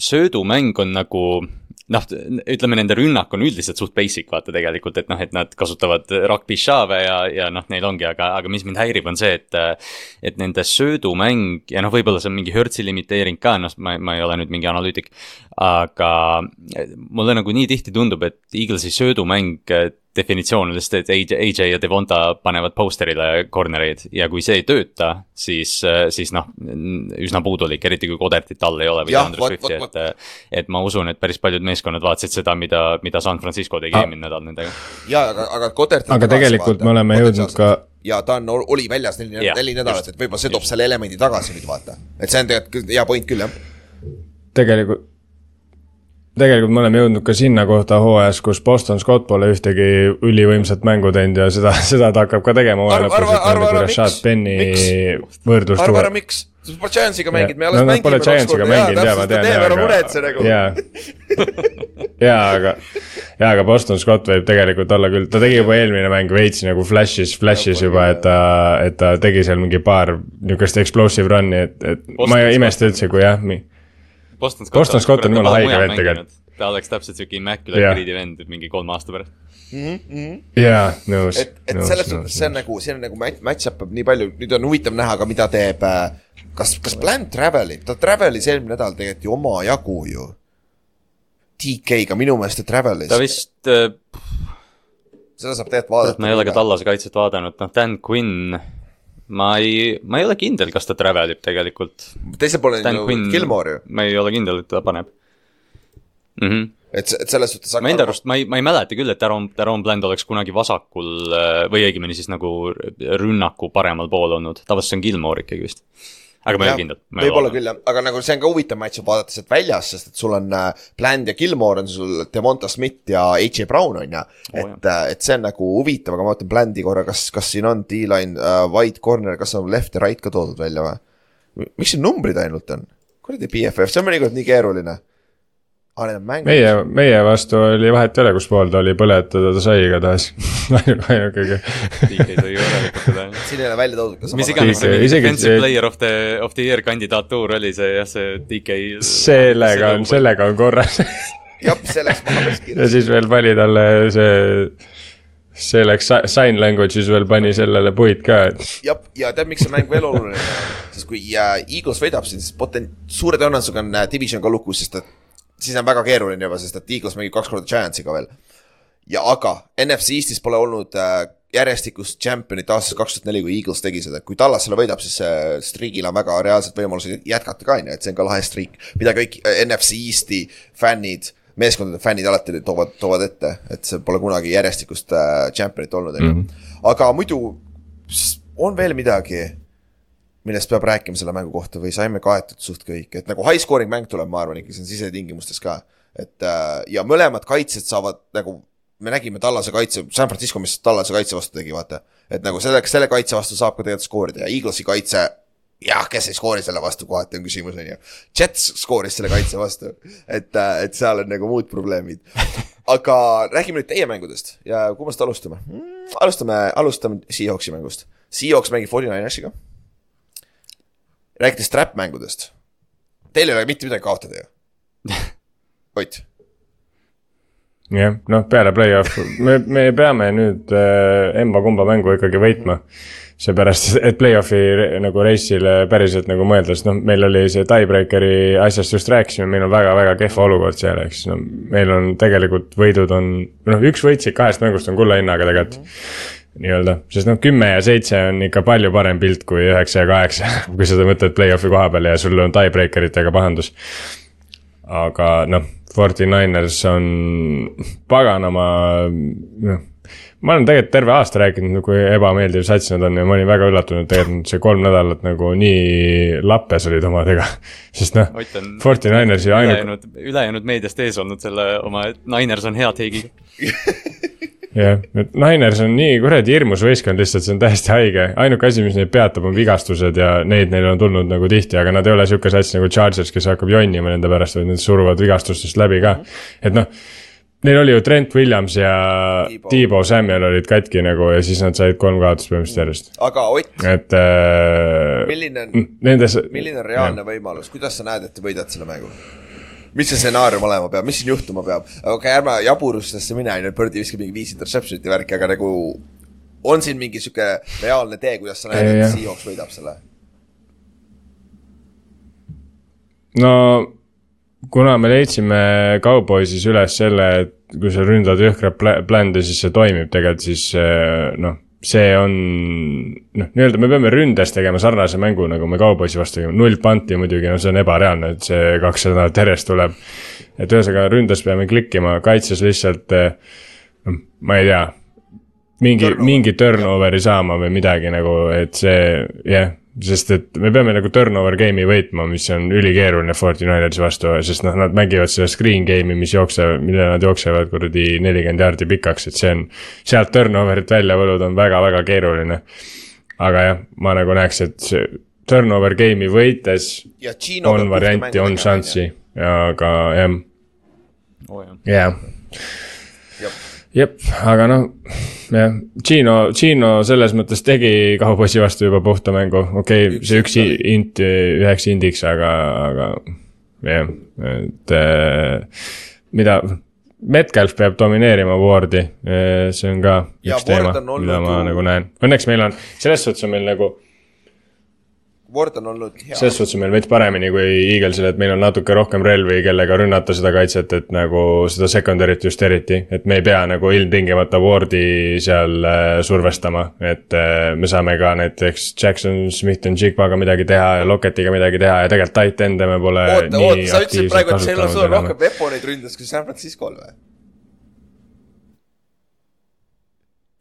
söödumäng on nagu noh, ütleme nende rünnak on üldiselt suht basic vaata tegelikult, et noh, et nad kasutavad rock pishave ja, ja noh, neil ongi, aga, aga mis mind häirib, on see, et et nende söödumäng ja noh, võib-olla see on mingi Hertzi limiteering ka, noh, ma, ma ei ole nüüd mingi analüütik, aga mulle nagu nii tihti tundub, et Eaglesi söödumäng definitsioon on lihtsalt, et AJ, ja Devonta panevad posterile corner'eid ja kui see ei tööta, siis, siis noh, üsna puudulik, eriti kui Codertit all ei ole või vot, Swifti, et et ma usun, et päris paljud meeskonnad vaatasid seda, mida, mida San Francisco tegi Ah. eelmine nädal nendega. ja, aga, aga Kodert. Aga tegelikult me oleme jõudnud ka- ja ta on, oli väljas neli neli nädalat, et võib-olla see toob selle elemendi tagasi nüüd vaata. et see on tegelikult hea point küll, jah. tegelikult, tegelikult me oleme jõudnud ka sinna kohta hooajas, kus Boston Scott pole ühtegi ülivõimsat mängu teinud ja seda, (laughs) seda ta hakkab ka tegema hooaja lõpus, et ära, Rashad? Penny võrdlus arva ära, tuua. miks? sa pole Giantsiga mängid, me alles no mängime Giantsiga mänginud jaa, ma tean teeme ära muretse nagu. jaa, (laughs) aga, jaa, aga Boston Scott võib tegelikult olla küll, ta tegi juba eelmine mäng veits nagu flash'is, flash'is juba, et ta, et ta tegi seal mingi paar niisugust explosive run'i, et, et Boston ma ei imesta üldse, kui jah, nii. Boston Boston Scott on jumala haige vend tegelikult.. ta oleks täpselt siuke immaculate Jah. grid'i vend mingi kolme aasta pärast. jaa, nõus. et, et selles suhtes see on nagu, see on nagu match, match-up ib nii palju, nüüd on huvitav näha ka, mida teeb äh, kas, kas Plant travel ib, ta travel'is eelmine nädal tegelikult ju omajagu ju. TK-ga minu meelest ta travel'is ta, vist, seda saab tegelikult vaadata. ma ei ole ka Tallase kaitset vaadanud, noh, Dan Quinn ma ei, ma ei ole kindel, kas ta travel ib tegelikult. teisel pool on ju Gilmore ju, ma ei ole kindel, et ta paneb mm. -hmm. et, et selles suhtes. ma enda arust, ma ei, ma ei mäleta küll, et Aaron, Aaron Bland oleks kunagi vasakul äh, või õigemini siis nagu rünnaku paremal pool olnud, tavaliselt see on Gilmore ikkagi vist. Aga ma ei ole kindel. võib-olla küll jah, aga nagu see on ka huvitav match vaadata sealt väljas, sest et sul on äh, Bland ja Gilmore on sul Demonta Smith ja AJ Brown on ju. et äh,, et see on nagu huvitav, aga ma vaatan Blandi korra, kas, kas siin on D-line äh,, wide corner, kas on left ja right ka toodud välja või? miks siin numbrid ainult on? kuradi BFF, see on mõnikord nii keeruline. aa, need on mängud. meie, meie vastu oli vahet ei ole, kus pool ta oli, põletada ta sai igatahes. ainuke, DK sai järelikult seda. siin ei ole välja toodud ka mis iganes see defensive see- player of the, of the year kandidatuur oli see jah, see DK. sellega on, sellega on korras. jah, see läks maha päris ja siis veel pani talle see, see läks si- sign language'is veel pani sellele puid ka, et jah, ja tead, miks see mäng veel oluline on? sest kui äh, Eagles võidab, siis poten-, suure tõenäosusega on äh, division ka lukus, sest et siis on väga keeruline juba, sest et Eagles mängib kaks korda Giantsiga veel. ja aga NFC Eestis pole olnud äh, järjestikust champion'it aastast kaks tuhat neli, kui Eagles tegi seda, kui Tallas selle võidab, siis äh, striigil on väga reaalsed võimalused jätkata ka, on ju, et see on ka lahe striik, mida kõik äh, NFC Eesti fännid, meeskondade fännid alati toovad, toovad ette, et see pole kunagi järjestikust äh, champion'it olnud, on ju. aga muidu on veel midagi millest peab rääkima selle mängu kohta või saime kaetud suht kõik, et nagu high scoring mäng tuleb, ma arvan ikka, see on sisetingimustes ka. et äh, ja mõlemad kaitsjad saavad nagu, me nägime Tallase kaitse, San Francisco, mis Tallase kaitse vastu tegi, vaata. et nagu selle, selle kaitse vastu saab ka tegelikult skoorida ja Eaglesi kaitse, jah, kes ei skoori selle vastu, kohati on küsimus, on ju. Jets skooris selle kaitse vastu, et, et seal on nagu muud probleemid. aga räägime nüüd teie mängudest ja kummast alustame mm,? alustame, alustame Seahawksi mängust. Seahawks mängib 49ersiga rääkides trap-mängudest, teil ei ole mitte midagi kaotada ju. Ott, jah, noh, peale play-off, me, me peame nüüd äh, emba-kumba mängu ikkagi võitma. seepärast, et play-off'i nagu reisile päriselt nagu mõelda, sest noh, meil oli see tiebreakeri asjast just rääkisime, meil on väga-väga kehva olukord seal, eks no meil on tegelikult võidud on, noh, üks võit siit kahest mängust on kulla hinnaga tegelikult mm. -hmm. nii-öelda, sest noh, kümme ja seitse on ikka palju parem pilt kui üheksa ja kaheksa, (laughs) kui sa mõtled play-off'i koha peale ja sul on tiebreaker itega pahandus aga noh, Forty Niners on paganama, noh. ma olen tegelikult terve aasta rääkinud, kui ebameeldiv sats nad on ja ma olin väga üllatunud, tegelikult see kolm nädalat nagu nii lappes olid omadega. (laughs) sest noh Forty Ninersi ainuke, ülejäänud, ülejäänud meediast ees olnud selle oma Niners on hea teigiga. (laughs) jah, et Niners on nii kuradi hirmus võistkond lihtsalt, see on täiesti haige. ainuke asi, mis neid peatab, on vigastused ja neid neil on tulnud nagu tihti, aga nad ei ole sihuke sats nagu Chargers, kes hakkab jonnima nende pärast, vaid nad suruvad vigastustest läbi ka. et noh, neil oli ju Trent Williams ja. Debo Samuel olid katki nagu ja siis nad said kolm kaotust põhimõtteliselt järjest. aga Ott, et äh, milline on, milline on reaalne võimalus, kuidas sa näed, et te võidate selle mängu? Mis see stsenaarium olema peab, mis siin juhtuma peab? okei okay,, ärme jaburustesse mine, on ju, et Birdi viskab mingi viis interception'it ja värki, aga nagu on siin mingi sihuke reaalne tee, kuidas sa näed, et. Seahawks võidab selle? no kuna me leidsime Cowboysis üles selle, et kui sa ründad jõhkrat plände, siis see toimib tegelikult, siis äh, noh, see on noh, nii-öelda me peame ründes tegema sarnase mängu, nagu me Cowboysi vastu tegime, null panti muidugi, no see on ebareaalne, et see kaks nädalat järjest tuleb. et ühesõnaga ründes peame klikkima, kaitses lihtsalt äh, noh, ma ei tea, mingi, mingi turnover'i saama või midagi nagu, et see jah, sest et me peame nagu turnover game'i võitma, mis on ülikeeruline Forty Ninersi vastu, sest noh, nad mängivad seda screen game'i, mis jooksevad, mille nad jooksevad kuradi nelikümmend jaardi pikaks, et see on, sealt turnover'it välja võluda on väga-väga keeruline. aga jah, ma nagu näeks, et see turnover game'i võites ja Gino on varianti, on šanssi, aga jah, jah. jep, aga noh, jah, Gino, Gino selles mõttes tegi kauboisi vastu juba puhta mängu, okei okay,, see üks int üheks indiks, aga, aga jah, et äh, mida, Metcalf peab domineerima Wardi, see on ka Ja üks teema Ward on, olnud mida ma nagu näen, õnneks meil on, selles suhtes on meil nagu Ward on olnud hea. selles suhtes on meil veits paremini kui Eaglesil, et meil on natuke rohkem relvi, kellega rünnata seda kaitset, et nagu seda secondary't just eriti, et me ei pea nagu ilmtingimata Wardi seal äh, survestama, et äh, me saame ka näiteks Jackson Smith and Jigbaga midagi teha ja Locketiga midagi teha ja tegelikult tight end'e me pole oota, oota, sa ütlesid praegu, et seal on sul rohkem weapon'id ründas kui San Francisco'l või?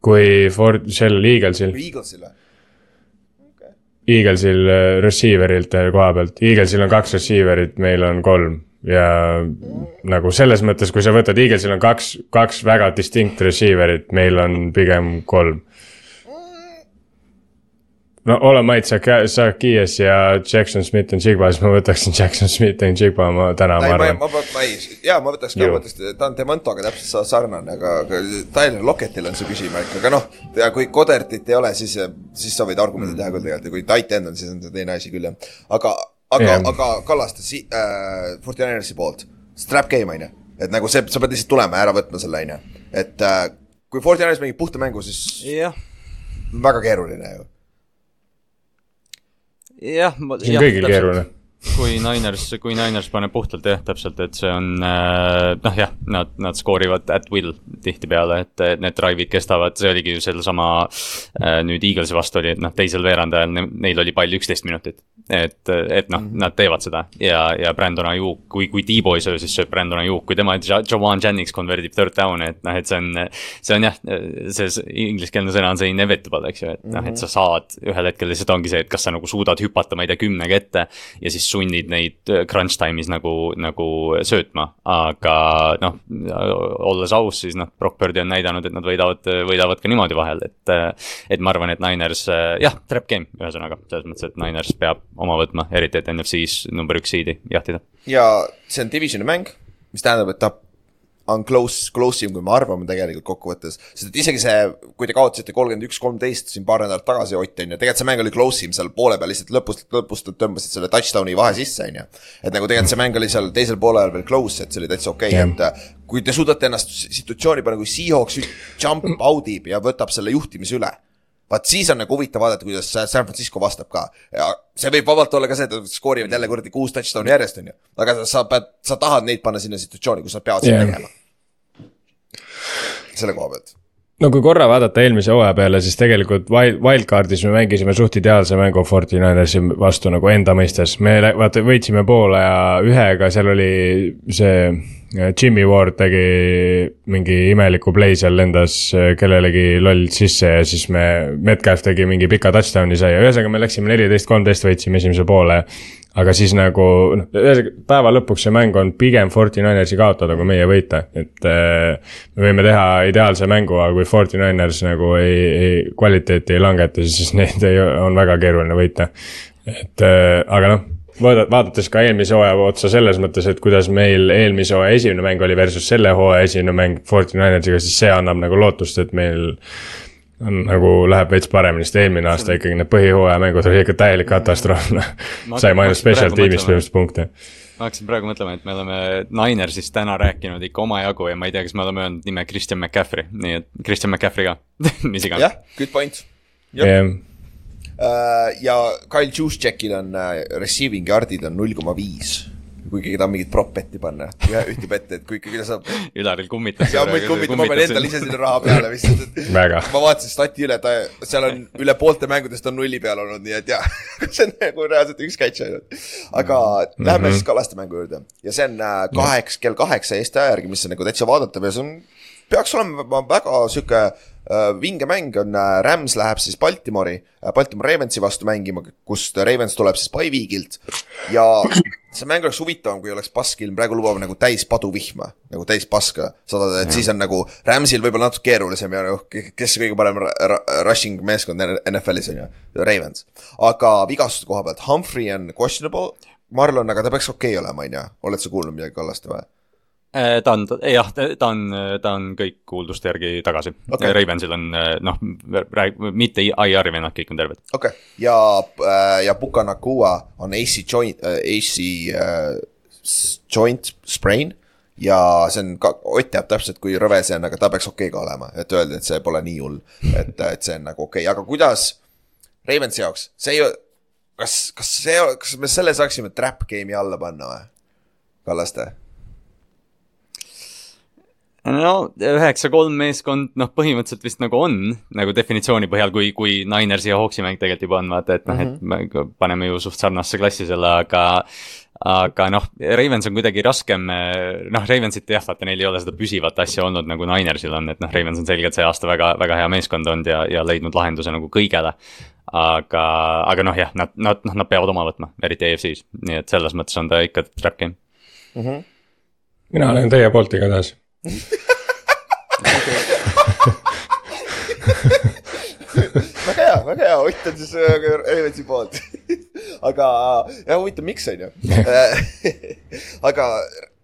kui Ford, sellel Eaglesil, Eaglesil või? Eaglesil äh, receiver'ilt äh, koha pealt, Eaglesil on kaks receiver'it, meil on kolm ja nagu selles mõttes, kui sa võtad, Eaglesil on kaks, kaks väga distinct receiver'it, meil on pigem kolm. No ole Mait, sa, sa Kiies ja Jackson Smith and Jigba, siis ma võtaksin Jackson Smith and Jigba ma täna, ma ei, ma, arvan. ma, ma ei, jaa, ma võtaks ka, ma võtaks, ta on Demontoga täpselt sa- sarnane, aga, aga Tyler Locketil on see küsimärk, aga noh, kui Codertit ei ole, siis, siis sa võid argumendi teha küll tegelikult ja kui tight end on, siis on see teine asi küll jah. aga, aga yeah., aga Kallaste si- äh,, Fortinanersi poolt, strap game on ju, et nagu see, sa pead lihtsalt tulema ja ära võtma selle on ju, et äh, kui Fortinaners mängib puhta mängu, siis jah, väga keeruline ju. jah. see on kõigil keeruline. Kui Niners, kui Niners paneb puhtalt jah, täpselt, et see on äh, noh, jah, nad, nad skoorivad at will tihtipeale, et need drive'id kestavad, see oligi ju sedasama äh, nüüd Eaglesi vastu oli, et noh, teisel veerandajal ne, neil oli pall üksteist minutit. et, et noh mm, -hmm. nad teevad seda ja, ja Brandon Ayuk, kui, kui Tiibo ei söö, siis sööb Brandon Ayuk, kui tema Ja- Jawan Jennings konverdib third down'i, et noh, et see on, see on jah, see see ingliskeelne sõna on see inevitable, eks ju, et noh, et sa saad ühel hetkel lihtsalt ongi see, et kas sa nagu suudad hüpata, ma ei tea, kümnega ette ja siis sunnid neid äh, crunch time'is nagu, nagu söötma, aga noh, olles aus, siis noh, Brock Purdy on näidanud, et nad võidavad, võidavad ka niimoodi vahel, et et ma arvan, et Niners jah, trap game ühesõnaga, selles mõttes, et Niners peab oma võtma, eriti et NFC-s number üks seed'i jahtida. ja see on divisioni mäng, mis tähendab, et ta on close, close im, kui me arvame tegelikult kokkuvõttes. sest et isegi see, kui te kaotasite kolmkümmend üks, kolmteist siin paar nädalat tagasi, Ott on ju, tegelikult see mäng oli close im seal poole peal, lihtsalt lõpust, lõpust tõmbasid selle touchdown'i vahe sisse, on ju. et nagu tegelikult see mäng oli seal teisel poolel veel close, et see oli täitsa okei okay,, et kui te suudate ennast situatsiooni panna, kui Seahawks jump out ib ja võtab selle juhtimise üle vaat siis on nagu huvitav vaadata, kuidas San Francisco vastab ka see võib vabalt olla ka see, et nad skoorivad jälle kuradi kuus touchdown'i järjest, on ju. aga sa pead, sa tahad neid panna sinna situatsiooni, kus nad peavad seda Jah. tegema. selle koha pealt. no kui korra vaadata eelmise hooaja peale, siis tegelikult wild, wildcard'is me mängisime suht ideaalse mängu Fortinanersi vastu nagu enda mõistes. me vaata võitsime poole ja ühega, seal oli see Jimmy Ward tegi mingi imeliku play seal lendas äh, kellelegi loll sisse ja siis me, Metcalf tegi mingi pika touchdown'i sai ja ühesõnaga me läksime neliteist, kolmteist võitsime esimese poole. aga siis nagu noh, ühesõnaga päeva lõpuks see mäng on pigem Fortinanersi kaotada, kui meie võita, et äh, me võime teha ideaalse mängu, aga kui Fortinaners nagu ei, ei, kvaliteeti ei langeta, siis neid ei, on väga keeruline võita. et äh, aga noh, vaadates ka eelmise hooaja otsa selles mõttes, et kuidas meil eelmise hooaja esimene mäng oli versus selle hooaja esimene mäng Fortinanersiga, siis see annab nagu lootust, et meil on nagu läheb veits paremini, sest eelmine aasta ikkagi need põhihooaja mängud oli ikka täielik katastroof, noh. Saime ainult special tiim'ist põhimõtteliselt punkte. ma hakkasin praegu mõtlema, et me oleme Ninersist täna rääkinud ikka omajagu ja ma ei tea, kas me oleme öelnud nime Christian McCaffrey, nii et Christian McCaffrey ka, (laughs) mis iganes. jah, good point. jah, ja Kyle Juszczykil on äh, receiving yard'id on null koma viis. kui keegi tahab mingit prop bet'i panna, ühtib ette, et kui ikkagi ta saab Ülaril kummitas. ja ma ei kummita, ma panen endale ise sinna raha peale lihtsalt, et (laughs) Väga. ma vaatasin stati üle, ta, seal on üle poolte mängudest on nulli peal olnud, nii et jah, (laughs) see on nagu reaalselt üks catch ainult. aga mm -hmm. lähme siis Kallaste mängu juurde ja see on äh, kaheks, kell kaheksa Eesti aja järgi, mis on nagu täitsa vaadatav ja see on, peaks olema väga sihuke äh, vinge mäng on äh,, Rams läheb siis Baltimori äh,, Baltimore Ravensi vastu mängima, kust Ravens tuleb siis Byweegilt ja see mäng oleks huvitavam, kui oleks paskilm, praegu lubab nagu täis paduvihma, nagu täis paska. Saada, et siis on nagu Ramsil võib-olla natuke keerulisem ja noh, kes kõige parem rushing meeskond NFL-is on ju, Ravens. aga vigastuste koha pealt, Humphrey on questionable, Marlon, aga ta peaks okei okay olema, on ju, oled sa kuulnud midagi Kallaste või? Äh, ta on, jah, ta on, ta on kõik kuulduste järgi tagasi okay.. Ravensil on noh, rääg-, mitte IR-i vennad, kõik on terved. okei okay., ja, ja Puka Nakua on AC joint äh,, AC äh, joint sprain ja see on ka, Ott teab täpselt, kui rõve see on, aga ta peaks okei okay ka olema, et öelda, et see pole nii hull, et, et see on nagu okei okay., aga kuidas Ravensi jaoks, see ei, kas, kas see, kas me selle saaksime trap game'i alla panna või? Kallaste. No üheksa-kolm meeskond, noh, põhimõtteliselt vist nagu on nagu definitsiooni põhjal, kui, kui Ninersi ja Hawksi mäng tegelikult juba on, vaata, et noh mm, -hmm. et me paneme ju suht sarnasse klassi selle, aga aga noh, Ravens on kuidagi raskem, noh, Ravensit jah, vaata neil ei ole seda püsivat asja olnud nagu Ninersil on, et noh, Ravens on selgelt see aasta väga, väga hea meeskond olnud ja, ja leidnud lahenduse nagu kõigele. aga, aga noh, jah, nad, nad, noh, nad peavad oma võtma, eriti EFC-s, nii et selles mõttes on ta ikka trap game. mina olen teie poolt igatahes. Väga hea, väga hea, Ott on siis äh, Ravensi poolt. (laughs) aga jah, huvitav, miks on ju. (laughs) (laughs) aga noh,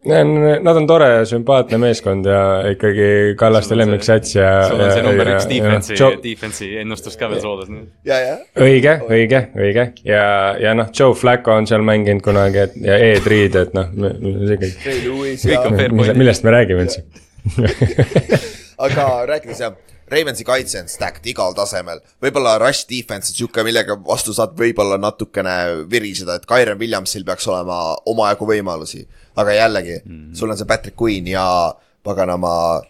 Nad on tore ja sümpaatne meeskond ja ikkagi Kallaste lemmiksats ja. sul on see number üks defense'i defense'i ennustus ka veel soolas nüüd. ja, ja õige, õige, õige ja, ja noh, Joe Flacco on seal mänginud kunagi, et ja Ed Reed, et noh, see kõik, millest me räägime üldse. (laughs) aga rääkides jah, Ravensi kaitse on stacked igal tasemel, võib-olla rush defense on sihuke, millega vastu saad võib-olla natukene viriseda, et Kyron Williamsil peaks olema omajagu võimalusi. Aga jällegi mm, -hmm. sul on see Patrick Queen ja paganama.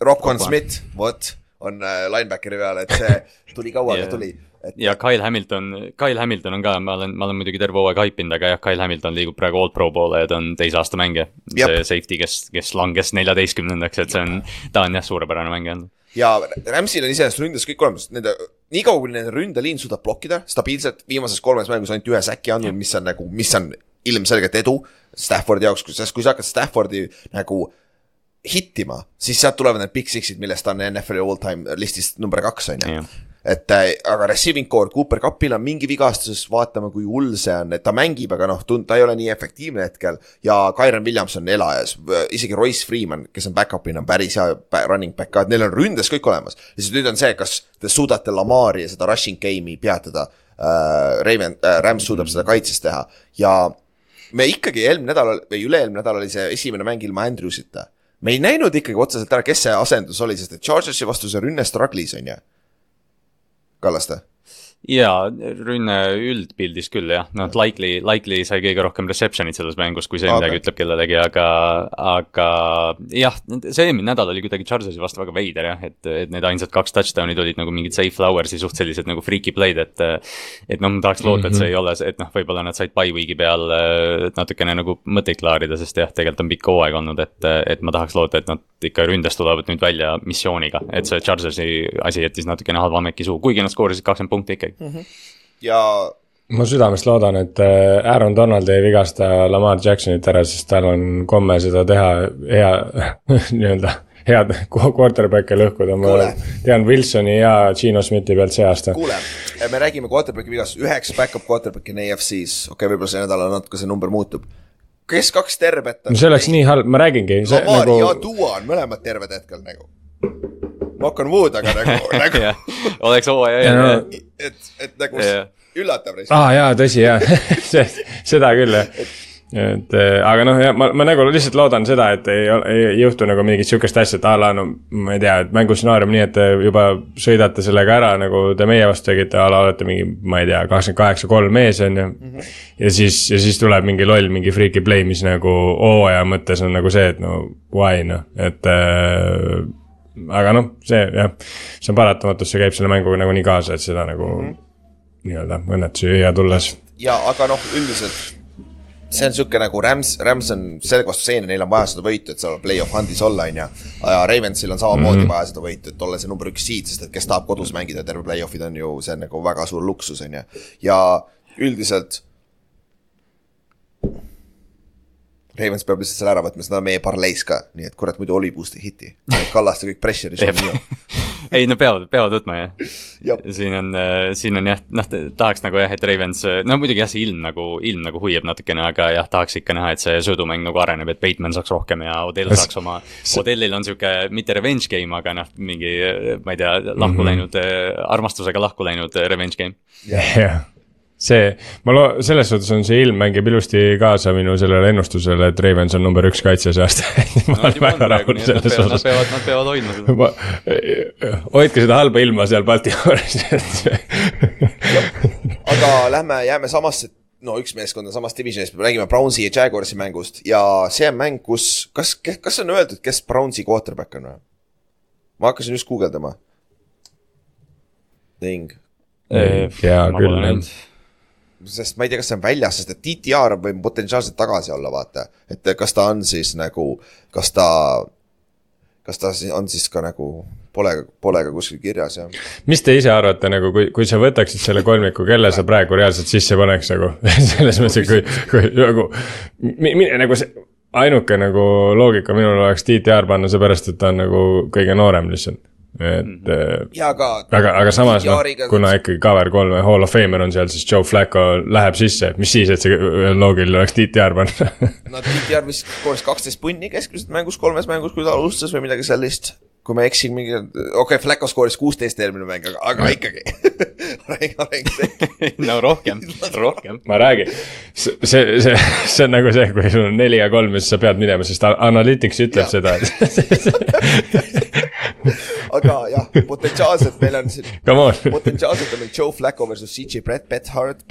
Rockon Smith, vot, on äh, linebackeri peal, et see (laughs) tuli kaua, aga Ja. tuli. et ja Kyle Hamilton, Kyle Hamilton on ka, ma olen, ma olen muidugi terve hooaeg haipinud, aga jah, Kyle Hamilton liigub praegu All Pro poole ja ta on teise aasta mängija. See safety, kes, kes langes neljateistkümnendaks, et see on, ta on jah, suurepärane mängija olnud. ja Ramsil on iseenesest ründes kõik olemas, nende, niikaua kui nende ründeliin suudab blokkida stabiilselt, viimases kolmes mängus ainult ühe säki andnud, mis on nagu, mis on ilmselgelt edu Staffordi jaoks, sest kui sa hakkad Staffordi nagu hittima, siis sealt tulevad need big six'id, millest ta on NFL-i all time listist number kaks, on ju et äh, aga receiving core, Cooper Cupil on mingi vigastus, vaatame, kui hull see on, et ta mängib, aga noh, ta ei ole nii efektiivne hetkel ja Kyron Williams on elajas, isegi Royce Freeman, kes on back-up'ina on päris hea running back ka, et neil on ründes kõik olemas. lihtsalt nüüd on see, kas te suudate Lamari ja seda rushing game'i peatada äh,. Raven äh,, Rams suudab seda kaitses teha ja me ikkagi eelmine nädal või üle-eelmine nädal oli see esimene mäng ilma Andrewsita. me ei näinud ikkagi otseselt ära, kes see asendus oli, sest et Chargersi vastu see rünne struggle'is on ju. Kallaste. jaa, rünne üldpildis küll jah, noh likely, likely sai kõige rohkem reception'it selles mängus, kui see Aga. midagi ütleb kellelegi, aga, aga jah, see eelmine nädal oli kuidagi Chargersi vastu väga veider jah, et, et need ainsad kaks touchdown'id olid nagu mingid safe flowers'i suht sellised nagu freaky play'd, et et noh, ma tahaks loota, et see ei ole see, et noh, võib-olla nad said by week'i peal äh, natukene nagu mõtteid klaarida, sest jah, tegelikult on pikk hooaeg olnud, et, et ma tahaks loota, et nad ikka ründest tulevad nüüd välja missiooniga, et see Chargersi asi jättis natukene halva meki suhu, kuigi nad skoorisid kakskümmend punkti ikkagi. Ja ma südamest loodan, et äh, Aaron Donald ei vigasta Lamar Jacksonit ära, sest tal on komme seda teha hea (laughs) nii-öelda head quarterback'e lõhkuda, ma Kuule. tean Wilsoni ja Gino Smithi pealt see aasta. kuule, me räägime quarterback'i vigast, üheksa back-up quarterback'i on AFC-s, okei okay,, võib-olla see nädal natuke see number muutub. kes kaks tervet on? no see oleks nii halb, ma räägingi, Lamar nagu... ja Duo on mõlemad terved hetkel nagu. On wood, aga nagu, (laughs) nagu, oleks hooaja Ja no- eel, et, et nagu Jah. üllatav lihtsalt. aa ah, jaa, tõsi jaa (laughs) seda küll jah. et äh, aga noh, jah, ma, ma nagu lihtsalt loodan seda, et ei, ole- ei juhtu nagu mingit sihukest asja, et a la no ma ei tea, et mängustsenaarium nii, et te juba sõidate sellega ära, nagu te meie vastu tegite, a la olete mingi, ma ei tea, kakskümmend kaheksa, kolm mees on ju. ja siis, ja siis tuleb mingi loll, mingi freaky play, mis nagu hooaja mõttes on nagu see, et no why noh, et äh, aga noh, see jah, see on paratamatus, see käib selle mänguga nagunii kaasa, et seda nagu mm -hmm. nii-öelda õnnetusi ei jää tulles ja aga noh, üldiselt see on sihuke nagu Rams, Rams on sellega vastu seina, neil on vaja seda võitu, et seal play-off hunt'is olla, on ju. ja Ravensil on samamoodi mm -hmm. vaja seda võitu, et olla see number üks seed, sest et kes tahab kodus mängida terve play-off'id on ju, see on nagu väga suur luksus, on ju. ja üldiselt. Ravens peab lihtsalt selle ära võtma, seda on meie parleis ka, nii et kurat, muidu oli boost ei hiti. Kallaste kõik pressure'is on nii. (laughs) ei no peavad, peavad võtma jah. Siin on, siin on jah, noh tahaks nagu jah, et Ravens, no muidugi jah, see ilm nagu, ilm nagu hoiab natukene, aga jah, tahaks ikka näha, et see sõidumäng nagu areneb, et Bateman saaks rohkem ja Odell saaks oma, Odellil on sihuke mitte revenge game, aga noh, mingi, ma ei tea, lahku läinud mm, -hmm. armastusega lahku läinud revenge game. jah, see, ma loo-, selles suhtes on see ilm mängib ilusti kaasa minu sellele ennustusele, et Ravens on number üks kaitse see aasta (laughs) ma olen väga rahul selles Nad osas. peavad, nad peavad hoidma seda. ma, hoidke seda halba ilma seal Baltimooris, (laughs) et aga lähme, jääme samasse, no üks meeskond on samas divisionis, me räägime Brownsi ja Jaguarsi mängust ja see on mäng, kus, kas, kas on öeldud, kes Brownsi quarterback on või? ma hakkasin just guugeldama. ning, Jaa, küll, jah. Sest ma ei tea, kas see on väljas, sest et DTR võib potentsiaalselt tagasi olla, vaata. et kas ta on siis nagu, kas ta, kas ta on siis ka nagu, pole, pole ka kuskil kirjas jah. mis te ise arvate nagu, kui, kui sa võtaksid selle kolmiku, kelle sa praegu reaalselt sisse paneks nagu (laughs) selles mõttes, kui, kui nagu, nagu see ainuke nagu loogika minul oleks DTR panna seepärast, et ta on nagu kõige noorem lihtsalt, et äh, ja aga. aga, aga samas noh, kuna ikkagi cover kolme Hall of Famer on seal, siis Joe Flacco läheb sisse, mis siis, et see loogiline oleks DTR panna (laughs) no DTR vist skooris kaksteist punni keskmiselt mängus kolmes mängus, kui ta alustas või midagi sellist. kui ma eksin, mingi, okei okay,, Flacco skooris kuusteist eelmine mäng, aga, aga ikkagi areng, areng see. (laughs) no rohkem, rohkem. ma räägin, see, see, see, on nagu see, kui sul on neli ja kolm ja siis sa pead minema, sest a- Analytics ütleb Jah. seda, et (laughs) aga jah, potentsiaalselt meil on siin, (laughs) potentsiaalselt on meil Joe Flacco versus CJ Brett Bethard,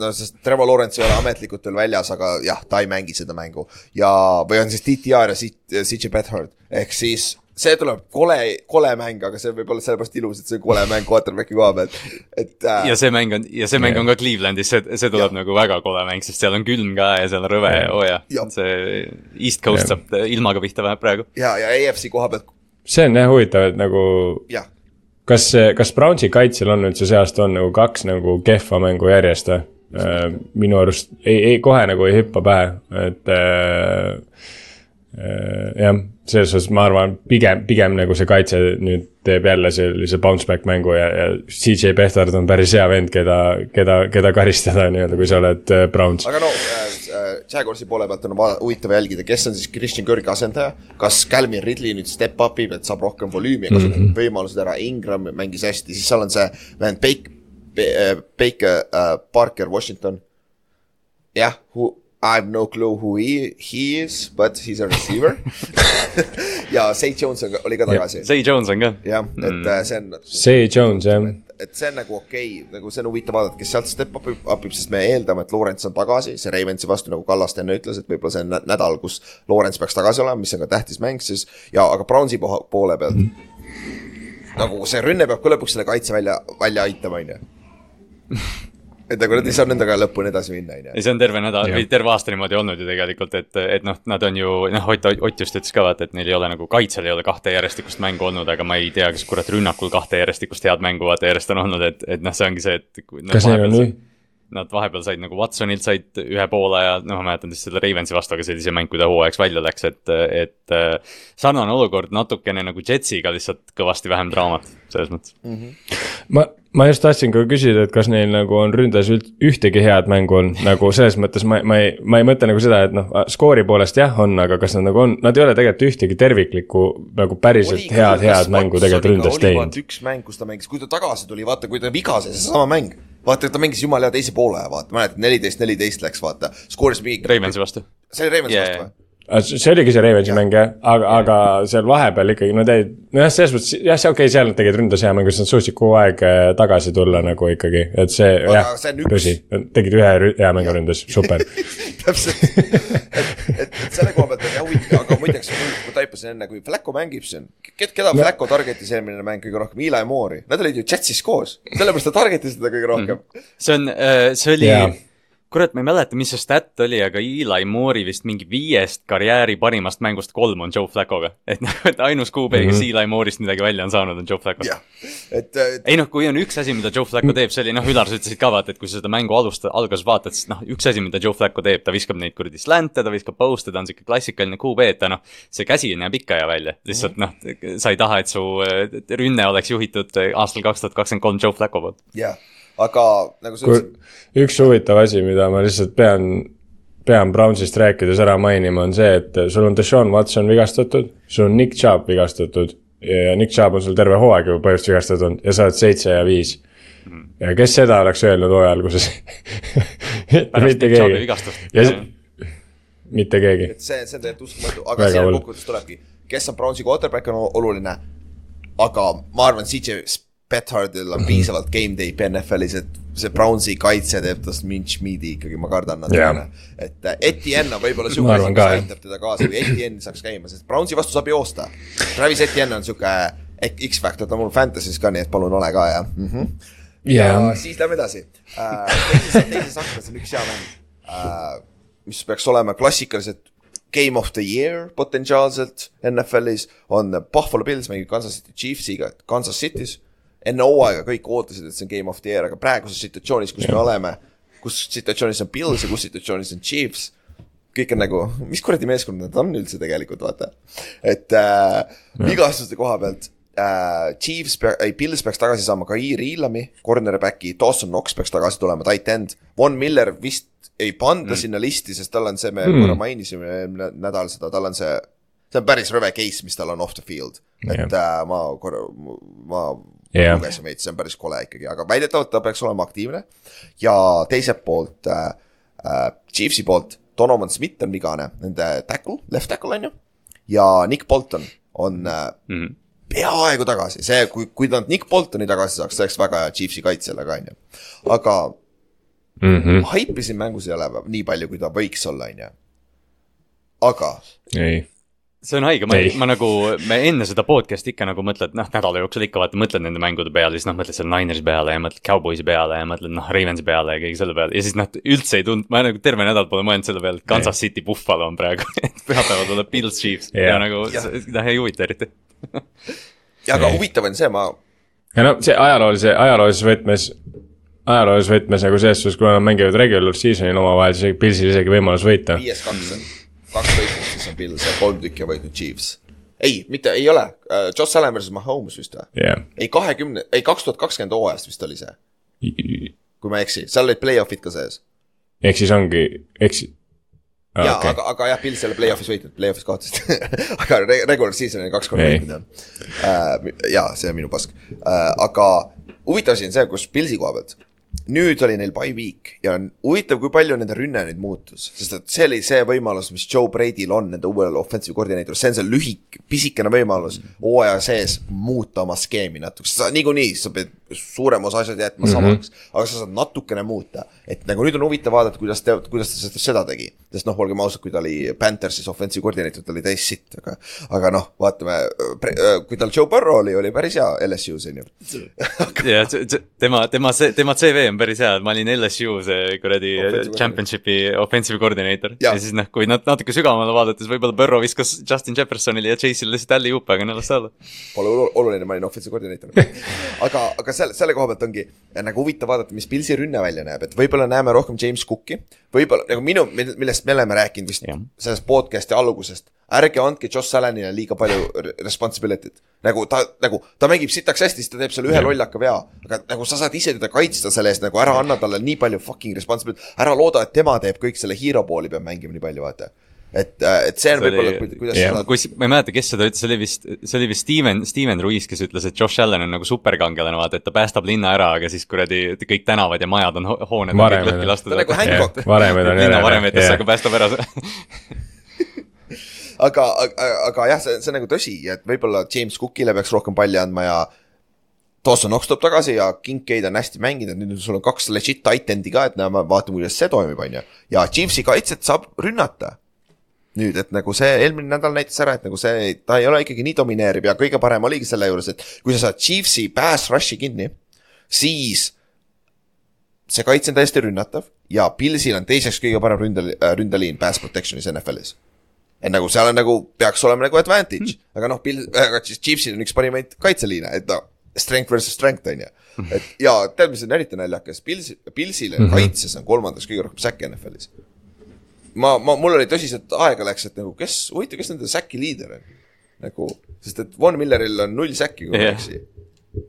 no sest Trevor Lawrence ei ole ametlikult veel väljas, aga jah, ta ei mängi seda mängu. ja, või on siis DTR ja CJ Bethard, ehk siis see tuleb kole, kole mäng, aga see võib olla sellepärast ilus, et see on kole mäng quarterback'i koha pealt, et äh, ja see mäng on, ja see mäng on ka Clevelandis, see, see tuleb nagu väga kole mäng, sest seal on külm ka ja seal on rõve ja oo jah. Jah., see East Coast saab ilmaga pihta vähemalt praegu. ja, ja EFC koha pealt, see on jah huvitav, et nagu kas, kas Brownsi kaitsel on üldse see aasta on nagu kaks nagu kehva mängu järjest või? minu arust ei, ei kohe nagu ei hüppa pähe, et äh, äh, jah, selles suhtes ma arvan, pigem, pigem nagu see kaitse nüüd teeb jälle sellise bounce back mängu ja, ja CJ Behtard on päris hea vend, keda, keda, keda karistada (laughs) nii-öelda, kui sa oled äh, Browns. aga no äh, äh, Jaguarsi poole pealt on huvitav jälgida, kes on siis Christian Kirki asendaja, kas Calvin Ridley nüüd step up ib, et saab rohkem volüümi ja kasutab mm -hmm. võimalused ära, Ingram mängis hästi, siis seal on see vend Bake, Baker äh, Parker Washington. jah, I have no clue who he, he is, but he is a receiver. Ja St Jones on, oli ka tagasi, Zay Jones on ka. jah, et äh, see on see Jones jah, et see on nagu okei okay,, nagu see on huvitav vaadata, kes sealt step up ib, up ib, sest me eeldame, et Lawrence on tagasi, see Ravensi vastu nagu Kallaste enne ütles, et võib-olla see on nä- nädal, kus Lawrence peaks tagasi olema, mis on ka tähtis mäng siis. Ja, aga Brownsi poole pealt nagu see rünne peab ka lõpuks selle kaitse välja, välja aitama, on ju. (laughs) et nagu nad ei saa nendega lõpuni edasi minna, on ja ju. see on terve nädal või terve aasta niimoodi olnud ju tegelikult, et, et noh, nad on ju, noh, Ott, Ott just ütles ka vaata, et neil ei ole nagu kaitsel ei ole kahte järjestikust mängu olnud, aga ma ei tea, kas kurat rünnakul kahte järjestikust head mängu vaata järjest on olnud, et, et noh, see ongi see, et. kas neil on nii? Nad vahepeal said nagu Watsonilt said ühe poole ja noh, ma mäletan siis selle Ravensi vastu, aga see oli see mäng, kui ta hooajaks välja läks, et, et äh, sarnane olukord natukene nagu Jetsiga, lihtsalt kõvasti vähem draamat selles mõttes. ma, ma just tahtsin ka küsida, et kas neil nagu on ründas üld- ühtegi head mängu on, nagu selles mõttes ma, ma ei, ma ei mõtle nagu seda, et noh, skoori poolest jah on, aga kas nad nagu on, nad ei ole tegelikult ühtegi terviklikku nagu päriselt head, head mängu tegelikult ründas teinud. üks mäng, kus ta mängis, kui ta tagasi tuli, vaata, kui ta viga sai, seesama mäng. vaata, ta mängis jumala hea teise poole, vaata, mäletad, neliteist, neliteist läks, vaata, skooris mingi. Ravensi vastu. see oli Ravensi Yeah. vastu või? See oligi see Ravensi mäng jah, aga, aga seal vahepeal ikkagi nad jäid, nojah, selles mõttes jah, see okei okay,, seal nad tegid ründas hea mängu, sest nad suutsid kogu aeg äh, tagasi tulla nagu ikkagi, et see Aga jah see on, üks- tõsi, tegid ühe hea mängu ründas, super. (laughs) täpselt, et, et, selle koha pealt on jah huvitav, aga muideks ma taipasin enne, kui Flacco mängib siin, keda Flacco target'is eelmine mäng kõige rohkem, Eli Moore'i, nad olid ju Jetsis koos, sellepärast ta target'is teda kõige rohkem. Mm. see on, see oli yeah., kurat, ma ei mäleta, mis see stat oli, aga Eli Moore'i vist mingi viiest karjääri parimast mängust kolm on Joe Flacco'ga. (laughs) et noh, et ainus QB, kes Mhm. Eli Moore'ist midagi välja on saanud, on Joe Flacco. jah, et, et ei noh, kui on üks asi, mida Joe Flacco teeb, see oli noh, Ülar, sa ütlesid ka vaata, et kui sa seda mängu alusta, alguses vaatad, siis noh, üks asi, mida Joe Flacco teeb, ta viskab neid kuradi slant'e, ta viskab post'e, ta on siuke klassikaline QB, et ta noh, see käsi näeb ikka hea välja, lihtsalt noh, sa ei taha, et su äh, rünne oleks juhitud äh, aastal kaks tuhat kakskümmend kolm Joe Flacco poolt. jah, aga nagu sa ütlesid, üks huvitav asi, mida ma lihtsalt pean, pean Brownsist rääkides ära mainima, on see, et sul on Deshaun Watson vigastatud, sul on Nick Chubb vigastatud ja Nick Chubb on sul terve hooaeg juba põhimõtteliselt vigastatud ja sa oled seitse ja viis. ja kes seda oleks öelnud hooaja alguses (laughs) mitte keegi. ja see, mitte keegi. et see, see on tegelikult uskumatu, aga hull. kokkuvõttes tulebki, kes on Brownsi quarterback on oluline. aga ma arvan, CJ Bethardil Mhm. on piisavalt game tape'i NFL-is, et see Brownsi kaitse teeb tast minch meat'i ikkagi, ma kardan natukene Jah. et äh, Etienne on võib-olla Ma siuke asi, mis aitab teda kaasa, kui Etienne saaks käima, sest Brownsi vastu saab joosta. Travis Etienne on siuke X-Factor, ta on mul Fantasy's ka, nii et palun ole ka ja mm. -hmm. ja jah, siis lähme edasi uh,. teises, teises aknas on üks hea mäng uh,, mis peaks olema klassikaliselt game of the year potentsiaalselt NFL-is on Buffalo Bills mängib Kansas City Chiefsiga Kansas City's. Enne hooaega kõik ootasid, et see on game of the year, aga praeguses situatsioonis, kus me oleme, kus situatsioonis on Bills ja kus situatsioonis on Chiefs kõik on nagu, mis kuradi meeskond nad on üldse tegelikult, vaata. et äh, vigastuste koha pealt äh, Chiefs, ei Bills peaks tagasi saama Kair Ilami, cornerback'i, Dawson Knox peaks tagasi tulema, tight end. Von Miller vist ei panda mm. sinna listi, sest tal on see, me mm. korra mainisime eelmine nädal seda, tal on see, see on päris rõve case, mis tal on off the field. et äh, ma korra, ma Jah. lugesin veits, see on päris kole ikkagi, aga väidetavalt ta peaks olema aktiivne. ja teiselt poolt äh,, äh, Chiefsi poolt Donovan Smith on vigane, nende tackle, left tackle on ju. ja Nick Bolton on äh, Mhm. peaaegu tagasi, see, kui, kui nad Nick Boltoni tagasi saaks, see oleks väga hea Chiefsi kaitsele ka, on ju. aga Mhm. haipi siin mängus ei ole nii palju, kui ta võiks olla, on ju. aga ei, see on haige, ma ma nagu, me enne seda podcast'i ikka nagu mõtled, noh nädala jooksul ikka vaata, mõtled nende mängude peale, siis noh, mõtled seal Ninersi peale ja mõtled Cowboysi peale ja mõtled noh, Ravensi peale ja kõige selle peale. Ja siis noh, üldse ei tundnud, ma nagu terve nädal pole mõelnud selle peale, et Kansas City Buffalo on praegu, (laughs) pühapäeval tuleb Bills Chiefs. Ja Jah. nagu noh, ei huvita eriti. ja aga huvitav on see, ma ja no see ajaloolise, ajaloolises võtmes, ajaloolises võtmes nagu selles suhtes, kuna nad mängivad regular season'il omavahel, siis Pilsil isegi võimalus võita. viies kaks kaks võitnud, siis on Bills ja kolm tükki on võitnud Chiefs. ei, mitte, ei ole uh,, Josh Allan versus Mahomes vist või? jah. ei, kahekümne, ei kaks tuhat kakskümmend hooajast vist oli see, kui ma ei eksi, seal olid play-off'id ka sees. ehk siis ongi, eks ah,. jaa, Okay. aga, aga jah, Pils ei ole play-off'is võitnud, play-off'is kaotasid (laughs) aga re- regular season oli kaks korda võitnud jah uh,. jaa, see on minu pask uh,, aga huvitav asi on see, kus Pilsi koha pealt. Nüüd oli neil by week ja on huvitav, kui palju nende rünne nüüd muutus, sest et see oli see võimalus, mis Joe Brady'l on nende uuel offensive koordineeter, see on see lühik, pisikene võimalus hooaja sees muuta oma skeemi natuke, sa niikuinii, sa pead suurem osa asjad jätma mm -hmm. samaks, aga sa saad natukene muuta. et nagu nüüd on huvitav vaadata, kuidas te, kuidas ta seda- tegi, sest noh, olgem ausad, kui ta oli Panthersis offensive koordineeter, ta oli täis sitt, aga aga noh, vaatame, kui tal Joe Burrow oli, oli päris hea LSU-s on ju. ja tema, tema see, tema CV on päris hea, et ma olin LSU see kuradi Offensive championship'i offensive coordinator. Jaa. ja siis noh, kui nat-, natuke sügavamale vaadates võib-olla Burrow viskas Justin Jeffersonile ja Chase'ile lihtsalt alley-oop'e, aga no las ta olla. Pole olu- oluline, ma olin offensive koordineeter. (laughs) aga, aga selle, selle koha pealt ongi nagu huvitav vaadata, mis Pilsi rünne välja näeb, et võib-olla näeme rohkem James Cooki. võib-olla nagu minu, millest me oleme rääkinud vist Jah. sellest podcast'i algusest. ärge andke Josh Allanile liiga palju re- responsibility't. nagu ta, nagu ta mängib sitaks hästi, siis ta teeb selle ühe lollaka vea. aga nagu sa saad ise teda kaitsta selle eest, nagu ära anna talle nii palju fucking responsibility. ära looda, et tema teeb kõik selle hero pooli peab mängima nii palju, vaata. et, et see on See oli- võib-olla, kuidas jah. seda kus, ma ei mäleta, kes seda ütles, see oli vist, see oli vist Steven, Steven Ruiz, kes ütles, et Josh Allan on nagu superkangelane, vaata, et ta päästab linna ära, aga siis kuradi kõik tänavad ja majad on ho hooned on kõik lõhki lastud. Ta on nagu Hancock. varemed on (laughs) linna varemetesse, aga päästab ära. (laughs) aga, aga, aga jah, see, see on nagu tõsi, et võib-olla James Cookile peaks rohkem palli andma ja Dawson Knox tuleb tagasi ja Kincaid on hästi mänginud, nüüd sul on kaks legit tight end'i ka, et näeme, vaatame, kuidas see toimib, on ju. ja Chiefsi kaitset saab rünnata. nüüd, et nagu see eelmine nädal näitas ära, et nagu see, ta ei ole ikkagi nii domineeriv ja kõige parem oligi selle juures, et kui sa saad Chiefsi pass rush'i kinni, siis see kaitse on täiesti rünnatav ja Pilsil on teiseks kõige parem ründel-, ründeliin pass protection'is NFL-is et nagu seal on nagu, peaks olema nagu advantage mm., aga noh, Bill, aga siis Chiefsil on üks parimaid kaitseliine, et noh, strength versus strength on ju. et ja tead, mis on eriti naljakas, Pils, Pilsil mm -hmm. kaitses on kolmandaks kõige rohkem säkke NFL-is. ma, ma, mul oli tõsiselt aega läks, et nagu kes, huvitav, kes nende säki liider on. nagu, sest et Von Milleril on null säkki, kui ma ei Jah. eksi.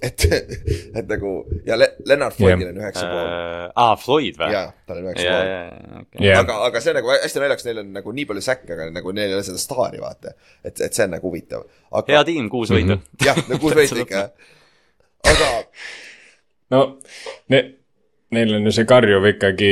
et, (laughs) et nagu ja Le Leonard Floydil on üheksa pool. aa, Floyd või? jaa, tal on üheksa ja, pool ja, ja, okei. Jah. aga, aga see on nagu hästi naljakas, neil on nagu nii palju säkke, aga nagu neil ei ole seda staari, vaata. et, et see on nagu huvitav. hea tiim, kuus võitu. jah, no kuus (laughs) võitu ikka. aga no ne, neil on ju see karjuv ikkagi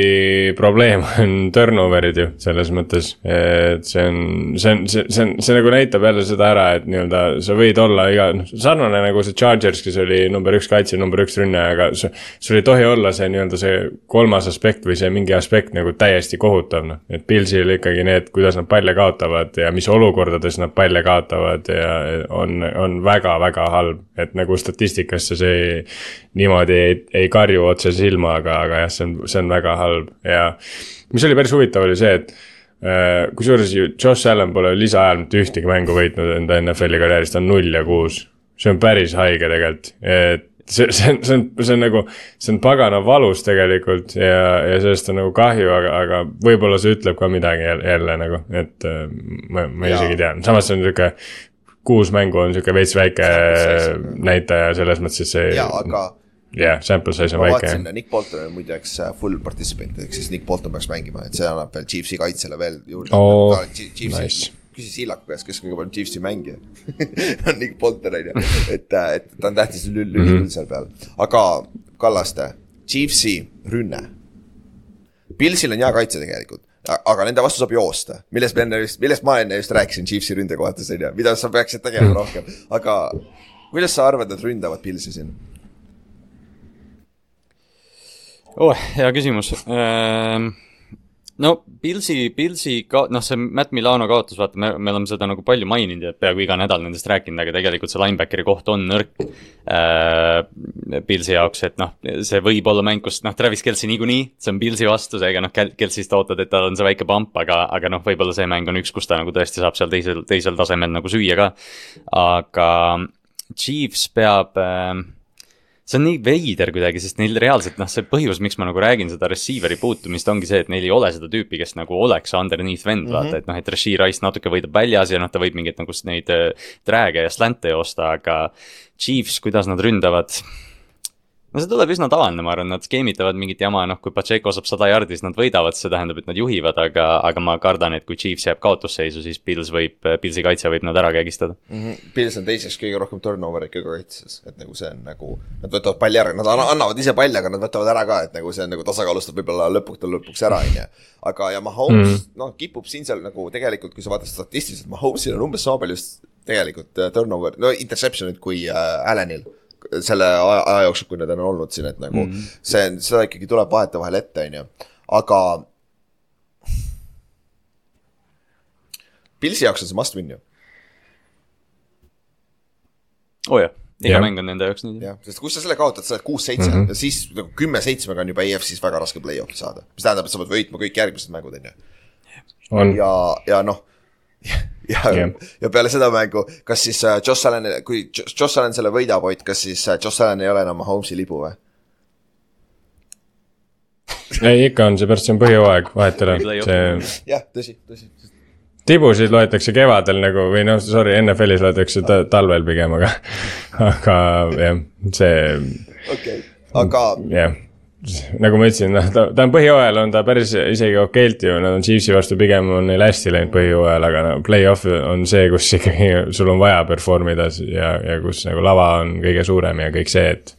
probleem (laughs) on turnover'id ju selles mõttes. et see on, see on, see, see on, see nagu näitab jälle seda ära, et nii-öelda sa võid olla iga, noh sarnane nagu see Chargers, kes oli number üks kaitse, number üks rünnaja, aga sul ei tohi olla see nii-öelda see kolmas aspekt või see mingi aspekt nagu täiesti kohutav noh. et Pilsil ikkagi need, kuidas nad palle kaotavad ja mis olukordades nad palle kaotavad ja on, on väga-väga halb. et nagu statistikasse see niimoodi ei, ei karju otse silma, aga, aga jah, see on, see on väga halb ja mis oli päris huvitav, oli see, et äh, kusjuures ju Josh Allan pole lisaajal mitte ühtegi mängu võitnud enda NFL-i karjääris, ta on null ja kuus. see on päris haige tegelikult, et see, see on, see on, see on nagu, see on pagana valus tegelikult ja, ja sellest on nagu kahju, aga, aga võib-olla see ütleb ka midagi jälle, jälle nagu, et äh, ma, ma isegi ei tea, samas see on sihuke. kuus mängu on sihuke veits väike näitaja selles mõttes, et see. jaa, aga jah yeah,, sample size on väike. Nick Bolton on muideks äh, full participant, ehk siis Nick Bolton peaks mängima, et see annab veel Chiefsi kaitsele veel juurde oh,. Nice. küsis Sillaku käest, kes kõige parem Chiefsi mängija (laughs) on Nick Bolton on ju, et, äh, et ta on tähtis lüli mm -hmm. seal peal, aga Kallaste, Chiefsi rünne. Pilsil on hea kaitse tegelikult aga nende vastu saab joosta, millest me enne just, millest ma enne just rääkisin Chiefsi ründe kohtas, on ju, mida sa peaksid tegema rohkem, aga kuidas sa arvad, et ründavad Pilsi siin? Oh, hea küsimus ähm no Pilsi, Pilsi ka-, noh, see Matt Milano kaotus, vaata, me, me oleme seda nagu palju maininud ja peaaegu iga nädal nendest rääkinud, aga tegelikult see linebackeri koht on nõrk äh, Pilsi jaoks, et noh, see võib olla mäng, kus noh, Travis Kelci niikuinii, see on Pilsi vastu, seega noh, Kelcist ootad, et tal on see väike pamp, aga, aga noh, võib-olla see mäng on üks, kus ta nagu tõesti saab seal teisel, teisel tasemel nagu süüa ka. aga Chiefs peab äh, see on nii veider kuidagi, sest neil reaalselt noh, see põhjus, miks ma nagu räägin seda receiver'i puutumist, ongi see, et neil ei ole seda tüüpi, kes nagu oleks underneath vend mm, -hmm. vaata, et noh, et Rashid Rice natuke võidab väljas ja noh, ta võib mingeid nagu neid drag'e ja slant'e joosta, aga. Chiefs, kuidas nad ründavad no see tuleb üsna tavaline, ma arvan, nad skeemitavad mingit jama, noh, kui Pacheco saab sada jardi, siis nad võidavad, see tähendab, et nad juhivad, aga, aga ma kardan, et kui Chiefs jääb kaotusseisu, siis Pils võib, Pilsi kaitse võib nad ära kägistada mm. -hmm. Pils on teiseks kõige rohkem turnover'e kõige kaitses, et nagu see on nagu, nad võtavad palli ära, nad annavad ise palli, aga nad võtavad ära ka, et nagu see on nagu tasakaalustab võib-olla lõpuks, lõpuks ära, on ju. aga, ja Mahomes mm, -hmm. noh, kipub siin seal nagu tegelikult, kui sa vaatad statistiliselt, Mahomesil on umbes sama palju tegelikult äh, turnover, no interception'id kui äh, Allanil selle aja, aja jooksul, kui need on olnud siin, et nagu mm -hmm. see, seda ikkagi tuleb vahetevahel ette, on ju, aga. Pilsi jaoks on see must win ju. oo oh jah, iga yeah. mäng on nende jaoks nii. jah, sest kui sa selle kaotad, sa oled kuus-seitse mm -hmm. ja siis nagu kümme-seitsmega on juba EF-sis väga raske play-off'i saada. mis tähendab, et sa pead võitma kõik järgmised mängud, on ju. ja, ja noh ja yeah., ja peale seda mängu, kas siis uh, Josh Allan, kui Josh Allan selle võidab, Ott, kas siis uh, Josh Allan ei ole enam Holmesi libu või? ei, ikka on, seepärast see on põhjooaeg, vahet ei ole, see. jah, tõsi, tõsi. tibusid loetakse kevadel nagu või noh, sorry, NFL-is loetakse ta talvel pigem, aga, aga jah, see. okei okay., aga. jah nagu ma ütlesin, noh, ta, ta on põhjooajal on ta päris isegi okeilt ju, nad on Chiefsi vastu pigem on neil hästi läinud põhjooajal, aga no play-off on see, kus (laughs) ikkagi sul on vaja perform ida ja, ja kus nagu lava on kõige suurem ja kõik see, et.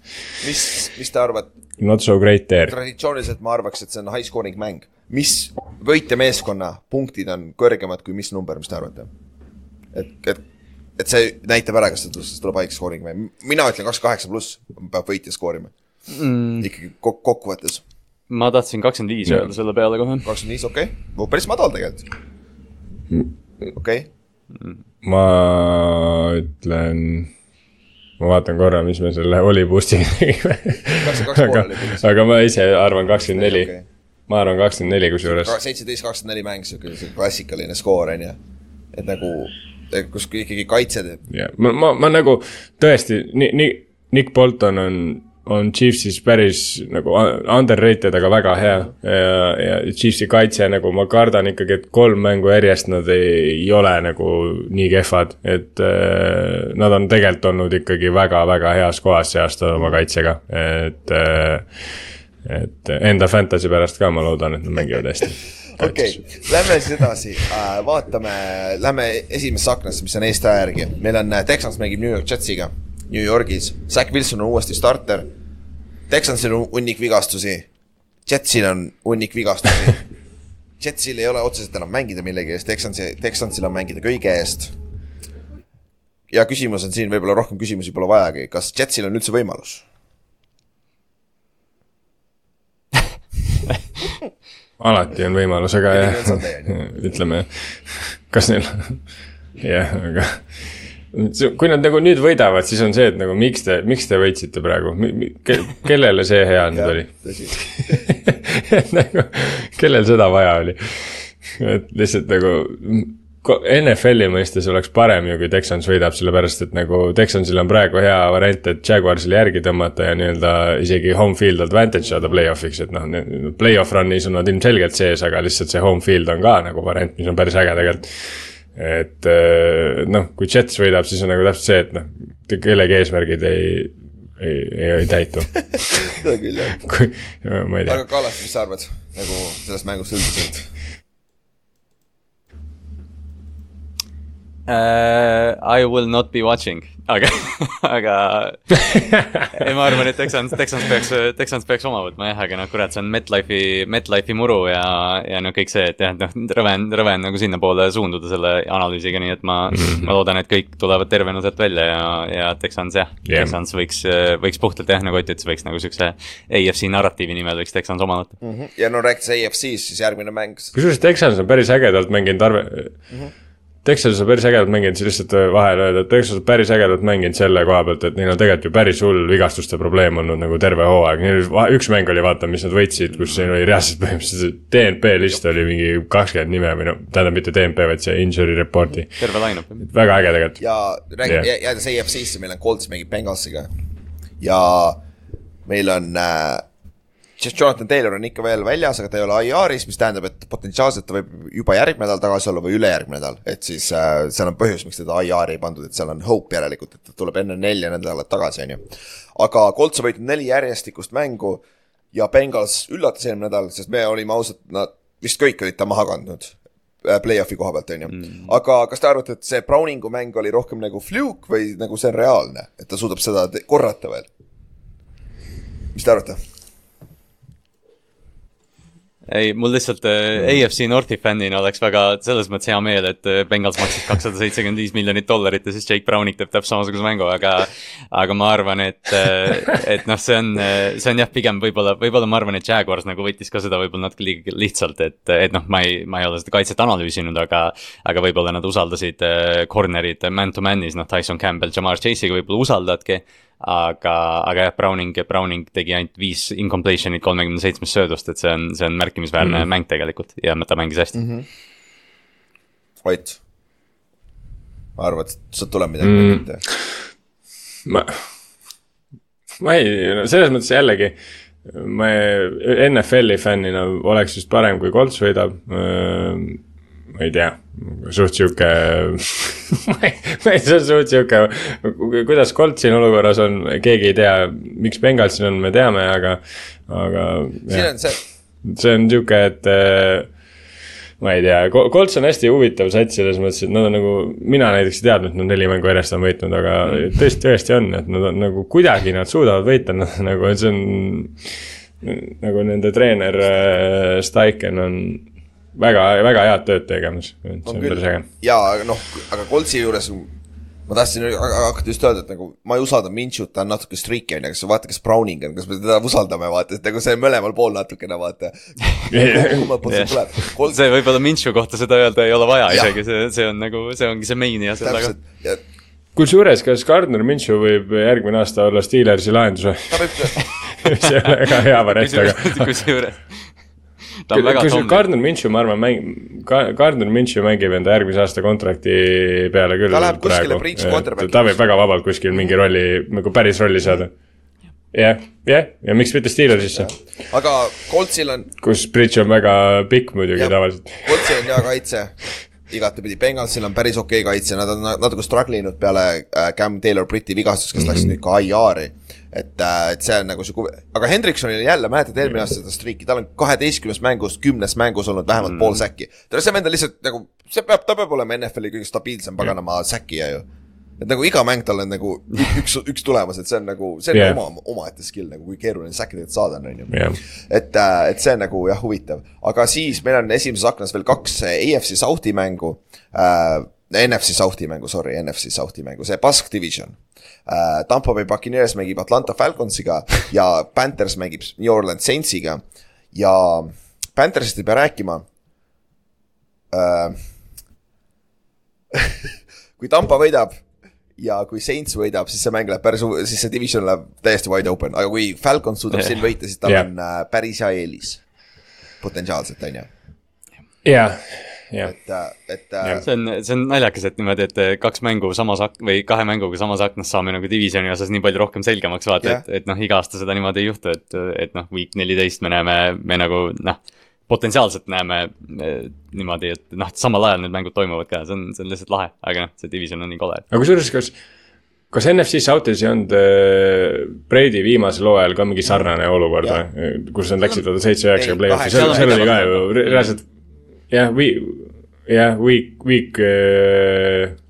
mis, mis te arvate? Not so great there. traditsiooniliselt ma arvaks, et see on high scoring mäng. mis võitjameeskonna punktid on kõrgemad kui mis number, mis te arvate? et, et, et see näitab ära, kas tuleb high scoring või, mina ütlen kakskümmend kaheksa pluss peab võitja skoorima mm. ikkagi kok kokkuvõttes. ma tahtsin kakskümmend viis öelda selle peale kohe. kakskümmend viis, okei okay., päris madal tegelikult. okei okay.. ma ütlen, ma vaatan korra, mis me selle Oli boost'iga tegime aga, aga ma ise arvan kakskümmend neli ma arvan kakskümmend neli kusjuures. seitseteist, kakskümmend neli mäng, sihuke, sihuke klassikaline skoor on ju, et nagu kus ikkagi kaitse teeb. jah, ma, ma, ma nagu tõesti, nii, nii, Nick Bolton on on Chiefsis päris nagu underrated, aga väga hea. ja, ja Chiefsi kaitse nagu ma kardan ikkagi, et kolm mängu järjest nad ei, ei ole nagu nii kehvad, et äh, nad on tegelikult olnud ikkagi väga-väga heas kohas see aasta oma kaitsega, et äh,. et enda fantasy pärast ka ma loodan, et nad mängivad hästi (laughs) okei okay., lähme siis edasi uh,, vaatame, lähme esimesse aknasse, mis on Eesti aja järgi, meil on Texans mängib New York Jetsiga New Yorgis, Zack Wilson on uuesti starter. Texansil on hunnik vigastusi, Jetsil on hunnik vigastusi. (laughs) Jetsil ei ole otseselt enam mängida millegi eest, Texansi, Texansil on mängida kõige eest. ja küsimus on siin, võib-olla rohkem küsimusi pole vajagi, kas Jetsil on üldse võimalus? (laughs) alati on võimalus, aga jah. (laughs) Ütleme, kas neil, jah, aga kui nad nagu nüüd võidavad, siis on see, et nagu miks te, miks te võitsite praegu ke,, kellele see hea nüüd oli? (laughs) et nagu, kellel seda vaja oli? et lihtsalt nagu NFL-i mõistes oleks parem ju, kui Texans võidab, sellepärast et nagu Texansil on praegu hea variant, et Jaguarsile järgi tõmmata ja nii-öelda isegi home field advantage saada play-off'iks, et noh, play-off run'is on nad ilmselgelt sees, aga lihtsalt see home field on ka nagu variant, mis on päris äge tegelikult. Et eh, noh, kui Jets võidab, siis on nagu täpselt see, et noh, kellegi eesmärgid ei, ei, ei, ei täitu. (laughs) seda küll jah. kui, ma ei tea aga Kallas, mis sa arvad nagu sellest mängust üldiselt? Uh, I will not be watching, aga, (laughs) aga ei, ma arvan, et Texans, Texans peaks, Texans peaks oma võtma jah, aga noh, kurat, see on MetLife'i, MetLife'i muru ja, ja no kõik see, et jah, noh, rõve on, rõve on nagu sinnapoole suunduda selle analüüsiga, nii et ma mm, -hmm. ma loodan, et kõik tulevad tervena sealt välja ja, ja Texans jah yeah., Texans võiks, võiks puhtalt jah, nagu Ott ütles, võiks nagu siukse AFC narratiivi nimel võiks Texans oma võtta. ja no rääkides AFC-st, siis järgmine mäng, kusjuures Texans on päris ägedalt mänginud arve mm. -hmm. Texas on päris ägedalt mänginud, siis lihtsalt vahele öelda, et Texas on päris ägedalt mänginud selle koha pealt, et neil on tegelikult ju päris hull vigastuste probleem olnud nagu terve hooaeg. Neil üks mäng oli vaata, mis nad võitsid, kus neil oli reaalselt põhimõtteliselt DNP list oli mingi kakskümmend nime või no tähendab mitte DNP, vaid see injury report'i. terve line-up. väga äge tegelikult. ja räägime Jah. yeah., jäädes AFC-sse, meil on Colts mängib Bengalsiga ja meil on äh,, siis Jonathan Taylor on ikka veel väljas, aga ta ei ole IR-is, mis tähendab, et potentsiaalselt ta võib juba järgmine nädal tagasi olla või ülejärgmine nädal, et siis äh, seal on põhjus, miks teda IR-i ei pandud, et seal on hope järelikult, et ta tuleb enne nelja nädalat tagasi, on ju. aga Colts on võitnud neli järjestikust mängu ja Bengals üllatas eelmine nädal, sest me olime ausad, nad vist kõik olid ta maha kandnud äh, play-off'i koha pealt, on ju. aga kas te arvate, et see Browningu mäng oli rohkem nagu fluke või nagu see on reaalne, et ta suudab seda korrata veel? mis te arvate? ei, mul lihtsalt äh, AFC Northi fännina oleks väga selles mõttes hea meel, et äh, Bengals maksis kakssada seitsekümmend viis miljonit dollarit ja siis Jake Browning teeb täpselt samasuguse mängu, aga aga ma arvan, et, et noh, see on, see on jah, pigem võib-olla, võib-olla ma arvan, et Jaguars nagu võttis ka seda võib-olla natuke liiga lihtsalt, et, et noh, ma ei, ma ei ole seda kaitset analüüsinud, aga aga võib-olla nad usaldasid äh, corner'id man to man'is, noh, Tyson Campbell, Jamar Chase'iga võib-olla usaldavadki aga, aga jah, Browning, Browning tegi ainult viis incompletion'it kolmekümne seitsmest söödust, et see on, see on märkimisväärne mm. mäng tegelikult ja ta mängis hästi mm. -hmm. Ott, ma arvan, et sealt tuleb midagi mm. Mm. ma, ma ei, selles mõttes jällegi, ma NFL-i fännina oleks vist parem, kui Colts võidab. Ma ei tea, suht sihuke, see on suht sihuke, kuidas Coltsi olukorras on, keegi ei tea, miks Bengal siin on, me teame, aga, aga. siin on see, see on sihuke, et äh, ma ei tea, Colts on hästi huvitav sats selles mõttes, et nad on nagu, mina näiteks ei teadnud, et nad neli mängu järjest on võitnud, aga tõesti, tõesti on, et nad on nagu kuidagi nad suudavad võita, (laughs) nagu see on. nagu nende treener äh, Steichen on väga, väga head tööd tegemas, see on on päris äge. ja aga noh, aga Coltsi juures ma tahtsin hakata just öelda, et nagu ma ei usalda Minchut, ta on natuke streaky on ju, kas vaata, kes Browning on, kas me teda usaldame, vaata, et nagu see mõlemal pool natukene, vaata. poolt see see võib-olla Minshew kohta seda öelda ei ole vaja Jah. isegi, see, see on nagu, see ongi see main ja sellega. täpselt ja kusjuures, kas Gardner Minshew võib järgmine aasta olla Steelersi lahendus või? (laughs) see ei ole väga hea variant, aga (laughs) kusjuures, kusjuures. ta on väga kusjuures tombe. Gardner Minshew, ma arvan, mäng-, Gardner Minshew mängib enda järgmise aasta kontrakti peale küll. Ta läheb kuskile bridge quarterback'i. ta võib väga vabalt kuskil mingi rolli, nagu päris rolli saada. jah, jah, ja miks mitte Steelersisse, aga Coltsil on, kus bridge on väga pikk muidugi Jah. tavaliselt. Coltsil on hea kaitse, igatepidi, Bengalsil on päris okei okay kaitse, nad on na- natuke struggle inud peale äh, Cam Taylor Briti vigastust, kes mm -hmm. läks nüüd ka IR-i. Et äh,, et see on nagu sihuke, aga Hendriksonil jälle, mäletad eelmine aasta seda streaki, tal on kaheteistkümnes mängus, kümnes mängus olnud vähemalt mm. pool säki. see vend on lihtsalt nagu, see peab, ta peab olema NFL-i kõige stabiilsem paganama säkkija ju. et nagu iga mäng tal on nagu (laughs) üks, üks tulemas, et see on nagu, see on yeah. oma, omaette skill nagu, kui keeruline säkki tegelikult saada on, on ju et, et see on nagu jah, huvitav, aga siis meil on esimeses aknas veel kaks AFC South'i mängu äh,. NFC South'i mängu, sorry, NFC South'i mängu, see Bask Division äh,. Tampo Bay Buccaneers mängib Atlanta Falconsiga ja Panthers mängib New Orleans Saintsiga ja Panthersist ei pea rääkima äh. (laughs) kui Tampa võidab ja kui Saints võidab, siis see mäng läheb päris, siis see division läheb täiesti wide open, aga kui Falcons suudab siin võita, siis tal Jah. on äh, päris hea eelis. potentsiaalselt, on ju, jah, jah, et, et äh, Jah. see on, see on naljakas, et niimoodi, et kaks mängu samas ak- või kahe mänguga samas aknas saame nagu divisioni osas nii palju rohkem selgemaks vaata Jah. et, et noh, iga aasta seda niimoodi ei juhtu, et, et noh, week neliteist me näeme, me nagu noh, potentsiaalselt näeme niimoodi, et noh, samal ajal need mängud toimuvad ka, see on, see on lihtsalt lahe, aga noh, see division on nii kole. aga kusjuures, kas, kas NFC South'is ei olnud äh, Brady viimasel hooajal ka mingi sarnane olukord või, kus nad läksid seitse-üheksaga Ei, play-off'i, seal, oli ka ju re- reaalselt jah, või jah, week, week,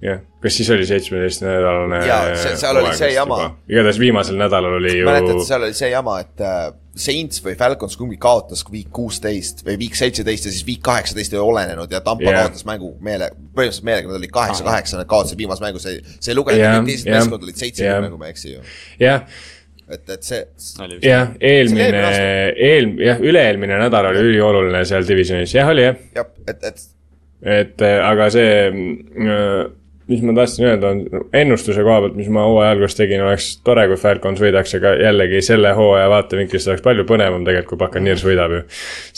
jah, kas siis oli seitsmeteistnädalane Jaa, seal oli see jama. igatahes viimasel nädalal oli ju mäletate, seal oli see jama, et äh, Saints või Falcons kumbi kaotas week kuusteist või week seitseteist ja siis week kaheksateist ei olenenud ja Tampa yeah. kaotas mängu meele, põhimõtteliselt meelega, nad olid kaheksa-kaheksa, nad kaotasid viimase mängu, see, see ei lugenud yeah,, teised jah, meeskond olid seitse jah. mängu, ma ei eksi ju. jah, et, et see, jah, eelmine eel-, jah, üle-eelmine nädal oli ülioluline seal divisionis, jah, oli jah? Jah, et, et et äh, aga see, mis ma tahtsin öelda, on ennustuse koha pealt, mis ma hooaja alguses tegin, oleks tore, kui Falcons võidaks, aga jällegi selle hooaja vaatevinklist oleks palju põnevam tegelikult, kui Buccaneers võidab ju.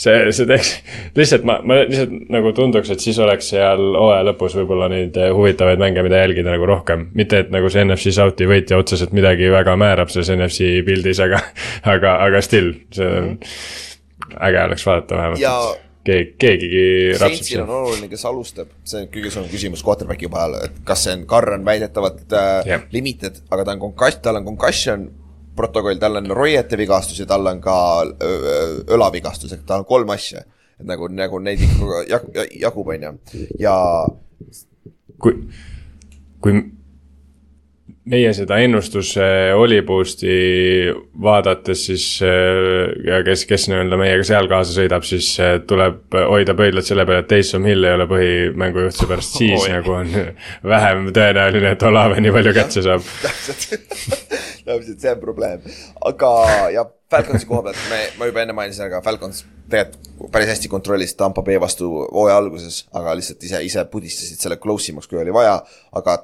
see, see teeks, lihtsalt ma, ma lihtsalt nagu tunduks, et siis oleks seal hooaja lõpus võib-olla neid äh, huvitavaid mänge, mida jälgida nagu rohkem. mitte, et nagu see NFC South'i võitja otseselt midagi väga määrab selles NFC pildis, aga, aga, aga still, see on äge oleks vaadata vähemalt Ja- keegi, keegigi rapsib Saintsil on oluline, kes alustab, see on kõige suurem küsimus quarterback'i peal, et kas see on, Carr on väidetavalt äh, Jah. limited, aga ta on konkass-, tal on concussion protokoll, tal on roiete vigastus ja tal on ka öö, õlavigastus, ehk tal on kolm asja. et nagu, nagu neid ikka jag, jagub, on ju, ja kui, kui meie seda ennustuse Oliboost'i vaadates, siis äh, ja kes, kes nii-öelda meiega seal kaasa sõidab, siis äh, tuleb hoida pöidlat selle peale, et Taysom Hill ei ole põhimängujuht, seepärast siis Oi. nagu on (laughs) vähem tõenäoline, et Olave nii palju kätse saab. täpselt, (laughs) täpselt see on probleem. aga ja Falconsi koha pealt me, ma juba enne mainisin, aga Falcons tegelikult päris hästi kontrollis Tampa Bay vastu hooaja alguses, aga lihtsalt ise, ise pudistasid selle close imaks, kui oli vaja, aga,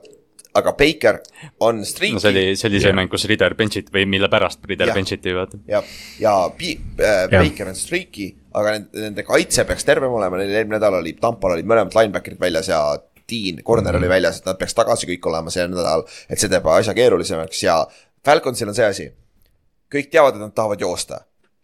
aga Baker on streaky no see oli, see oli see Jah. mäng, kus Ritter bench'iti või mille pärast Jah. bench'iti vaata. ja, ja Pi- äh, Baker on streaky, aga nende, nende kaitse peaks tervem olema, neil eelmine nädal oli, Tampal olid mõlemad linebacker'id väljas ja Dean, corner oli väljas, et nad peaks tagasi kõik olema see nädal, et see teeb asja keerulisemaks. Ja Falconsil on see asi, kõik teavad, et nad tahavad joosta,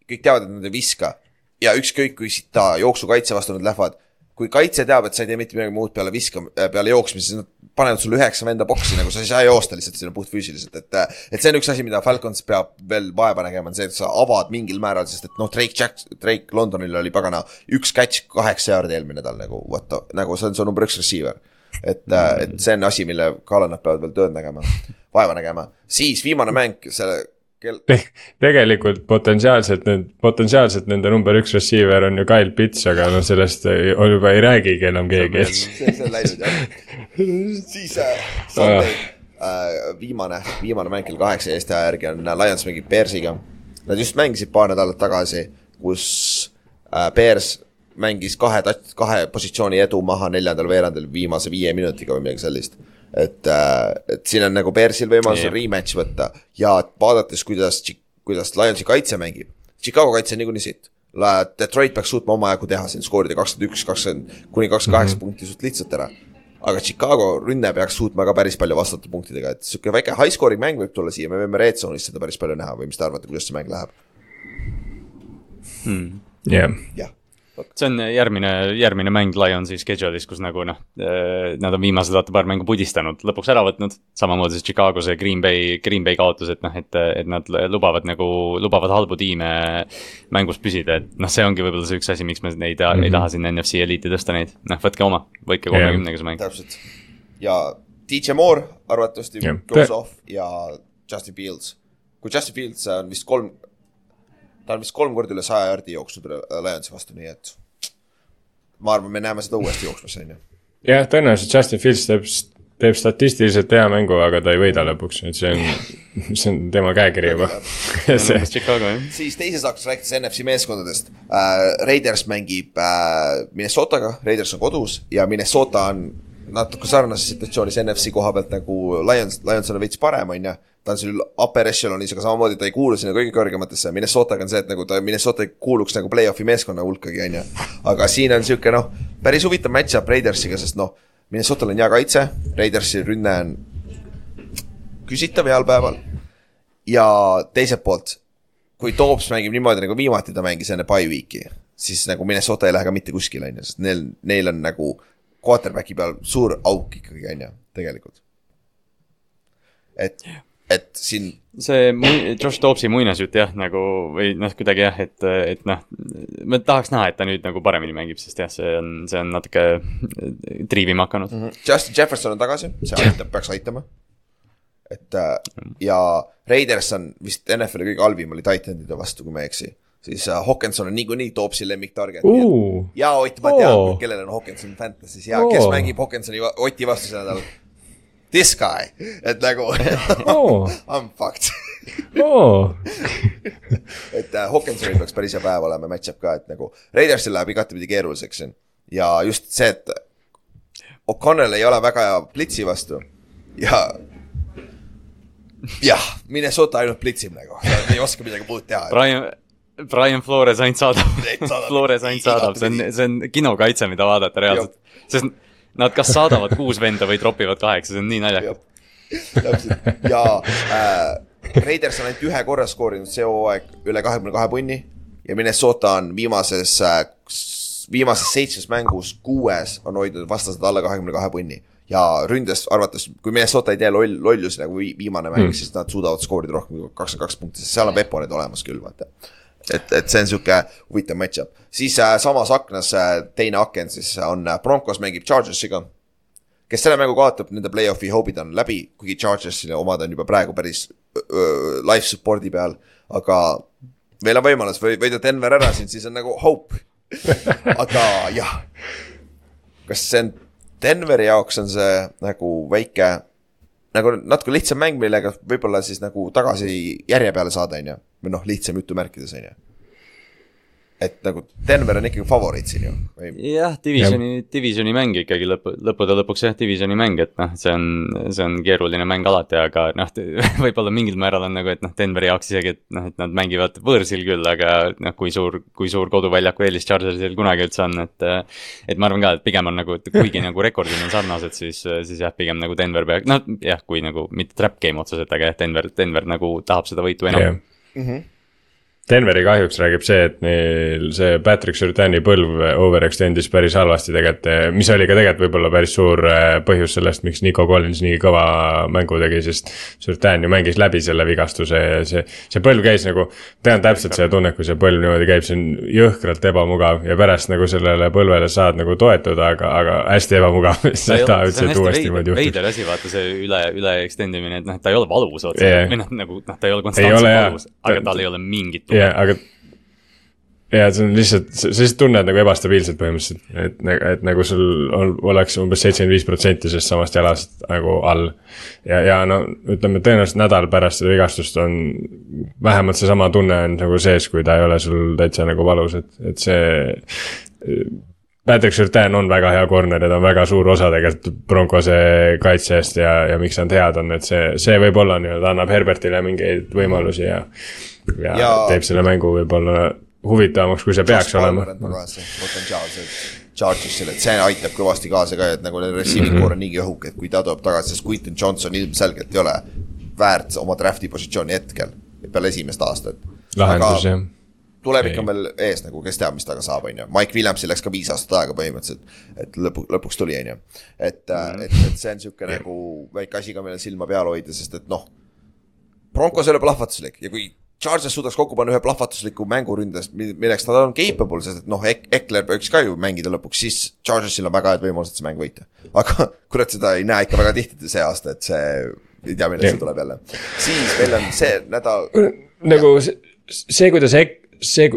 kõik teavad, et nad ei viska. Ja ükskõik kui sita jooksukaitse vastu nad lähevad, kui kaitse teab, et sa ei tee mitte midagi muud peale viska, peale jooksmise, siis nad panevad sulle üheksa venda boksi, nagu sa ei saa joosta lihtsalt sinna puhtfüüsiliselt, et et see on üks asi, mida Falcons peab veel vaeva nägema, on see, et sa avad mingil määral, sest et noh, Drake Jack, Drake Londonil oli pagana üks catch kaheksa jaardi eelmine nädal nagu what the, nagu see on su number üks receiver. et, et see on asi, mille kallal nad peavad veel tööd nägema, vaeva nägema, siis viimane mäng, selle kell, tegelikult potentsiaalselt need, potentsiaalselt nende number üks receiver on ju Kyle Pitts, aga noh, sellest ei- juba ei räägigi enam keegi, see, on läinud jah. siis äh, Sunday äh, viimane, viimane mäng kell kaheksa Eesti aja järgi on äh, Lions mängib Bearsiga. Nad just mängisid paar nädalat tagasi, kus äh, Bears mängis kahe, kahe positsiooni edu maha neljandal veerandil viimase viie minutiga või midagi sellist. et, et siin on nagu Bearsil võimalus Jah. rematch võtta ja vaadates, kuidas, kuidas Lionsi kaitse mängib, Chicago kaitse on niikuinii sitt. Detroit peaks suutma omajagu teha siin, skoorida kakskümmend üks, kakskümmend kuni kakskümmend kaheksa punkti suht lihtsalt ära. aga Chicago rünne peaks suutma ka päris palju vastata punktidega, et sihuke väike high scoring mäng võib tulla siia, me võime red zone'is seda päris palju näha või mis te arvate, kuidas see mäng läheb? jah. jah, see on järgmine, järgmine mäng Lionsi schedule'is, kus nagu noh, nad on viimased vaata paar mängu pudistanud, lõpuks ära võtnud. samamoodi see Chicago see Green Bay, Green Bay kaotus, et noh, et, et nad lubavad nagu, lubavad halbu tiime mängus püsida, et noh, see ongi võib-olla see üks asi, miks me neid mm -hmm. ei taha sinna NFC eliiti tõsta neid. noh, võtke oma, võitke kolmekümnega see mäng. täpselt. ja DJ Moore arvatavasti Jah. goes off ja Justin Fields. kui Justin Fields on vist kolm, ta on vist kolm korda üle saja jardi jooksnud Lionsi vastu, nii et ma arvan, me näeme seda uuesti jooksmas, on ju. jah, tõenäoliselt Justin Fields teeb, teeb statistiliselt hea mängu, aga ta ei võida lõpuks, et see on, (laughs) see on tema käekiri juba. (laughs) siis teises hakkas rääkides NFC meeskondadest äh,. Raiders mängib äh, Minnesotaga, Raiders on kodus ja Minnesota on natuke sarnases situatsioonis NFC koha pealt nagu Lions, Lions on veits parem, on ju. Ta on seal upper echelon'is, aga samamoodi ta ei kuulu sinna kõige kõrgematesse, Minnesotaga on see, et nagu ta, Minnesota kuuluks nagu play-off'i meeskonna hulkagi, on ju. aga siin on sihuke noh, päris huvitav match-up Raidersiga, sest noh, Minnesotal on hea kaitse, Raidersi rünne on küsitav heal päeval ja teiselt poolt, kui Toops mängib niimoodi, nagu viimati ta mängis enne bye week'i, siis nagu Minnesota ei lähe ka mitte kuskile, on ju, sest neil, neil on nagu quarterback'i peal suur auk ikkagi, on ju, tegelikult. et, et siin see (coughs) Josh Dobbsi muinasjutt jah, nagu või noh, kuidagi jah, et, et noh, ma tahaks näha, et ta nüüd nagu paremini mängib, sest jah, see on, see on natuke triivima hakanud mm. -hmm. Justin Jefferson on tagasi, see aitab, peaks aitama. et äh, ja Raiders on vist NFL-i kõige halvim oli Titanide vastu, kui ma ei eksi. siis äh, Hawkinson on niikuinii Toopsi lemmiktarget uh.. ja Ott, ma tean oh., kellel on Hawkinson Fantasy's ja kes Oo. mängib Hawkinsoni Oti vastu see nädal. This guy, et nagu Oo. I m fucked. oh. (laughs) et äh, Hawkinsonil peaks päris hea päev olema, match-up ka, et nagu Raidersil läheb igatepidi keeruliseks siin. ja just see, et O'Connell ei ole väga hea blitsi vastu ja jah, Minnesota ainult blitsib nagu, ei oska midagi muud teha. Brian, Brian Flores ainult saadab Flores ainult saadab, see on, see on kinokaitse, mida vaadata reaalselt. sest nad kas saadavad kuus venda või tropivad kaheksa, see on nii naljakas. täpselt ja äh, Raiders on ainult ühe korra skoorinud see hooaeg üle kahekümne kahe punni ja Minnesota on viimases äh,, viimases seitsmes mängus kuues on hoidnud vastased alla kahekümne kahe punni. ja ründes arvates, kui Minnesota ei tee loll, lollusi nagu vi- viimane mäng mm., siis nad suudavad skoorida rohkem kui kakskümmend kaks punkti, sest seal on Vepo need olemas küll, vaata. et, et see on sihuke huvitav match-up, siis äh, samas aknas äh, teine aken siis on äh, Broncos mängib Chargersiga kes selle mängu kaotab, nende play-off'i hoopid on läbi, kuigi Chargersile omad on juba praegu päris öö, life support'i peal, aga meil on võimalus või võida Denver ära siin, siis on nagu hope. (laughs) aga jah, kas see on Denveri jaoks on see nagu väike, nagu natuke lihtsam mäng, millega võib-olla siis nagu tagasi järje peale saada, on ju, või noh, lihtsam jutumärkides, on ju. et nagu Denver on ikkagi favoriit siin ju, või jah, divisioni, divisioni mäng ikkagi lõpu, lõppude lõpuks jah, divisioni mäng, et noh, see on, see on keeruline mäng alati, aga noh, (laughs) võib-olla mingil määral on nagu, et noh, Denveri jaoks isegi, et noh, et nad mängivad võõrsil küll, aga noh, kui suur, kui suur koduväljaku eelis Chargersil kunagi üldse on, et et ma arvan ka, et pigem on nagu, et kuigi nagu rekordid on sarnased, siis, siis jah, pigem nagu Denver peaks, noh jah, kui nagu mitte trap game otseselt, aga jah, Denver, Denver nagu tahab seda võitu enam jah. Denveri kahjuks räägib see, et neil see Patrick Surtani põlv overextend'is päris halvasti tegelikult, mis oli ka tegelikult võib-olla päris suur äh, põhjus sellest, miks Nico Collins nii kõva mängu tegi, sest Surtan ju mängis läbi selle vigastuse ja see, see põlv käis nagu, tean täpselt seda tunnet, kui see põlv niimoodi käib, see on jõhkralt ebamugav ja pärast nagu sellele põlvele saad nagu toetuda, aga, aga hästi ebamugav, (laughs) taha üldse, et uuesti niimoodi juhtuks. veider asi, vaata see üle, üle extend imine, et noh, ta ei ole valus otseselt yeah. või noh, nagu noh, ta ei ole konstantselt valus, aga tal ei ole mingit jaa, aga. ja see on lihtsalt, sa lihtsalt tunned nagu ebastabiilselt põhimõtteliselt, et, et nagu sul on, oleks umbes seitsekümmend viis protsenti sellest samast jalast nagu all. ja, ja no ütleme, tõenäoliselt nädal pärast seda vigastust on vähemalt seesama tunne on nagu sees, kui ta ei ole sul täitsa nagu valus, et, et see. Patrick Surtain on väga hea corner ja ta on väga suur osa tegelikult Broncose kaitsest ja, ja miks nad head on, et see, see võib-olla nii-öelda annab Herbertile mingeid võimalusi ja. Ja, ja teeb selle mängu võib-olla huvitavamaks, kui see peaks olema. tagasi, potentsiaalselt Chargersile, et see aitab kõvasti kaasa ka, et nagu receiving core on niigi õhuke, et kui ta tuleb tagasi, sest Quinton Johnson ilmselgelt ei ole väärt oma draft'i positsiooni hetkel peale esimest aastat. lahendus jah. tulevik on veel ees nagu, kes teab, mis temaga saab, on ju, Mike Williamsil läks ka viis aastat aega põhimõtteliselt. et lõpu, lõpuks tuli, on ju. et mm, -hmm. et, et see on sihuke nagu väike asi ka, millel silma peal hoida, sest et noh. Broncos ei ole plahvatuslik ja kui Chargers suudaks kokku panna ühe plahvatusliku mängu ründes, milleks nad on capable, sest et noh, Ekler võiks ka ju mängida lõpuks, siis Chargersil on väga head võimalused see mäng võita. aga (laughs) kurat, seda ei näe ikka väga tihti see aasta, et see, ei tea, millal see tuleb jälle. siis meil on see nädal, nagu see, see, kuidas Ek-, see,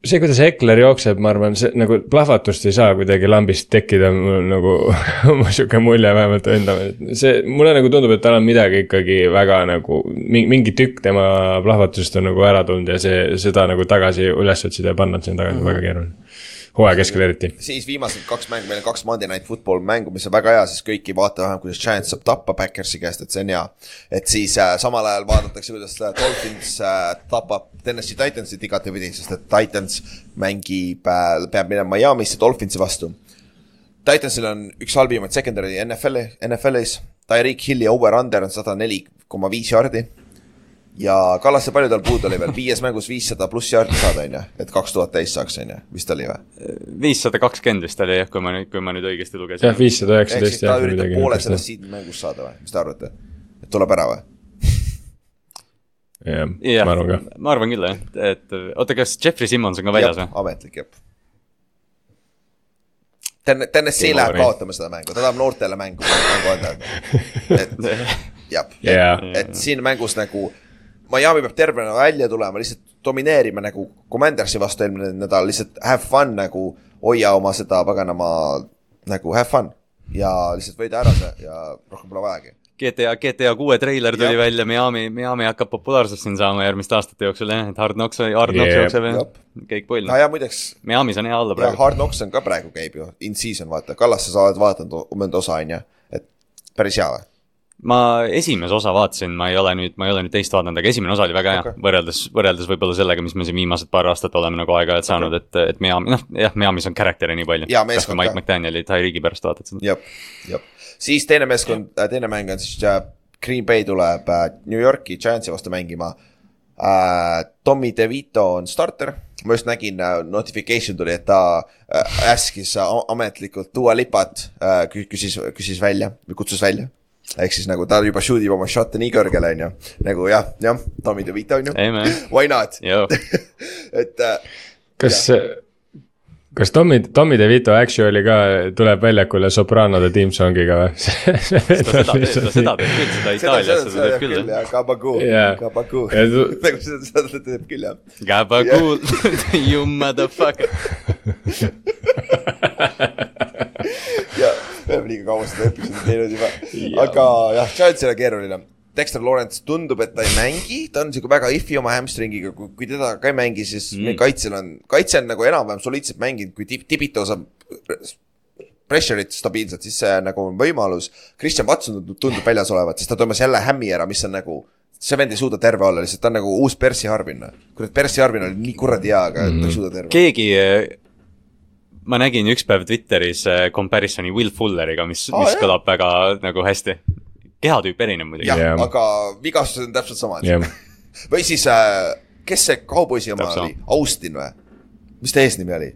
see, kuidas Ekler jookseb, ma arvan, see nagu plahvatust ei saa kuidagi lambist tekkida, mul nagu (laughs) sihuke mulje vähemalt enda, see, mulle nagu tundub, et tal on midagi ikkagi väga nagu, mingi tükk tema plahvatusest on nagu ära tulnud ja see, seda nagu tagasi üles otsida ja panna sinna tagasi on väga keeruline. Hooaja keskel eriti. siis viimased kaks mängu, meil on kaks Monday Night Football mängu, mis on väga hea, siis kõik ei vaata vähem, kuidas Giants saab tappa Backersi käest, et see on hea. et siis äh, samal ajal vaadatakse, kuidas äh, Dolphins äh, tapab Tennessee Titansit igatepidi, sest et Titans mängib äh,, peab minema Miami'sse Dolphinsi vastu. Titansil on üks halvimaid secondary NFL-i, NFL-is, Tyreek Hilli over-under on sada neli koma viis jardi ja Kallaste palju tal puudu oli veel, viies mängus viissada pluss jardi saada, on ju, et kaks tuhat täis saaks, on ju, vist oli või? viissada kakskümmend vist oli jah, kui ma nüüd, kui ma nüüd õigesti lugesin jah,. viissada üheksateist ta jah, üritab midagi poole sellest siin mängust saada või, mis te arvate? et tuleb ära või? jah, ma arvan ka., ma arvan küll jah, et oota, kas Jeffrey Simmons on ka väljas või? ametlik jah. Ten-, TNS-i Ei, ma läheb kaotama seda mängu, ta tahab noortele mängu, mängu anda. et (laughs) jah, et siin mängus nagu Miami peab tervena välja tulema, lihtsalt domineerima nagu Commandersi vastu eelmine nädal, lihtsalt have fun nagu, hoia oma seda paganama nagu have fun ja lihtsalt võida ära see ja rohkem pole vajagi. GTA, GTA kuue treiler tuli Jah. välja, Miami, Miami hakkab populaarsust siin saama järgmiste aastate jooksul jah, et Hard Knocks, Hard Knocks Jep. jookseb ja Jep. kõik pull ja, ja muideks Miami's on hea olla ja praegu. Hard Knocks on ka praegu käib ju, in season vaata, Kallaste sa oled vaadanud mõnda osa on ju, et päris hea või? Ma esimese osa vaatasin, ma ei ole nüüd, ma ei ole nüüd teist vaadanud, aga esimene osa oli väga hea okay., võrreldes, võrreldes võib-olla sellega, mis me siin viimased paar aastat oleme nagu aeg-ajalt saanud okay., et, et Miami, noh jah, Miami's on karaktere nii palju. Jaa, meeskond Mike. McDanieli, Tyreeki pärast vaatad seda. jah, jah. siis teine meeskond, teine mäng on siis äh, Green Bay tuleb äh, New Yorki Giantsi vastu mängima äh,. Tommy DeVito on starter, ma just nägin äh,, notification tuli, et ta äh, äskis äh, ametlikult Dua Lipat äh,, küsis, küsis välja või kutsus välja. Ehk siis nagu ta juba shoot ib oma shot'e nii kõrgele, on ju, nagu jah, jah, Tommy DeVito on ju why not, joo, et äh, kas, kas Tommy, Tommy DeVito actually ka tuleb väljakule Sopranode team song'iga või? seda teeb, ta seda teeb küll, seda Itaalias seda teeb küll jah. Ja tu- nagu seda, seda teeb küll jah. Gabagool, (laughs) you motherfucker. (laughs) ja me oleme liiga kaua seda episoodi teinud juba, aga jah, Giantsile keeruline. Dexter Lawrence tundub, et ta ei mängi, ta on sihuke väga if'i oma hamstringiga, kui, teda ka ei mängi, siis mm. kaitsel on, kaitse on nagu enam-vähem soliidselt mänginud, kui Tib- Tibito saab pressure'it stabiilselt, siis see nagu on võimalus. Christian Watson tundub- väljas olevat, sest ta tõmbas jälle hämmi ära, mis on nagu, see vend ei suuda terve olla lihtsalt, ta on nagu uus Percy Harvin. kurat, Percy Harvin oli nii kuradi hea, aga mm. ta ei suuda terve. keegi, ma nägin üks päev Twitteris äh, comparison'i Will Fulleriga, mis oh,, mis jah. kõlab väga nagu hästi. kehatüüp erineb muidugi jah yeah., aga vigastused on täpselt samad jah, (laughs) või siis äh,, kes see kauboisi oma oli, Austin või? mis ta eesnimi oli?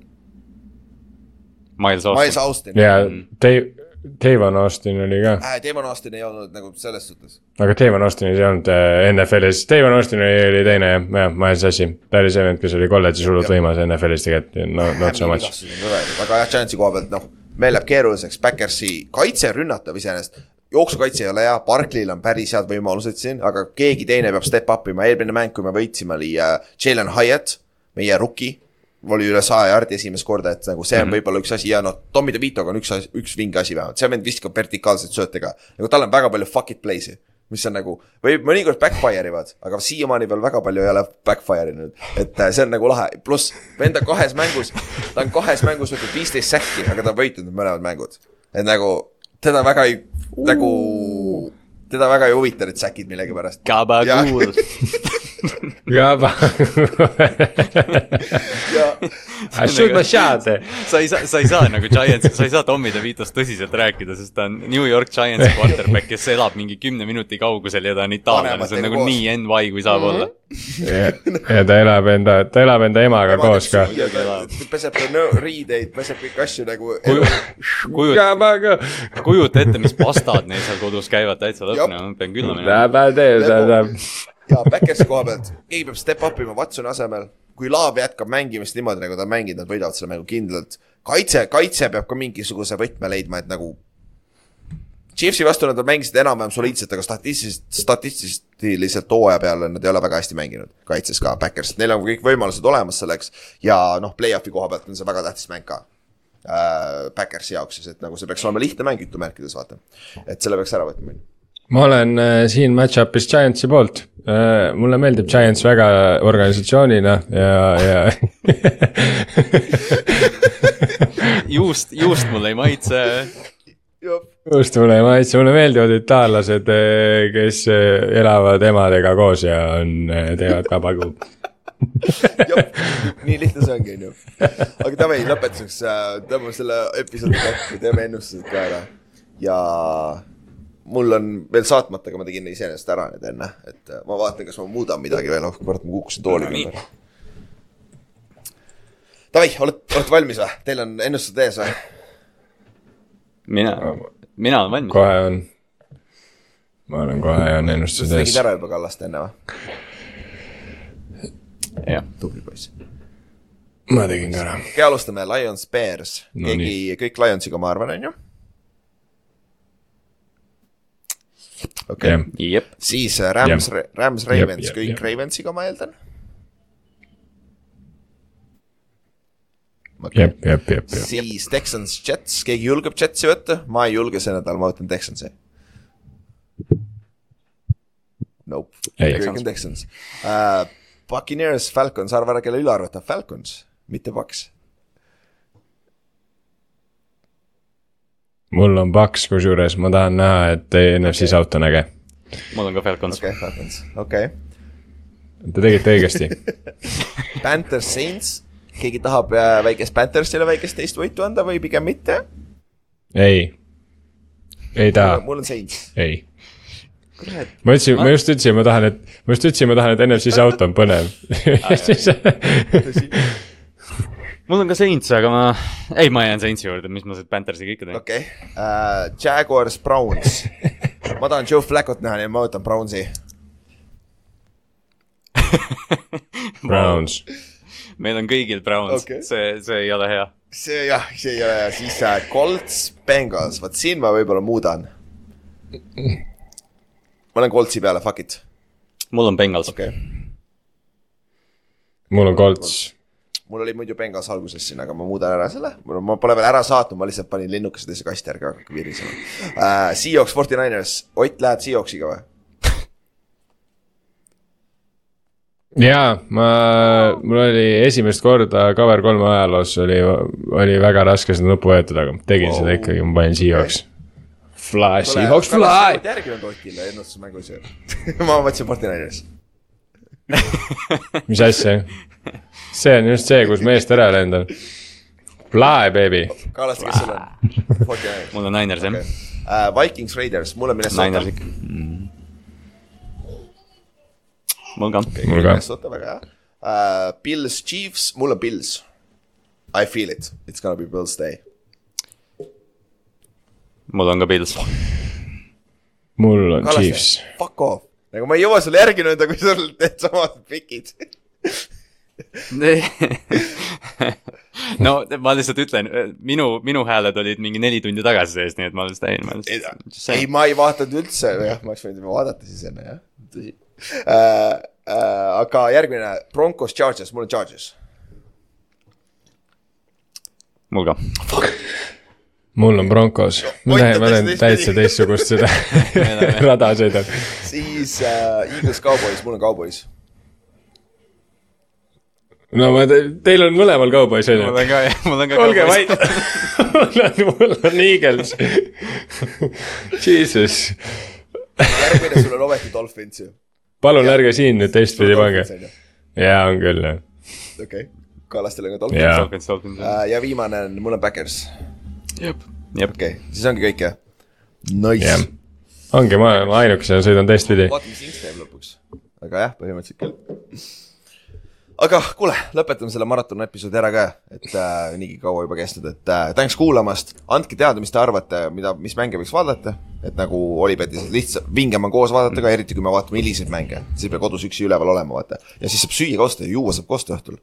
Miles Miles Austin. Austin. ja Dave, Davon Austin oli ka, äh, Damon Austin ei olnud nagu selles suhtes. aga Davon Austin ei olnud äh, NFL-is, Davon Austin oli, oli teine jah, jah, ma ajasin sassi. ta oli see vend, kes oli kolledžis hullult võimas NFL-is tegelikult, no not so much. aga jah, Giantsi koha pealt noh, meil läheb keeruliseks, Backersi kaitse rünnatav iseenesest. jooksukaitse ei ole hea, Barkley'l on päris head võimalused siin, aga keegi teine peab step up ima, eelmine mäng, kui me võitsime, oli äh, Jalen Hyatt, meie rookie. Oli üle saja jardi esimest korda, et nagu see on mm -hmm. võib-olla üks asi ja noh, Tommy DeVitoga on üks üks vinge asi vähemalt, see vend viskab vertikaalseid sööte ka. nagu tal on väga palju fuck it play'si, mis on nagu, võib mõnikord backfire ivad, aga siiamaani veel väga palju ei ole backfire inud. et äh, see on nagu lahe, pluss vend on kahes mängus, ta on kahes mängus võtnud viisteist säkki, aga ta on võitnud mõlemad mängud. et nagu teda väga ei, nagu, teda väga ei huvita need säkid millegipärast. Gabagool. (laughs) Ja I shoot my shot. sa ei saa, sa ei saa nagu Giants, sa ei saa Tommy DeVitost tõsiselt rääkida, sest ta on New York Giantsi quarterback, kes elab mingi kümne minuti kaugusel ja ta on itaallane, see on nagu koos. nii NY kui saab olla. ja ta elab enda, ta elab enda emaga koos ka. peseb ka no, riideid, peseb kõiki asju nagu. kujuta, Jabaga. kujuta ette, mis pastad neil seal kodus käivad täitsa lõpuni, ma pean külla ja Backersi koha pealt, keegi peab step up ima Watsoni asemel. kui Laav jätkab mängimist niimoodi, nagu ta on mänginud, nad võidavad selle mängu kindlalt. kaitse, kaitse peab ka mingisuguse võtme leidma, et nagu. Chiefsi vastu nad mängisid enam-vähem soliidselt, aga statistiliselt, statistiliselt hooaja peale nad ei ole väga hästi mänginud. kaitses ka Backers, neil on kõik võimalused olemas selleks ja noh, play-off'i koha pealt on see väga tähtis mäng ka äh,. Backersi jaoks siis, et nagu see peaks olema lihtne mäng jutumärkides, vaata. et selle peaks ära võtma. Ma olen äh, siin match-up'is Giantsi poolt äh,. mulle meeldib Giants väga organisatsioonina ja, ja (laughs) juust, juust mulle ei maitse. just mulle ei maitse, mulle meeldivad itaallased, kes äh, elavad emadega koos ja on, teevad ka pagu. nii lihtne see ongi, on ju. aga davai, lõpetuseks tõmbame selle episoodi kokku, teeme ennustused ka ära. ja mul on veel saatmata, aga ma tegin iseenesest ära need enne, et äh, ma vaatan, kas ma muudan midagi veel, oh kurat, ma kukkusin tooli nii. ümber. Davai, olete, olete valmis või? Teil on ennustused ees või? mina, mina olen valmis. kohe on. ma olen kohe on ennustused sa ees tegid. ära juba Kallaste enne või? jah, tubli poiss. ma tegin ka ära. okei, alustame, Lions, Bears, No keegi, kõik Lionsiga, ma arvan, on ju. Okei jep, siis äh, Rams Rams, Ravens, kõik jep. Ravensiga, ma eeldan. jep, jep, jep, jep. siis Texans, Jets, keegi julgeb Jetsi võtta, ma ei julge see nädal, ma võtan Texansi. Nope, Ei. kõik on Texans uh,. Buccaneers, Falcons, arva ära, kelle üle arvata, Falcons, mitte Paks. Mul on paks, kusjuures ma tahan näha, et NFC South on äge. mul on ka Falcons okei okay,, Falcons, okei okay.. Te tegite õigesti. (laughs) Panthers, Saints, keegi tahab äh, väikest Panthersile väikest teist võitu anda või pigem mitte? ei, ei taha, mul on Saints. ei. ma ütlesin, ma just ütlesin, ma tahan, et, ma just ütlesin, ma tahan, et NFC South on põnev. (laughs) mul on ka Saints, aga ma, ei, ma jään Saintsi juurde, mis ma sealt Panthersiga ikka teen. okei okay. uh,, Jaguars, Browns. (laughs) ma tahan Joe Flacco't näha, nii et ma võtan Brownsi. (laughs) Browns, meil on kõigil Browns okay., see, see ei ole hea. see jah, see ei ole hea, siis uh, Colts, Bengals, vot siin ma võib-olla muudan. ma olen Coltsi peale, fuck it, mul on Bengals okei okay.. mul on Colts, mul oli muidu Bengals alguses siin, aga ma muudan ära selle, ma pole veel ära saatnud, ma lihtsalt panin linnukese teise kasti, ärge hakake virisema uh,. Seahawks, Forty Niners, Ott läheb Seahawksiga või? jaa, ma, mul oli esimest korda cover kolme ajaloos oli, oli väga raske seda nuppu vajutada, aga tegin wow. seda ikkagi, ma panin Seahawks. Fly, Seahawks fly. järginud Otile ennustusmängus (laughs) ju ma mõtlesin Forty Niners. mis asja? (laughs) see on just see, kus meest ära lendan. Fly baby, Kallaste, kes sul on? Mul on Niners jah uh, Vikings, Raiders, mul on Minnesota. Niners ikka mm.. mul ka. mul ka, Minnesota, väga hea uh,. Bills, Chiefs, mul on Bills. I feel it, it's gonna be Bills day. mul on ka Pils. mul on Chiefs. Fuck off, nagu ma ei jõua sulle järgi nõuda, kui sul need samad pikid. (laughs) no ma lihtsalt ütlen, minu, minu hääled olid mingi neli tundi tagasi sees, nii et ma lihtsalt jäin. ei, ma ei vaadanud üldse, jah, ma oleks võinud juba vaadata siis enne jah, tõsi uh,. Uh, aga järgmine, Broncos, Chargers, mul on Chargers. mul ka. mul on Broncos, ma teen, on ma teen täitsa teistsugust seda (laughs) (laughs) rada sõidan. siis uh, Eagles, Cowboys, mul on Cowboys. No ma te,, teil on mõlemal kaubois on ju mul? on ka, mul on ka. olge vait. (laughs) mul on, mul on Eagles. Jesus, järgmine sul on ometi Dolphins ju. palun ärge siin nüüd teistpidi pange. jaa, on küll jah. okei okay., Kallastel on ka Dolphins Jaa. Dolphins, Dolphins. uh,. ja viimane on, mul on Backers. jep, jep. okei okay., siis ongi kõik jah? Nice jah, ongi, ma olen ainukesena sõidan teistpidi. vaatame, mis Inks teeb lõpuks. aga jah, põhimõtteliselt küll. Aga kuule, lõpetame selle maratoni episoodi ära ka, et äh, niigi kaua juba kestnud, et äh, tänks kuulamast, andke teada, mis te arvate, mida, mis mänge võiks vaadata et nagu Olipetis lihtsalt vingem on koos vaadata ka, eriti kui me vaatame hiliseid mänge, siis ei pea kodus üksi üleval olema, vaata. ja siis saab süüa ka osta ja juua saab ka osta õhtul.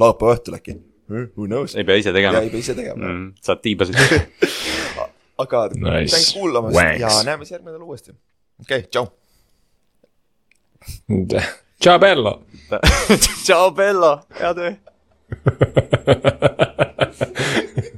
laupäeva õhtul äkki. Who knows? ei pea ise tegema ei pea ise tegema mm.. saad tiibasid (laughs) aga Nice. tänks kuulamast Wanks. ja näeme siis järgmine nädal uuesti. okei okay,, tšau. Ciao bello. (laughs) 交杯了，要对。(laughs)